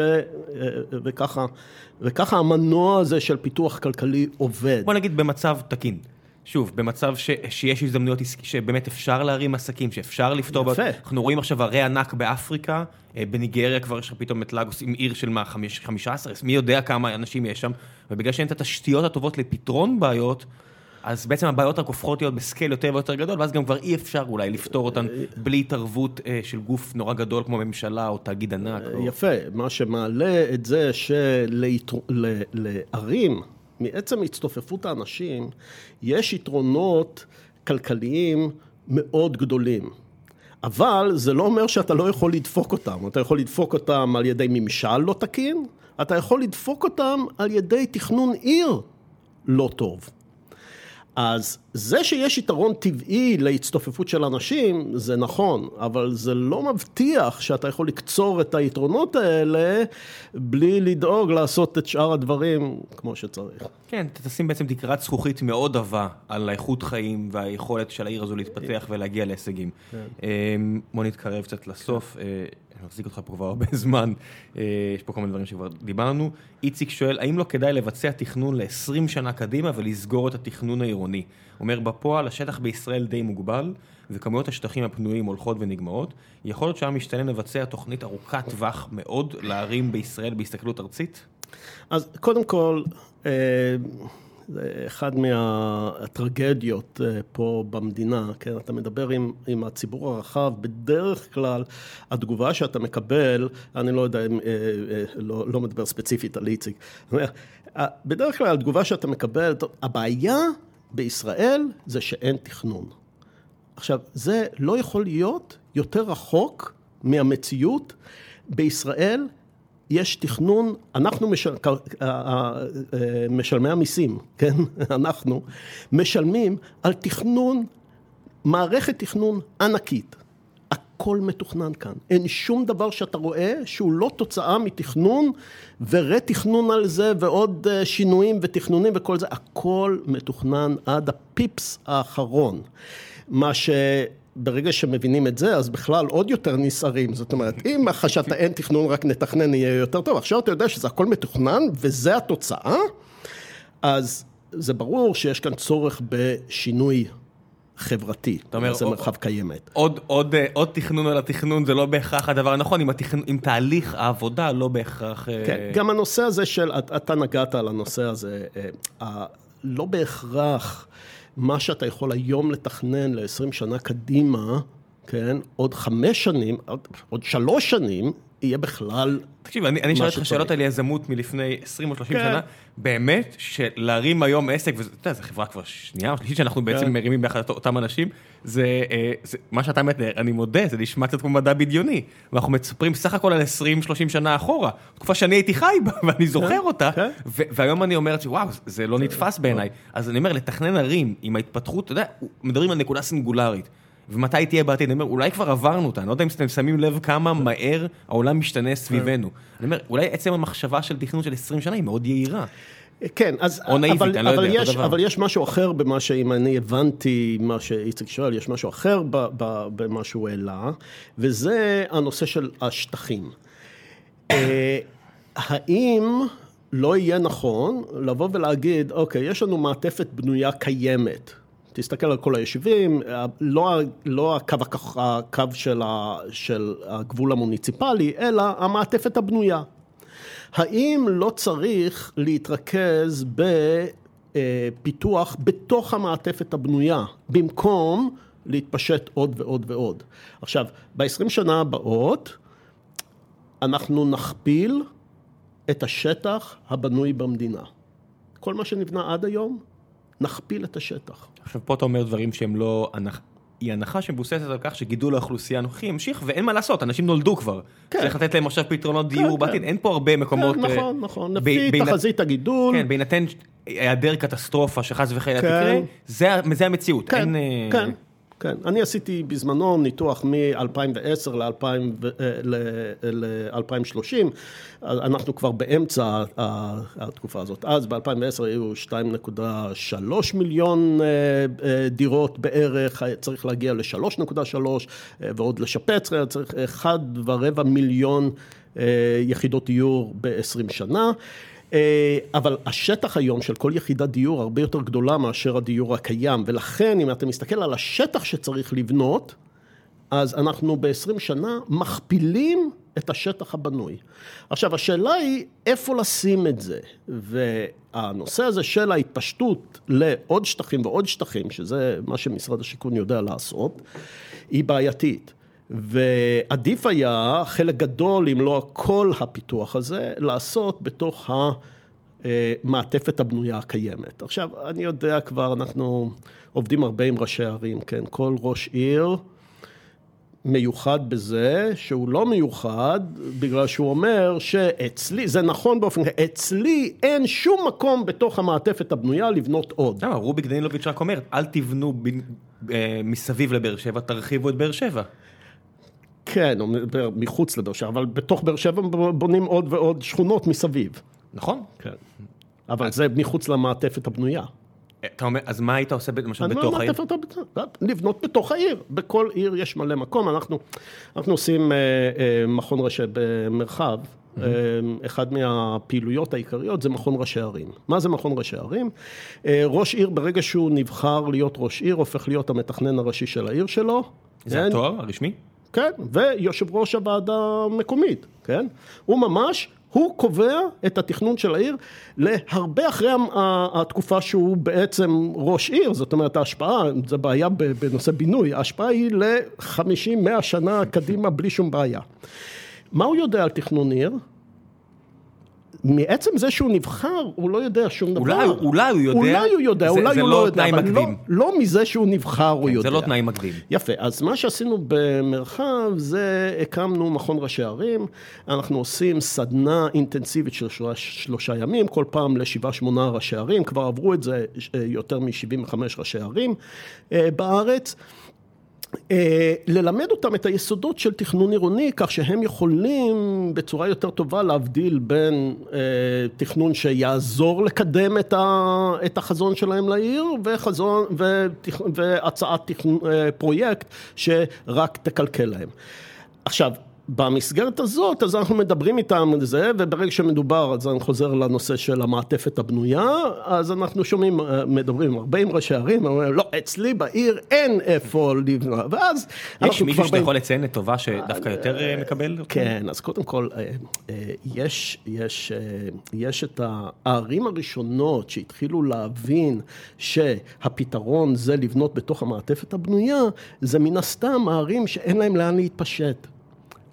וככה, וככה המנוע הזה של פיתוח כלכלי עובד. בוא נגיד במצב תקין. שוב, במצב ש, שיש הזדמנויות שבאמת אפשר להרים עסקים, שאפשר לפתור... יפה. בה, אנחנו רואים עכשיו הרי ענק באפריקה, אה, בניגריה כבר יש לך פתאום את לגוס עם עיר של מה, 15, מי יודע כמה אנשים יש שם, ובגלל שאין את התשתיות הטובות לפתרון בעיות, אז בעצם הבעיות רק הופכות להיות בסקייל יותר ויותר גדול, ואז גם כבר אי אפשר אולי לפתור אותן בלי התערבות אה, של גוף נורא גדול כמו ממשלה או תאגיד ענק. יפה, מה שמעלה את זה שלערים, מעצם הצטופפות האנשים, יש יתרונות כלכליים מאוד גדולים. אבל זה לא אומר שאתה לא יכול לדפוק אותם, אתה יכול לדפוק אותם על ידי ממשל לא תקין, אתה יכול לדפוק אותם על ידי תכנון עיר לא טוב. אז זה שיש יתרון טבעי להצטופפות של אנשים, זה נכון, אבל זה לא מבטיח שאתה יכול לקצור את היתרונות האלה בלי לדאוג לעשות את שאר הדברים כמו שצריך. כן, תשים בעצם תקרת זכוכית מאוד עבה על האיכות חיים והיכולת של העיר הזו להתפתח ולהגיע להישגים. כן. אמ, בוא נתקרב קצת לסוף. אה, אני מחזיק אותך פה כבר הרבה זמן, אה, יש פה כל מיני דברים שכבר דיברנו. איציק שואל, האם לא כדאי לבצע תכנון ל-20 שנה קדימה ולסגור את התכנון העירוני? אומר, בפועל השטח בישראל די מוגבל, וכמויות השטחים הפנויים הולכות ונגמרות. יכול להיות שהיה משתלם לבצע תוכנית ארוכת טווח מאוד לערים בישראל בהסתכלות ארצית? אז קודם כל, אה, זה אחד מהטרגדיות אה, פה במדינה, כן, אתה מדבר עם, עם הציבור הרחב, בדרך כלל התגובה שאתה מקבל, אני לא יודע, אה, אה, לא, לא מדבר ספציפית על איציק, בדרך כלל התגובה שאתה מקבל, הבעיה בישראל זה שאין תכנון. עכשיו, זה לא יכול להיות יותר רחוק מהמציאות. בישראל יש תכנון, אנחנו משל, משלמי המיסים, כן, אנחנו משלמים על תכנון, מערכת תכנון ענקית. הכל מתוכנן כאן. אין שום דבר שאתה רואה שהוא לא תוצאה מתכנון ורה-תכנון על זה ועוד אה, שינויים ותכנונים וכל זה, הכל מתוכנן עד הפיפס האחרון. מה ש... ברגע שמבינים את זה, אז בכלל עוד יותר נסערים. זאת אומרת, אם חשבת אין תכנון, רק נתכנן, יהיה יותר טוב. עכשיו אתה יודע שזה הכל מתוכנן, וזה התוצאה, אז זה ברור שיש כאן צורך בשינוי חברתי. אתה אומר, זה מרחב קיימת. עוד, עוד, אה, עוד תכנון על התכנון זה לא בהכרח הדבר הנכון, אם, התכנון, אם תהליך העבודה לא בהכרח... אה, כן, גם הנושא הזה של, אתה נגעת על הנושא הזה, אה, לא בהכרח... מה שאתה יכול היום לתכנן ל-20 שנה קדימה, כן, עוד חמש שנים, עוד, עוד שלוש שנים, יהיה בכלל... תקשיב, אני, אני שואל אותך שאלות על יזמות מלפני 20 או 30 כן. שנה, באמת, שלהרים היום עסק, ואתה יודע, זו חברה כבר שנייה או שלישית שאנחנו בעצם כן. מרימים ביחד את אותם אנשים, זה, אה, זה מה שאתה מתאר, אני מודה, זה נשמע קצת כמו מדע בדיוני, ואנחנו מספרים סך הכל על 20-30 שנה אחורה, תקופה שאני הייתי חי בה, ואני זוכר כן, אותה, כן. והיום אני אומר, וואו, זה לא נתפס בעיניי, אז אני אומר, לתכנן ערים עם ההתפתחות, אתה יודע, מדברים על נקודה סינגולרית. ומתי תהיה בעתיד, אני אומר, אולי כבר עברנו אותה, אני לא יודע אם אתם שמים לב כמה מהר העולם משתנה סביבנו. אני אומר, אולי עצם המחשבה של תכנון של 20 שנה היא מאוד יהירה. כן, אז... או נאיבית, אבל, אני לא יודע, יש, אבל יש משהו אחר במה שאם אני הבנתי מה שאיציק שואל, יש משהו אחר במה שהוא העלה, וזה הנושא של השטחים. אה, האם לא יהיה נכון לבוא ולהגיד, אוקיי, יש לנו מעטפת בנויה קיימת. תסתכל על כל היישובים, לא, לא הקו, הקו של, ה, של הגבול המוניציפלי, אלא המעטפת הבנויה. האם לא צריך להתרכז בפיתוח בתוך המעטפת הבנויה, במקום להתפשט עוד ועוד ועוד? עכשיו, ב-20 שנה הבאות, אנחנו נכפיל את השטח הבנוי במדינה. כל מה שנבנה עד היום, נכפיל את השטח. עכשיו פה אתה אומר דברים שהם לא, היא הנחה שמבוססת על כך שגידול האוכלוסייה הנוכחי ימשיך, ואין מה לעשות, אנשים נולדו כבר. כן. צריך לתת להם עכשיו פתרונות כן, דיור כן. בעתיד, אין פה הרבה מקומות... כן, נכון, אה, נכון, לפי תחזית הגידול. כן, בהינתן היעדר קטסטרופה שחס וחלילה כן. תקרה, זה, זה המציאות. כן, אין, אה, כן. כן, אני עשיתי בזמנו ניתוח מ-2010 ל-2030, אנחנו כבר באמצע התקופה הזאת. אז ב-2010 היו 2.3 מיליון אה, אה, דירות בערך, צריך להגיע ל-3.3 אה, ועוד לשפץ, צריך 1.4 מיליון יחידות דיור ב-20 שנה. אה, אבל השטח היום של כל יחידת דיור הרבה יותר גדולה מאשר הדיור הקיים, ולכן אם אתה מסתכל על השטח שצריך לבנות, אז אנחנו ב-20 שנה מכפילים את השטח הבנוי. עכשיו, השאלה היא איפה לשים את זה, והנושא הזה של ההתפשטות לעוד שטחים ועוד שטחים, שזה מה שמשרד השיכון יודע לעשות, היא בעייתית. ועדיף היה חלק גדול, אם לא כל הפיתוח הזה, לעשות בתוך המעטפת הבנויה הקיימת. עכשיו, אני יודע כבר, אנחנו עובדים הרבה עם ראשי ערים, כן? כל ראש עיר מיוחד בזה שהוא לא מיוחד בגלל שהוא אומר שאצלי, זה נכון באופן, אצלי אין שום מקום בתוך המעטפת הבנויה לבנות עוד. למה, רוביק דנילוביץ' רק אומר, אל תבנו אה, מסביב לבאר שבע, תרחיבו את באר שבע. כן, מחוץ לבאר שבע, אבל בתוך באר שבע בונים עוד ועוד שכונות מסביב. נכון. כן. אבל זה מחוץ למעטפת הבנויה. אתה אומר, אז מה היית עושה למשל בתוך העיר? לבנות בתוך העיר, בכל עיר יש מלא מקום, אנחנו, אנחנו עושים אה, אה, מכון ראשי במרחב, אה, אחד מהפעילויות העיקריות זה מכון ראשי ערים. מה זה מכון ראשי ערים? ראש עיר ברגע שהוא נבחר להיות ראש עיר, הופך להיות המתכנן הראשי של העיר שלו. זה כן? התואר הרשמי? כן, ויושב ראש הוועדה המקומית, כן? הוא ממש, הוא קובע את התכנון של העיר להרבה אחרי התקופה שהוא בעצם ראש עיר, זאת אומרת ההשפעה, זו בעיה בנושא בינוי, ההשפעה היא ל-50-100 שנה קדימה בלי שום בעיה. מה הוא יודע על תכנון עיר? מעצם זה שהוא נבחר, הוא לא יודע שום דבר. אולי, אולי הוא יודע. אולי הוא יודע, זה, אולי זה הוא לא, לא יודע, אבל לא, לא מזה שהוא נבחר הוא כן, יודע. זה לא תנאי מקדים. יפה, אז מה שעשינו במרחב זה הקמנו מכון ראשי ערים, אנחנו עושים סדנה אינטנסיבית של שלושה ימים, כל פעם לשבעה שמונה ראשי ערים, כבר עברו את זה אה, יותר מ-75 ראשי ערים אה, בארץ. אה, ללמד אותם את היסודות של תכנון עירוני, כך שהם יכולים בצורה יותר טובה להבדיל בין אה, תכנון שיעזור לקדם את החזון שלהם לעיר, וחזון, והצעת תכנון, אה, פרויקט שרק תקלקל להם. עכשיו, במסגרת הזאת, אז אנחנו מדברים איתם על זה, וברגע שמדובר, אז אני חוזר לנושא של המעטפת הבנויה, אז אנחנו שומעים, מדברים הרבה עם ראשי ערים, אומרים, לא, אצלי בעיר אין איפה לבנות, ואז... יש מישהו שאתה יכול לציין לטובה שדווקא יותר אה, מקבל? כן, אז קודם כל, אה, אה, יש, יש, יש את הערים הראשונות שהתחילו להבין שהפתרון זה לבנות בתוך המעטפת הבנויה, זה מן הסתם הערים שאין להם לאן להתפשט.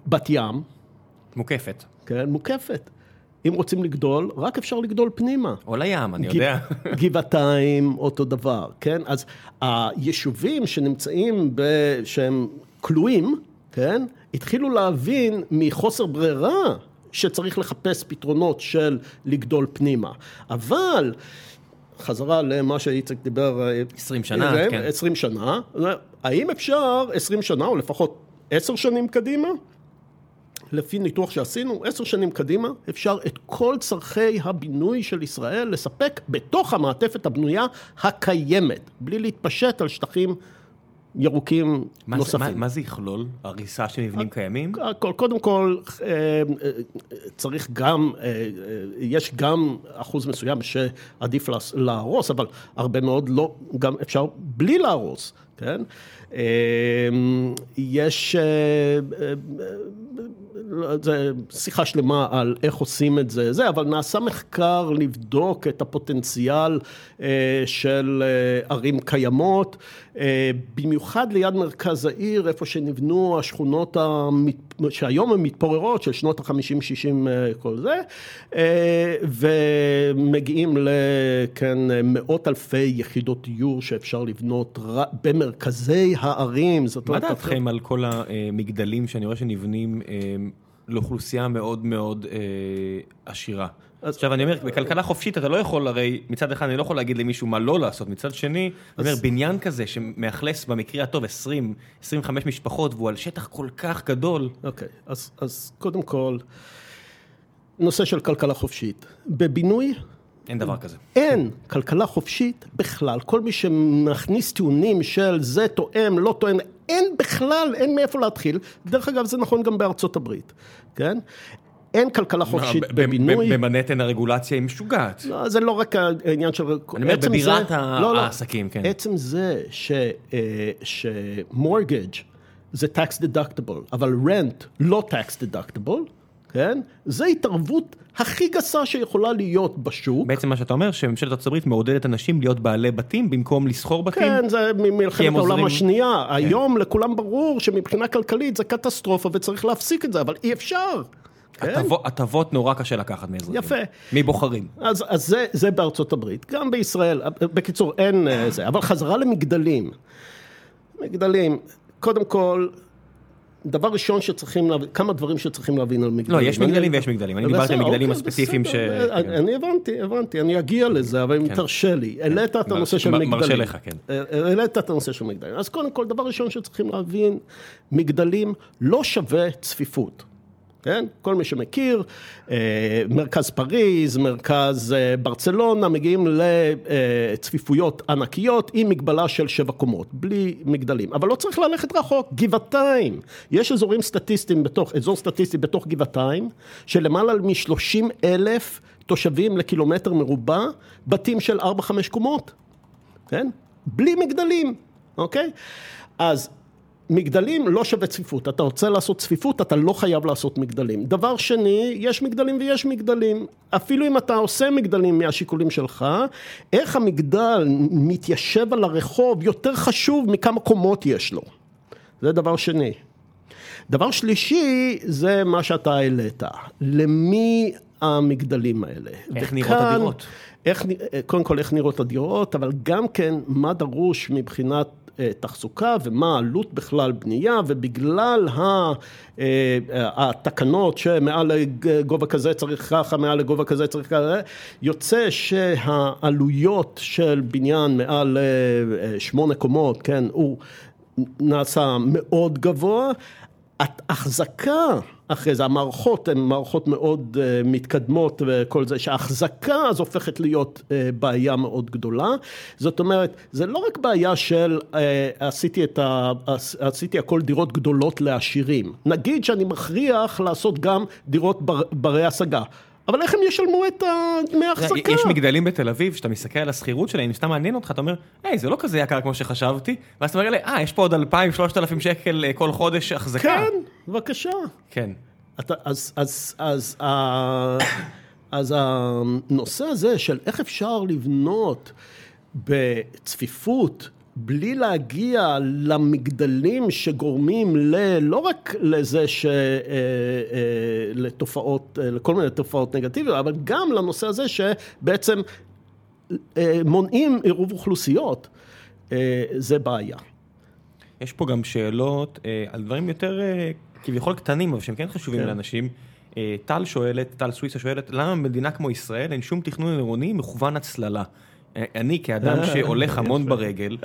בת ים. מוקפת. כן, מוקפת. אם רוצים לגדול, רק אפשר לגדול פנימה. או לים, אני יודע. גבעתיים, אותו דבר, כן? אז היישובים שנמצאים, ב... שהם כלואים, כן? התחילו להבין מחוסר ברירה שצריך לחפש פתרונות של לגדול פנימה. אבל... חזרה למה שאיציק דיבר... 20 שנה, זה, כן. 20 שנה. האם אפשר 20 שנה, או לפחות 10 שנים קדימה, לפי ניתוח שעשינו, עשר שנים קדימה, אפשר את כל צורכי הבינוי של ישראל לספק בתוך המעטפת הבנויה הקיימת, בלי להתפשט על שטחים ירוקים מה נוספים. זה, מה, מה זה יכלול? הריסה של מבנים קיימים? קודם כל, אה, אה, צריך גם, אה, יש גם אחוז מסוים שעדיף להרוס, אבל הרבה מאוד לא, גם אפשר בלי להרוס, כן? יש, זה שיחה שלמה על איך עושים את זה, זה, אבל נעשה מחקר לבדוק את הפוטנציאל אה, של אה, ערים קיימות, אה, במיוחד ליד מרכז העיר, איפה שנבנו השכונות המת... שהיום הן מתפוררות, של שנות החמישים, שישים, אה, כל זה, אה, ומגיעים לכן מאות אלפי יחידות דיור שאפשר לבנות ר- במרכזי הערים, מה. דעתכם על כל המגדלים שאני רואה שנבנים אה, לאוכלוסייה מאוד מאוד אה, עשירה? אז- עכשיו אני אומר, בכלכלה חופשית אתה לא יכול, הרי מצד אחד אני לא יכול להגיד למישהו מה לא לעשות, מצד שני, אני אומר, בניין כזה שמאכלס במקרה הטוב 20, 25 משפחות והוא על שטח כל כך גדול, אוקיי, אז, אז קודם כל, נושא של כלכלה חופשית. בבינוי אין דבר כזה. אין כלכלה חופשית בכלל. כל מי שמכניס טיעונים של זה תואם, לא תואם, אין בכלל, אין מאיפה להתחיל. דרך אגב, זה נכון גם בארצות הברית, כן? אין כלכלה חופשית ב- בבינוי. במנהטן הרגולציה היא משוגעת. לא, זה לא רק העניין של... אני אומר, בבירת זה- לא, לא. העסקים, כן. עצם זה ש- אה, שמורגג' זה tax deductible, אבל rent לא tax deductible, כן? זה התערבות הכי גסה שיכולה להיות בשוק. בעצם מה שאתה אומר, שממשלת ארצות הברית מעודדת אנשים להיות בעלי בתים במקום לשכור בתים. כן, זה ממלחמת העולם עוזרים- השנייה. היום לכולם ברור שמבחינה כלכלית זה קטסטרופה וצריך להפסיק את זה, אבל אי אפשר. כן? הטבות- הטבות נורא קשה לקחת מאזרחים. יפה. מבוחרים. אז, אז זה, זה בארצות הברית, גם בישראל, בקיצור אין אה, זה, אבל חזרה למגדלים. מגדלים, קודם כל, דבר ראשון שצריכים להבין, כמה דברים שצריכים להבין על מגדלים. לא, יש מגדלים ויש מגדלים. אני דיברתי על בסדר, מגדלים אוקיי, הספציפיים ש... בסדר, אני אני הבנתי, הבנתי, אני אגיע לזה, אבל אם כן. תרשה לי, העלית את הנושא של מגדלים. מרשה לך, כן. אה, העלית את הנושא של מגדלים. אז קודם כל, דבר ראשון שצריכים להבין, מגדלים לא שווה צפיפות. כן? כל מי שמכיר, אה, מרכז פריז, מרכז אה, ברצלונה, מגיעים לצפיפויות ענקיות עם מגבלה של שבע קומות, בלי מגדלים. אבל לא צריך ללכת רחוק, גבעתיים. יש אזורים סטטיסטיים בתוך, אזור סטטיסטי בתוך גבעתיים, שלמעלה מ-30 אלף תושבים לקילומטר מרובע, בתים של 4-5 קומות. כן? בלי מגדלים, אוקיי? אז מגדלים לא שווה צפיפות. אתה רוצה לעשות צפיפות, אתה לא חייב לעשות מגדלים. דבר שני, יש מגדלים ויש מגדלים. אפילו אם אתה עושה מגדלים מהשיקולים שלך, איך המגדל מתיישב על הרחוב יותר חשוב מכמה קומות יש לו. זה דבר שני. דבר שלישי, זה מה שאתה העלית. למי המגדלים האלה? איך נראות וכאן- הדירות? איך, קודם כל איך נראות הדירות, אבל גם כן מה דרוש מבחינת תחזוקה ומה העלות בכלל בנייה, ובגלל אה, אה, התקנות שמעל לגובה כזה צריך ככה, מעל לגובה כזה צריך ככה, יוצא שהעלויות של בניין מעל אה, שמונה קומות, כן, הוא נעשה מאוד גבוה. ההחזקה אחרי זה, המערכות הן מערכות מאוד אה, מתקדמות וכל זה, שההחזקה אז הופכת להיות אה, בעיה מאוד גדולה. זאת אומרת, זה לא רק בעיה של אה, עשיתי, את ה, עשיתי הכל דירות גדולות לעשירים. נגיד שאני מכריח לעשות גם דירות בר, ברי השגה. אבל איך הם ישלמו את דמי ההחזקה? יש מגדלים בתל אביב, שאתה מסתכל על השכירות שלהם, אם סתם מעניין אותך, אתה אומר, היי, זה לא כזה יקר כמו שחשבתי, ואז אתה אומר לי, אה, יש פה עוד 2,000-3,000 שקל אה, כל חודש החזקה. כן, בבקשה. כן. אתה, אז, אז, אז, אז, אז הנושא הזה של איך אפשר לבנות בצפיפות בלי להגיע למגדלים שגורמים ל... לא רק לזה ש... אה, אה, לתופעות, אה, לכל מיני תופעות נגטיביות, אבל גם לנושא הזה שבעצם מונעים עירוב אוכלוסיות, זה בעיה. יש פה גם שאלות על דברים יותר כביכול קטנים, אבל שהם כן חשובים כן. לאנשים. טל שואלת, טל סוויסה שואלת, למה במדינה כמו ישראל אין שום תכנון עירוני מכוון הצללה? אה, אני כאדם שהולך המון ברגל,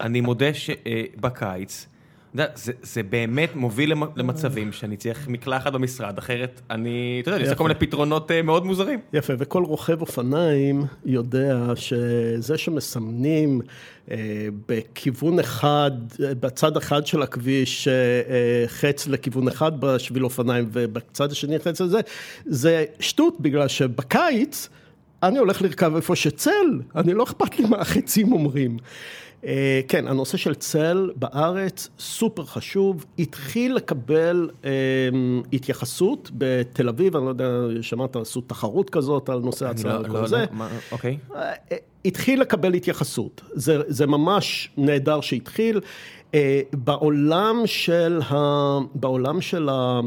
אני מודה שבקיץ, זה, זה באמת מוביל למצבים שאני צריך מקלחת במשרד, אחרת אני, אתה יודע, אני עושה כל מיני פתרונות מאוד מוזרים. יפה, וכל רוכב אופניים יודע שזה שמסמנים בכיוון אחד, בצד אחד של הכביש, חץ לכיוון אחד בשביל אופניים ובצד השני חץ לזה, זה שטות, בגלל שבקיץ אני הולך לרכב איפה שצל, אני לא אכפת לי מה החצים אומרים. אה, כן, הנושא של צל בארץ סופר חשוב, התחיל לקבל אה, התייחסות בתל אביב, אני לא יודע, שמעת, עשו תחרות כזאת על נושא הצל וכל זה. אוקיי. אה, התחיל לקבל התייחסות, זה, זה ממש נהדר שהתחיל. בעולם של, ה, בעולם של, ה,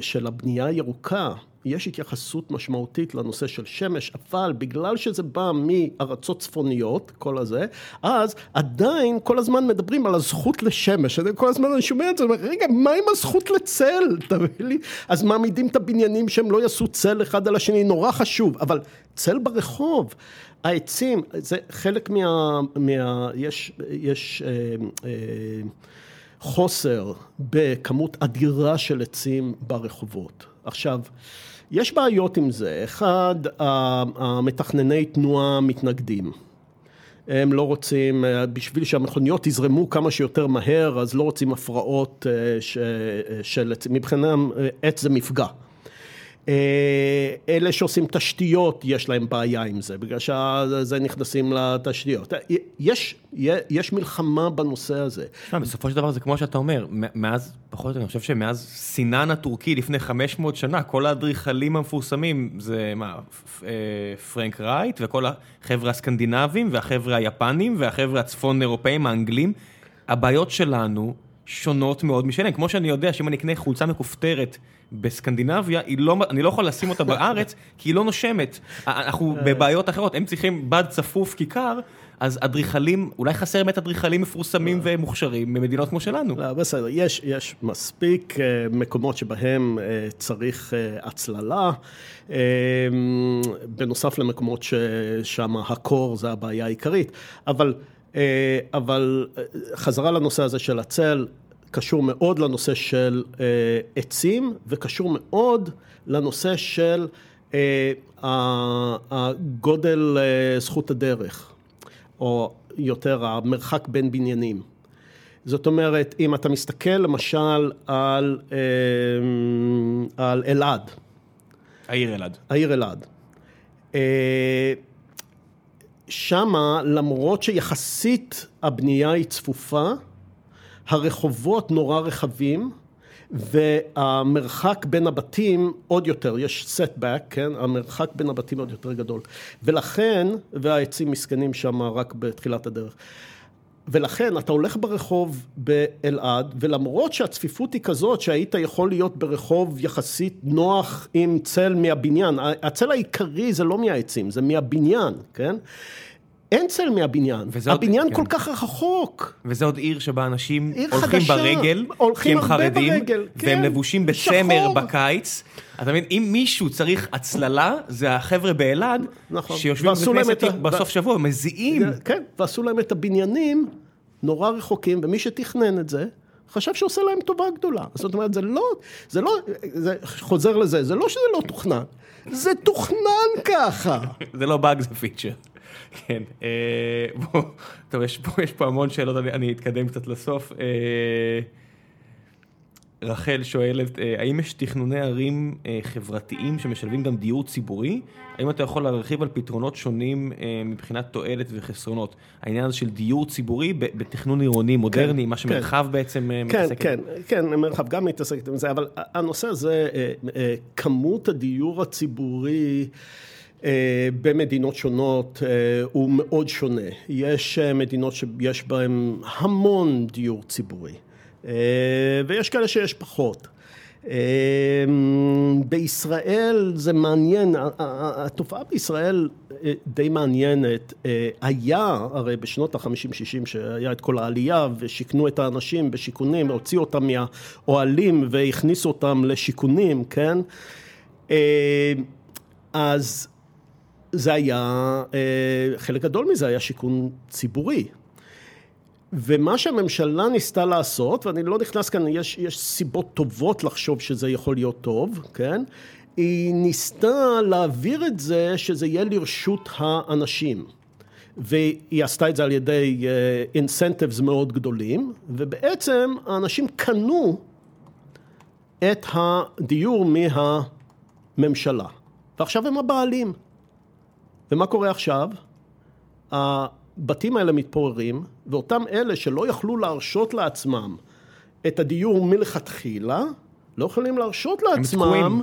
של הבנייה הירוקה, יש התייחסות משמעותית לנושא של שמש, אבל בגלל שזה בא מארצות צפוניות, כל הזה, אז עדיין כל הזמן מדברים על הזכות לשמש. כל הזמן אני שומע את זה, אומר, רגע, מה עם הזכות לצל? לי. אז מעמידים את הבניינים שהם לא יעשו צל אחד על השני, נורא חשוב, אבל צל ברחוב. העצים, זה חלק מה... מה יש, יש אה, אה, חוסר בכמות אדירה של עצים ברחובות. עכשיו, יש בעיות עם זה. אחד, המתכנני תנועה מתנגדים. הם לא רוצים, בשביל שהמכוניות יזרמו כמה שיותר מהר, אז לא רוצים הפרעות אה, של, מבחינתם עץ זה מפגע. אה, אלה שעושים תשתיות, יש להם בעיה עם זה, בגלל שזה נכנסים לתשתיות. יש, יש מלחמה בנושא הזה. שמה, בסופו של דבר זה כמו שאתה אומר, מאז, פחות או יותר, אני חושב שמאז סינן הטורקי לפני 500 שנה, כל האדריכלים המפורסמים זה מה, אה, פרנק רייט וכל החבר'ה הסקנדינבים והחבר'ה היפנים והחבר'ה הצפון אירופאים, האנגלים, הבעיות שלנו שונות מאוד משלהם, כמו שאני יודע שאם אני אקנה חולצה מכופתרת בסקנדינביה, לא, אני לא יכול לשים אותה בארץ, כי היא לא נושמת. אנחנו בבעיות אחרות, הם צריכים בד צפוף כיכר, אז אדריכלים, אולי חסר באמת אדריכלים מפורסמים ומוכשרים במדינות כמו שלנו. לא, בסדר, יש, יש מספיק אה, מקומות שבהם אה, צריך אה, הצללה, בנוסף למקומות ששם הקור זה הבעיה העיקרית, אבל... אבל חזרה לנושא הזה של הצל, קשור מאוד לנושא של אה, עצים וקשור מאוד לנושא של אה, הגודל אה, זכות הדרך, או יותר המרחק בין בניינים. זאת אומרת, אם אתה מסתכל למשל על, על אלעד. העיר אלעד. העיר אלעד. שמה, למרות שיחסית הבנייה היא צפופה, הרחובות נורא רחבים, והמרחק בין הבתים עוד יותר, יש setback, כן? המרחק בין הבתים עוד יותר גדול. ולכן, והעצים מסכנים שם רק בתחילת הדרך. ולכן אתה הולך ברחוב באלעד, ולמרות שהצפיפות היא כזאת שהיית יכול להיות ברחוב יחסית נוח עם צל מהבניין, הצל העיקרי זה לא מהעצים, זה מהבניין, כן? אין צל מהבניין, הבניין עוד, כל כן. כך רחוק. וזה עוד עיר שבה אנשים הולכים חדשה, ברגל, הולכים כי הם חרדים, ברגל, כן, והם לבושים בצמר בקיץ. אתה מבין, אם מישהו צריך הצללה, זה החבר'ה באלעד, נכון. שיושבים בכנסת בסוף שבוע, מזיעים. כן, ועשו להם את הבניינים נורא רחוקים, ומי שתכנן את זה, חשב שעושה להם טובה גדולה. זאת אומרת, זה לא, זה לא, זה חוזר לזה, זה לא שזה לא תוכנן, זה תוכנן ככה. זה לא באג, זה פיצ'ר. כן, אה, בוא, טוב, יש פה, יש פה המון שאלות, אני, אני אתקדם קצת לסוף. אה, רחל שואלת, אה, האם יש תכנוני ערים חברתיים שמשלבים גם דיור ציבורי? האם אתה יכול להרחיב על פתרונות שונים מבחינת תועלת וחסרונות? העניין הזה של דיור ציבורי בתכנון עירוני מודרני, כן, מה שמרחב כן, בעצם כן, מתעסק כן, כן, כן, מרחב גם מתעסקת עם זה, אבל הנושא הזה, כמות הדיור הציבורי... אה, במדינות שונות אה, הוא מאוד שונה. יש אה, מדינות שיש בהן המון דיור ציבורי, ויש כאלה שיש פחות. בישראל זה מעניין, התופעה בישראל די מעניינת, היה הרי בשנות ה-50-60 שהיה את כל העלייה ושיכנו את האנשים בשיכונים, הוציאו אותם מהאוהלים והכניסו אותם לשיכונים, כן? אז זה היה, אה, חלק גדול מזה היה שיכון ציבורי. ומה שהממשלה ניסתה לעשות, ואני לא נכנס כאן, יש, יש סיבות טובות לחשוב שזה יכול להיות טוב, כן? היא ניסתה להעביר את זה שזה יהיה לרשות האנשים. והיא עשתה את זה על ידי אינסנטיבס uh, מאוד גדולים, ובעצם האנשים קנו את הדיור מהממשלה. ועכשיו הם הבעלים. ומה קורה עכשיו? הבתים האלה מתפוררים, ואותם אלה שלא יכלו להרשות לעצמם את הדיור מלכתחילה, לא יכולים להרשות לעצמם... הם תקועים.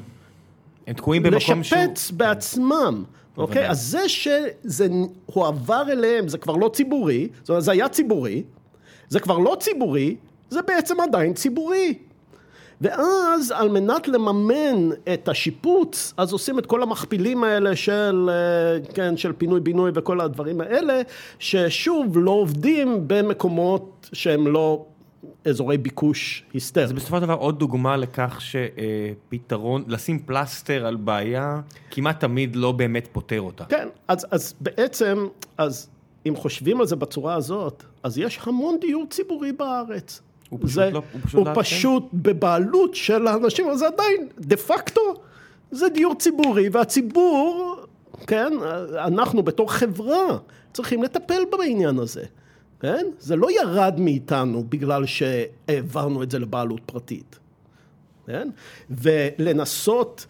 הם תקועים במקום שהוא... לשפץ בעצמם. אוקיי? אז זה שזה הועבר אליהם, זה כבר לא ציבורי, זאת אומרת, זה היה ציבורי, זה כבר לא ציבורי, זה בעצם עדיין ציבורי. ואז על מנת לממן את השיפוץ, אז עושים את כל המכפילים האלה של, אה, כן, של פינוי-בינוי וכל הדברים האלה, ששוב לא עובדים במקומות שהם לא אזורי ביקוש היסטרי. זה בסופו של דבר עוד דוגמה לכך שפתרון, לשים פלסטר על בעיה, כמעט תמיד לא באמת פותר אותה. כן, אז, אז בעצם, אז אם חושבים על זה בצורה הזאת, אז יש המון דיור ציבורי בארץ. הוא פשוט זה, לא, הוא פשוט, הוא לא פשוט בבעלות של האנשים, אבל זה עדיין, דה פקטו, זה דיור ציבורי, והציבור, כן, אנחנו בתור חברה צריכים לטפל בעניין הזה. כן? זה לא ירד מאיתנו בגלל שהעברנו את זה לבעלות פרטית, כן? ולנסות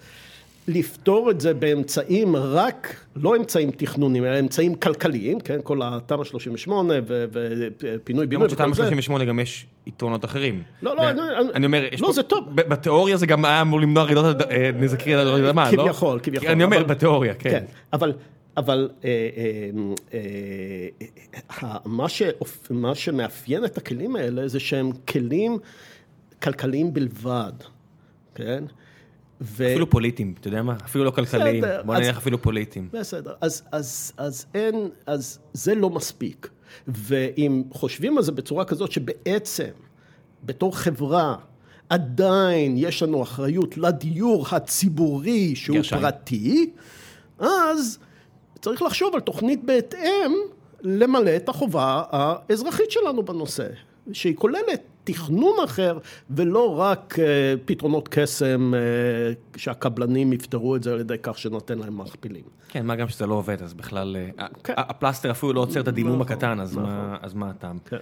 לפתור את זה באמצעים רק, לא אמצעים תכנוניים, אלא אמצעים כלכליים, כן? כל התמ"א 38 ופינוי בינוי. למרות שתמ"א 38 גם יש יתרונות אחרים. לא, לא, אני אומר, לא, זה טוב. בתיאוריה זה גם היה אמור למנוע רעידות נזקים על רעידות אדמה, לא? כביכול, כביכול. אני אומר, בתיאוריה, כן. כן אבל אבל אה, אה, אה, מה, שאופ... מה שמאפיין את הכלים האלה זה שהם כלים כלכליים בלבד, כן? ו... אפילו פוליטיים, אתה יודע מה? אפילו לא כלכליים, בסדר, בוא נניח אפילו פוליטיים. בסדר, אז, אז, אז אין, אז זה לא מספיק. ואם חושבים על זה בצורה כזאת שבעצם, בתור חברה, עדיין יש לנו אחריות לדיור הציבורי שהוא גרשיים. פרטי, אז צריך לחשוב על תוכנית בהתאם למלא את החובה האזרחית שלנו בנושא, שהיא כוללת תכנון אחר ולא רק uh, פתרונות קסם uh, שהקבלנים יפתרו את זה על ידי כך שנותן להם מכפילים. כן, מה גם שזה לא עובד, אז בכלל, uh, כן. הפלסטר אפילו לא עוצר את הדימום נכון, הקטן, אז, נכון. מה, אז מה הטעם? כן.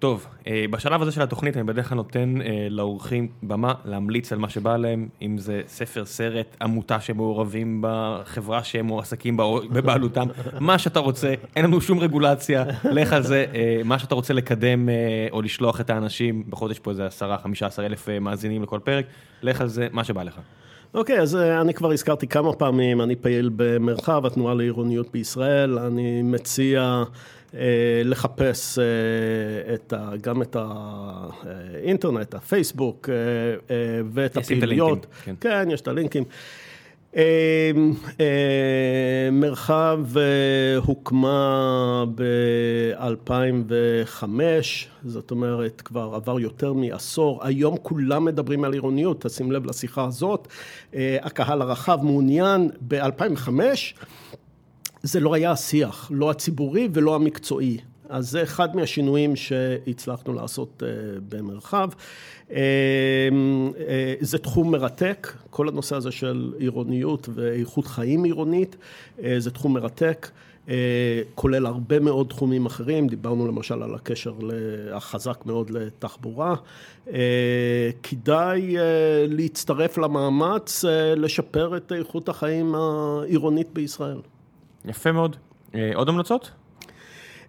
טוב, אה, בשלב הזה של התוכנית אני בדרך כלל נותן אה, לאורחים במה להמליץ על מה שבא להם, אם זה ספר, סרט, עמותה שמעורבים בחברה שהם מועסקים בבעלותם, מה שאתה רוצה, אין לנו שום רגולציה, לך על זה, אה, מה שאתה רוצה לקדם או לשלוח את האנשים, בחודש פה זה 10-15 אלף מאזינים לכל פרק, לך על זה, מה שבא לך. אוקיי, okay, אז אני כבר הזכרתי כמה פעמים, אני פעיל במרחב התנועה לעירוניות בישראל, אני מציע... אה, לחפש אה, את ה, גם את האינטרנט, הפייסבוק אה, ואת הפעילויות. כן. כן, יש את הלינקים. מרחב הוקמה ב-2005, זאת אומרת כבר עבר יותר מעשור, היום כולם מדברים על עירוניות, תשים לב לשיחה הזאת, הקהל הרחב מעוניין ב-2005 זה לא היה השיח, לא הציבורי ולא המקצועי. אז זה אחד מהשינויים שהצלחנו לעשות uh, במרחב. Uh, uh, זה תחום מרתק, כל הנושא הזה של עירוניות ואיכות חיים עירונית, uh, זה תחום מרתק. uh, כולל הרבה מאוד תחומים אחרים, דיברנו למשל על הקשר החזק מאוד לתחבורה. Uh, כדאי uh, להצטרף למאמץ uh, לשפר את איכות החיים העירונית בישראל. יפה מאוד. אה, עוד המלצות?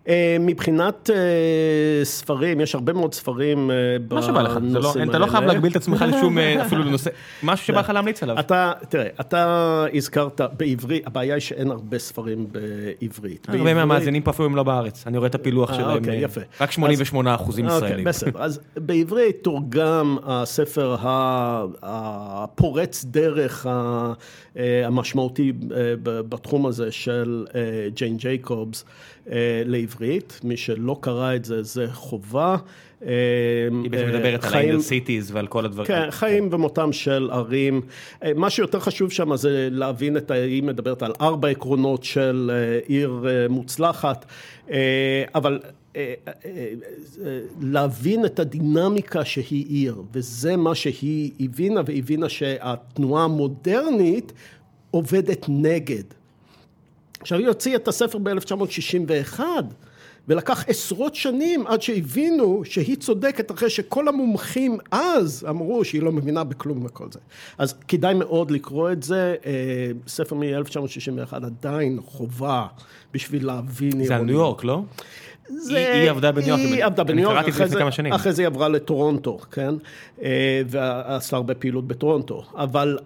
אה, מבחינת אה, ספרים, יש הרבה מאוד ספרים בנושאים האלה. מה שבא לך, לא- אתה לא חייב להגביל את עצמך לשום, אפילו לנושא, משהו שבא לך להמליץ עליו. אתה, תראה, אתה הזכרת בעברית, הבעיה היא שאין הרבה ספרים בעברית. הרבה מהמאזינים פה אפילו הם לא בארץ, אני רואה את הפילוח שלהם. אוקיי. רק 88 אחוזים אוקיי, ישראלים. בסדר, אז בעברית תורגם הספר הפורץ דרך המשמעותי בתחום הזה של ג'יין ג'ייקובס לעברית. לעברית, מי שלא קרא את זה, זה חובה. היא בעצם מדברת על ה-inner cities ועל כל הדברים. כן, חיים ומותם של ערים. מה שיותר חשוב שם זה להבין את, היא מדברת על ארבע עקרונות של עיר מוצלחת, אבל להבין את הדינמיקה שהיא עיר, וזה מה שהיא הבינה, והבינה שהתנועה המודרנית עובדת נגד. עכשיו היא הוציאה את הספר ב-1961 ולקח עשרות שנים עד שהבינו שהיא צודקת אחרי שכל המומחים אז אמרו שהיא לא מבינה בכלום וכל זה. אז כדאי מאוד לקרוא את זה, ספר מ-1961 עדיין חובה בשביל להבין. זה על ניו יורק, לא? זה, היא עבדה בניו יורק, היא עבדה בניו יורק, אחרי, אחרי זה היא עברה לטורונטו, כן? ועשתה הרבה פעילות בטורונטו, אבל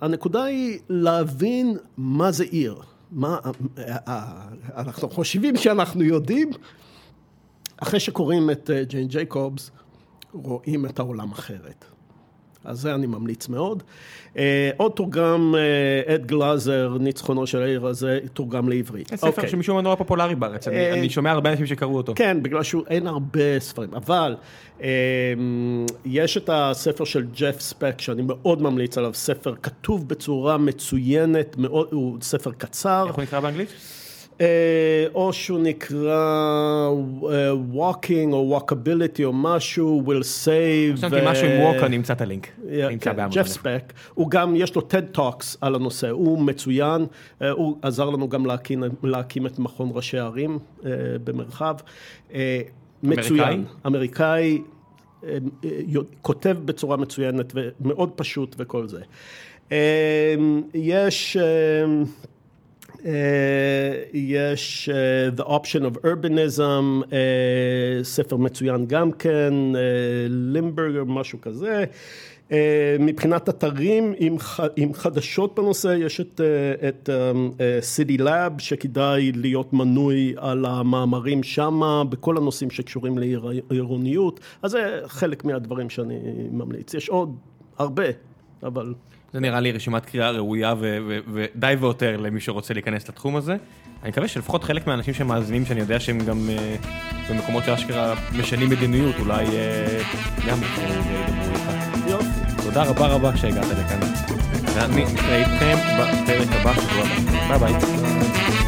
הנקודה היא להבין מה זה עיר. מה, אנחנו חושבים שאנחנו יודעים, אחרי שקוראים את ג'יין ג'ייקובס, רואים את העולם אחרת. אז זה אני ממליץ מאוד. עוד תורגם, אד גלאזר, ניצחונו של העיר הזה, תורגם לעברית. זה ספר שמשום מה נורא פופולרי בארץ, אני שומע הרבה אנשים שקראו אותו. כן, בגלל שאין הרבה ספרים, אבל יש את הספר של ג'ף ספק, שאני מאוד ממליץ עליו, ספר כתוב בצורה מצוינת, הוא ספר קצר. איך הוא נקרא באנגלית? או שהוא נקרא walking או walkability או משהו, will save. חשבתי משהו עם walk, אני אמצא את הלינק. ג'ף ספק, הוא גם, יש לו TED Talks על הנושא, הוא מצוין, הוא עזר לנו גם להקים את מכון ראשי הערים במרחב. מצוין. אמריקאי. כותב בצורה מצוינת ומאוד פשוט וכל זה. יש... יש The Option of Urbanism, ספר מצוין גם כן, לימברגר, משהו כזה. מבחינת אתרים עם חדשות בנושא, יש את, את City Lab שכדאי להיות מנוי על המאמרים שמה, בכל הנושאים שקשורים לעירוניות, אז זה חלק מהדברים שאני ממליץ. יש עוד הרבה, אבל... זה נראה לי רשימת קריאה ראויה ודי ויותר למי שרוצה להיכנס לתחום הזה. אני מקווה שלפחות חלק מהאנשים שמאזינים, שאני יודע שהם גם במקומות שאשכרה משנים מדיניות, אולי גם ידברו איתך. יופי. תודה רבה רבה שהגעת לכאן. ואני אתראה איתכם בפרק הבא שבוע הבא. ביי ביי.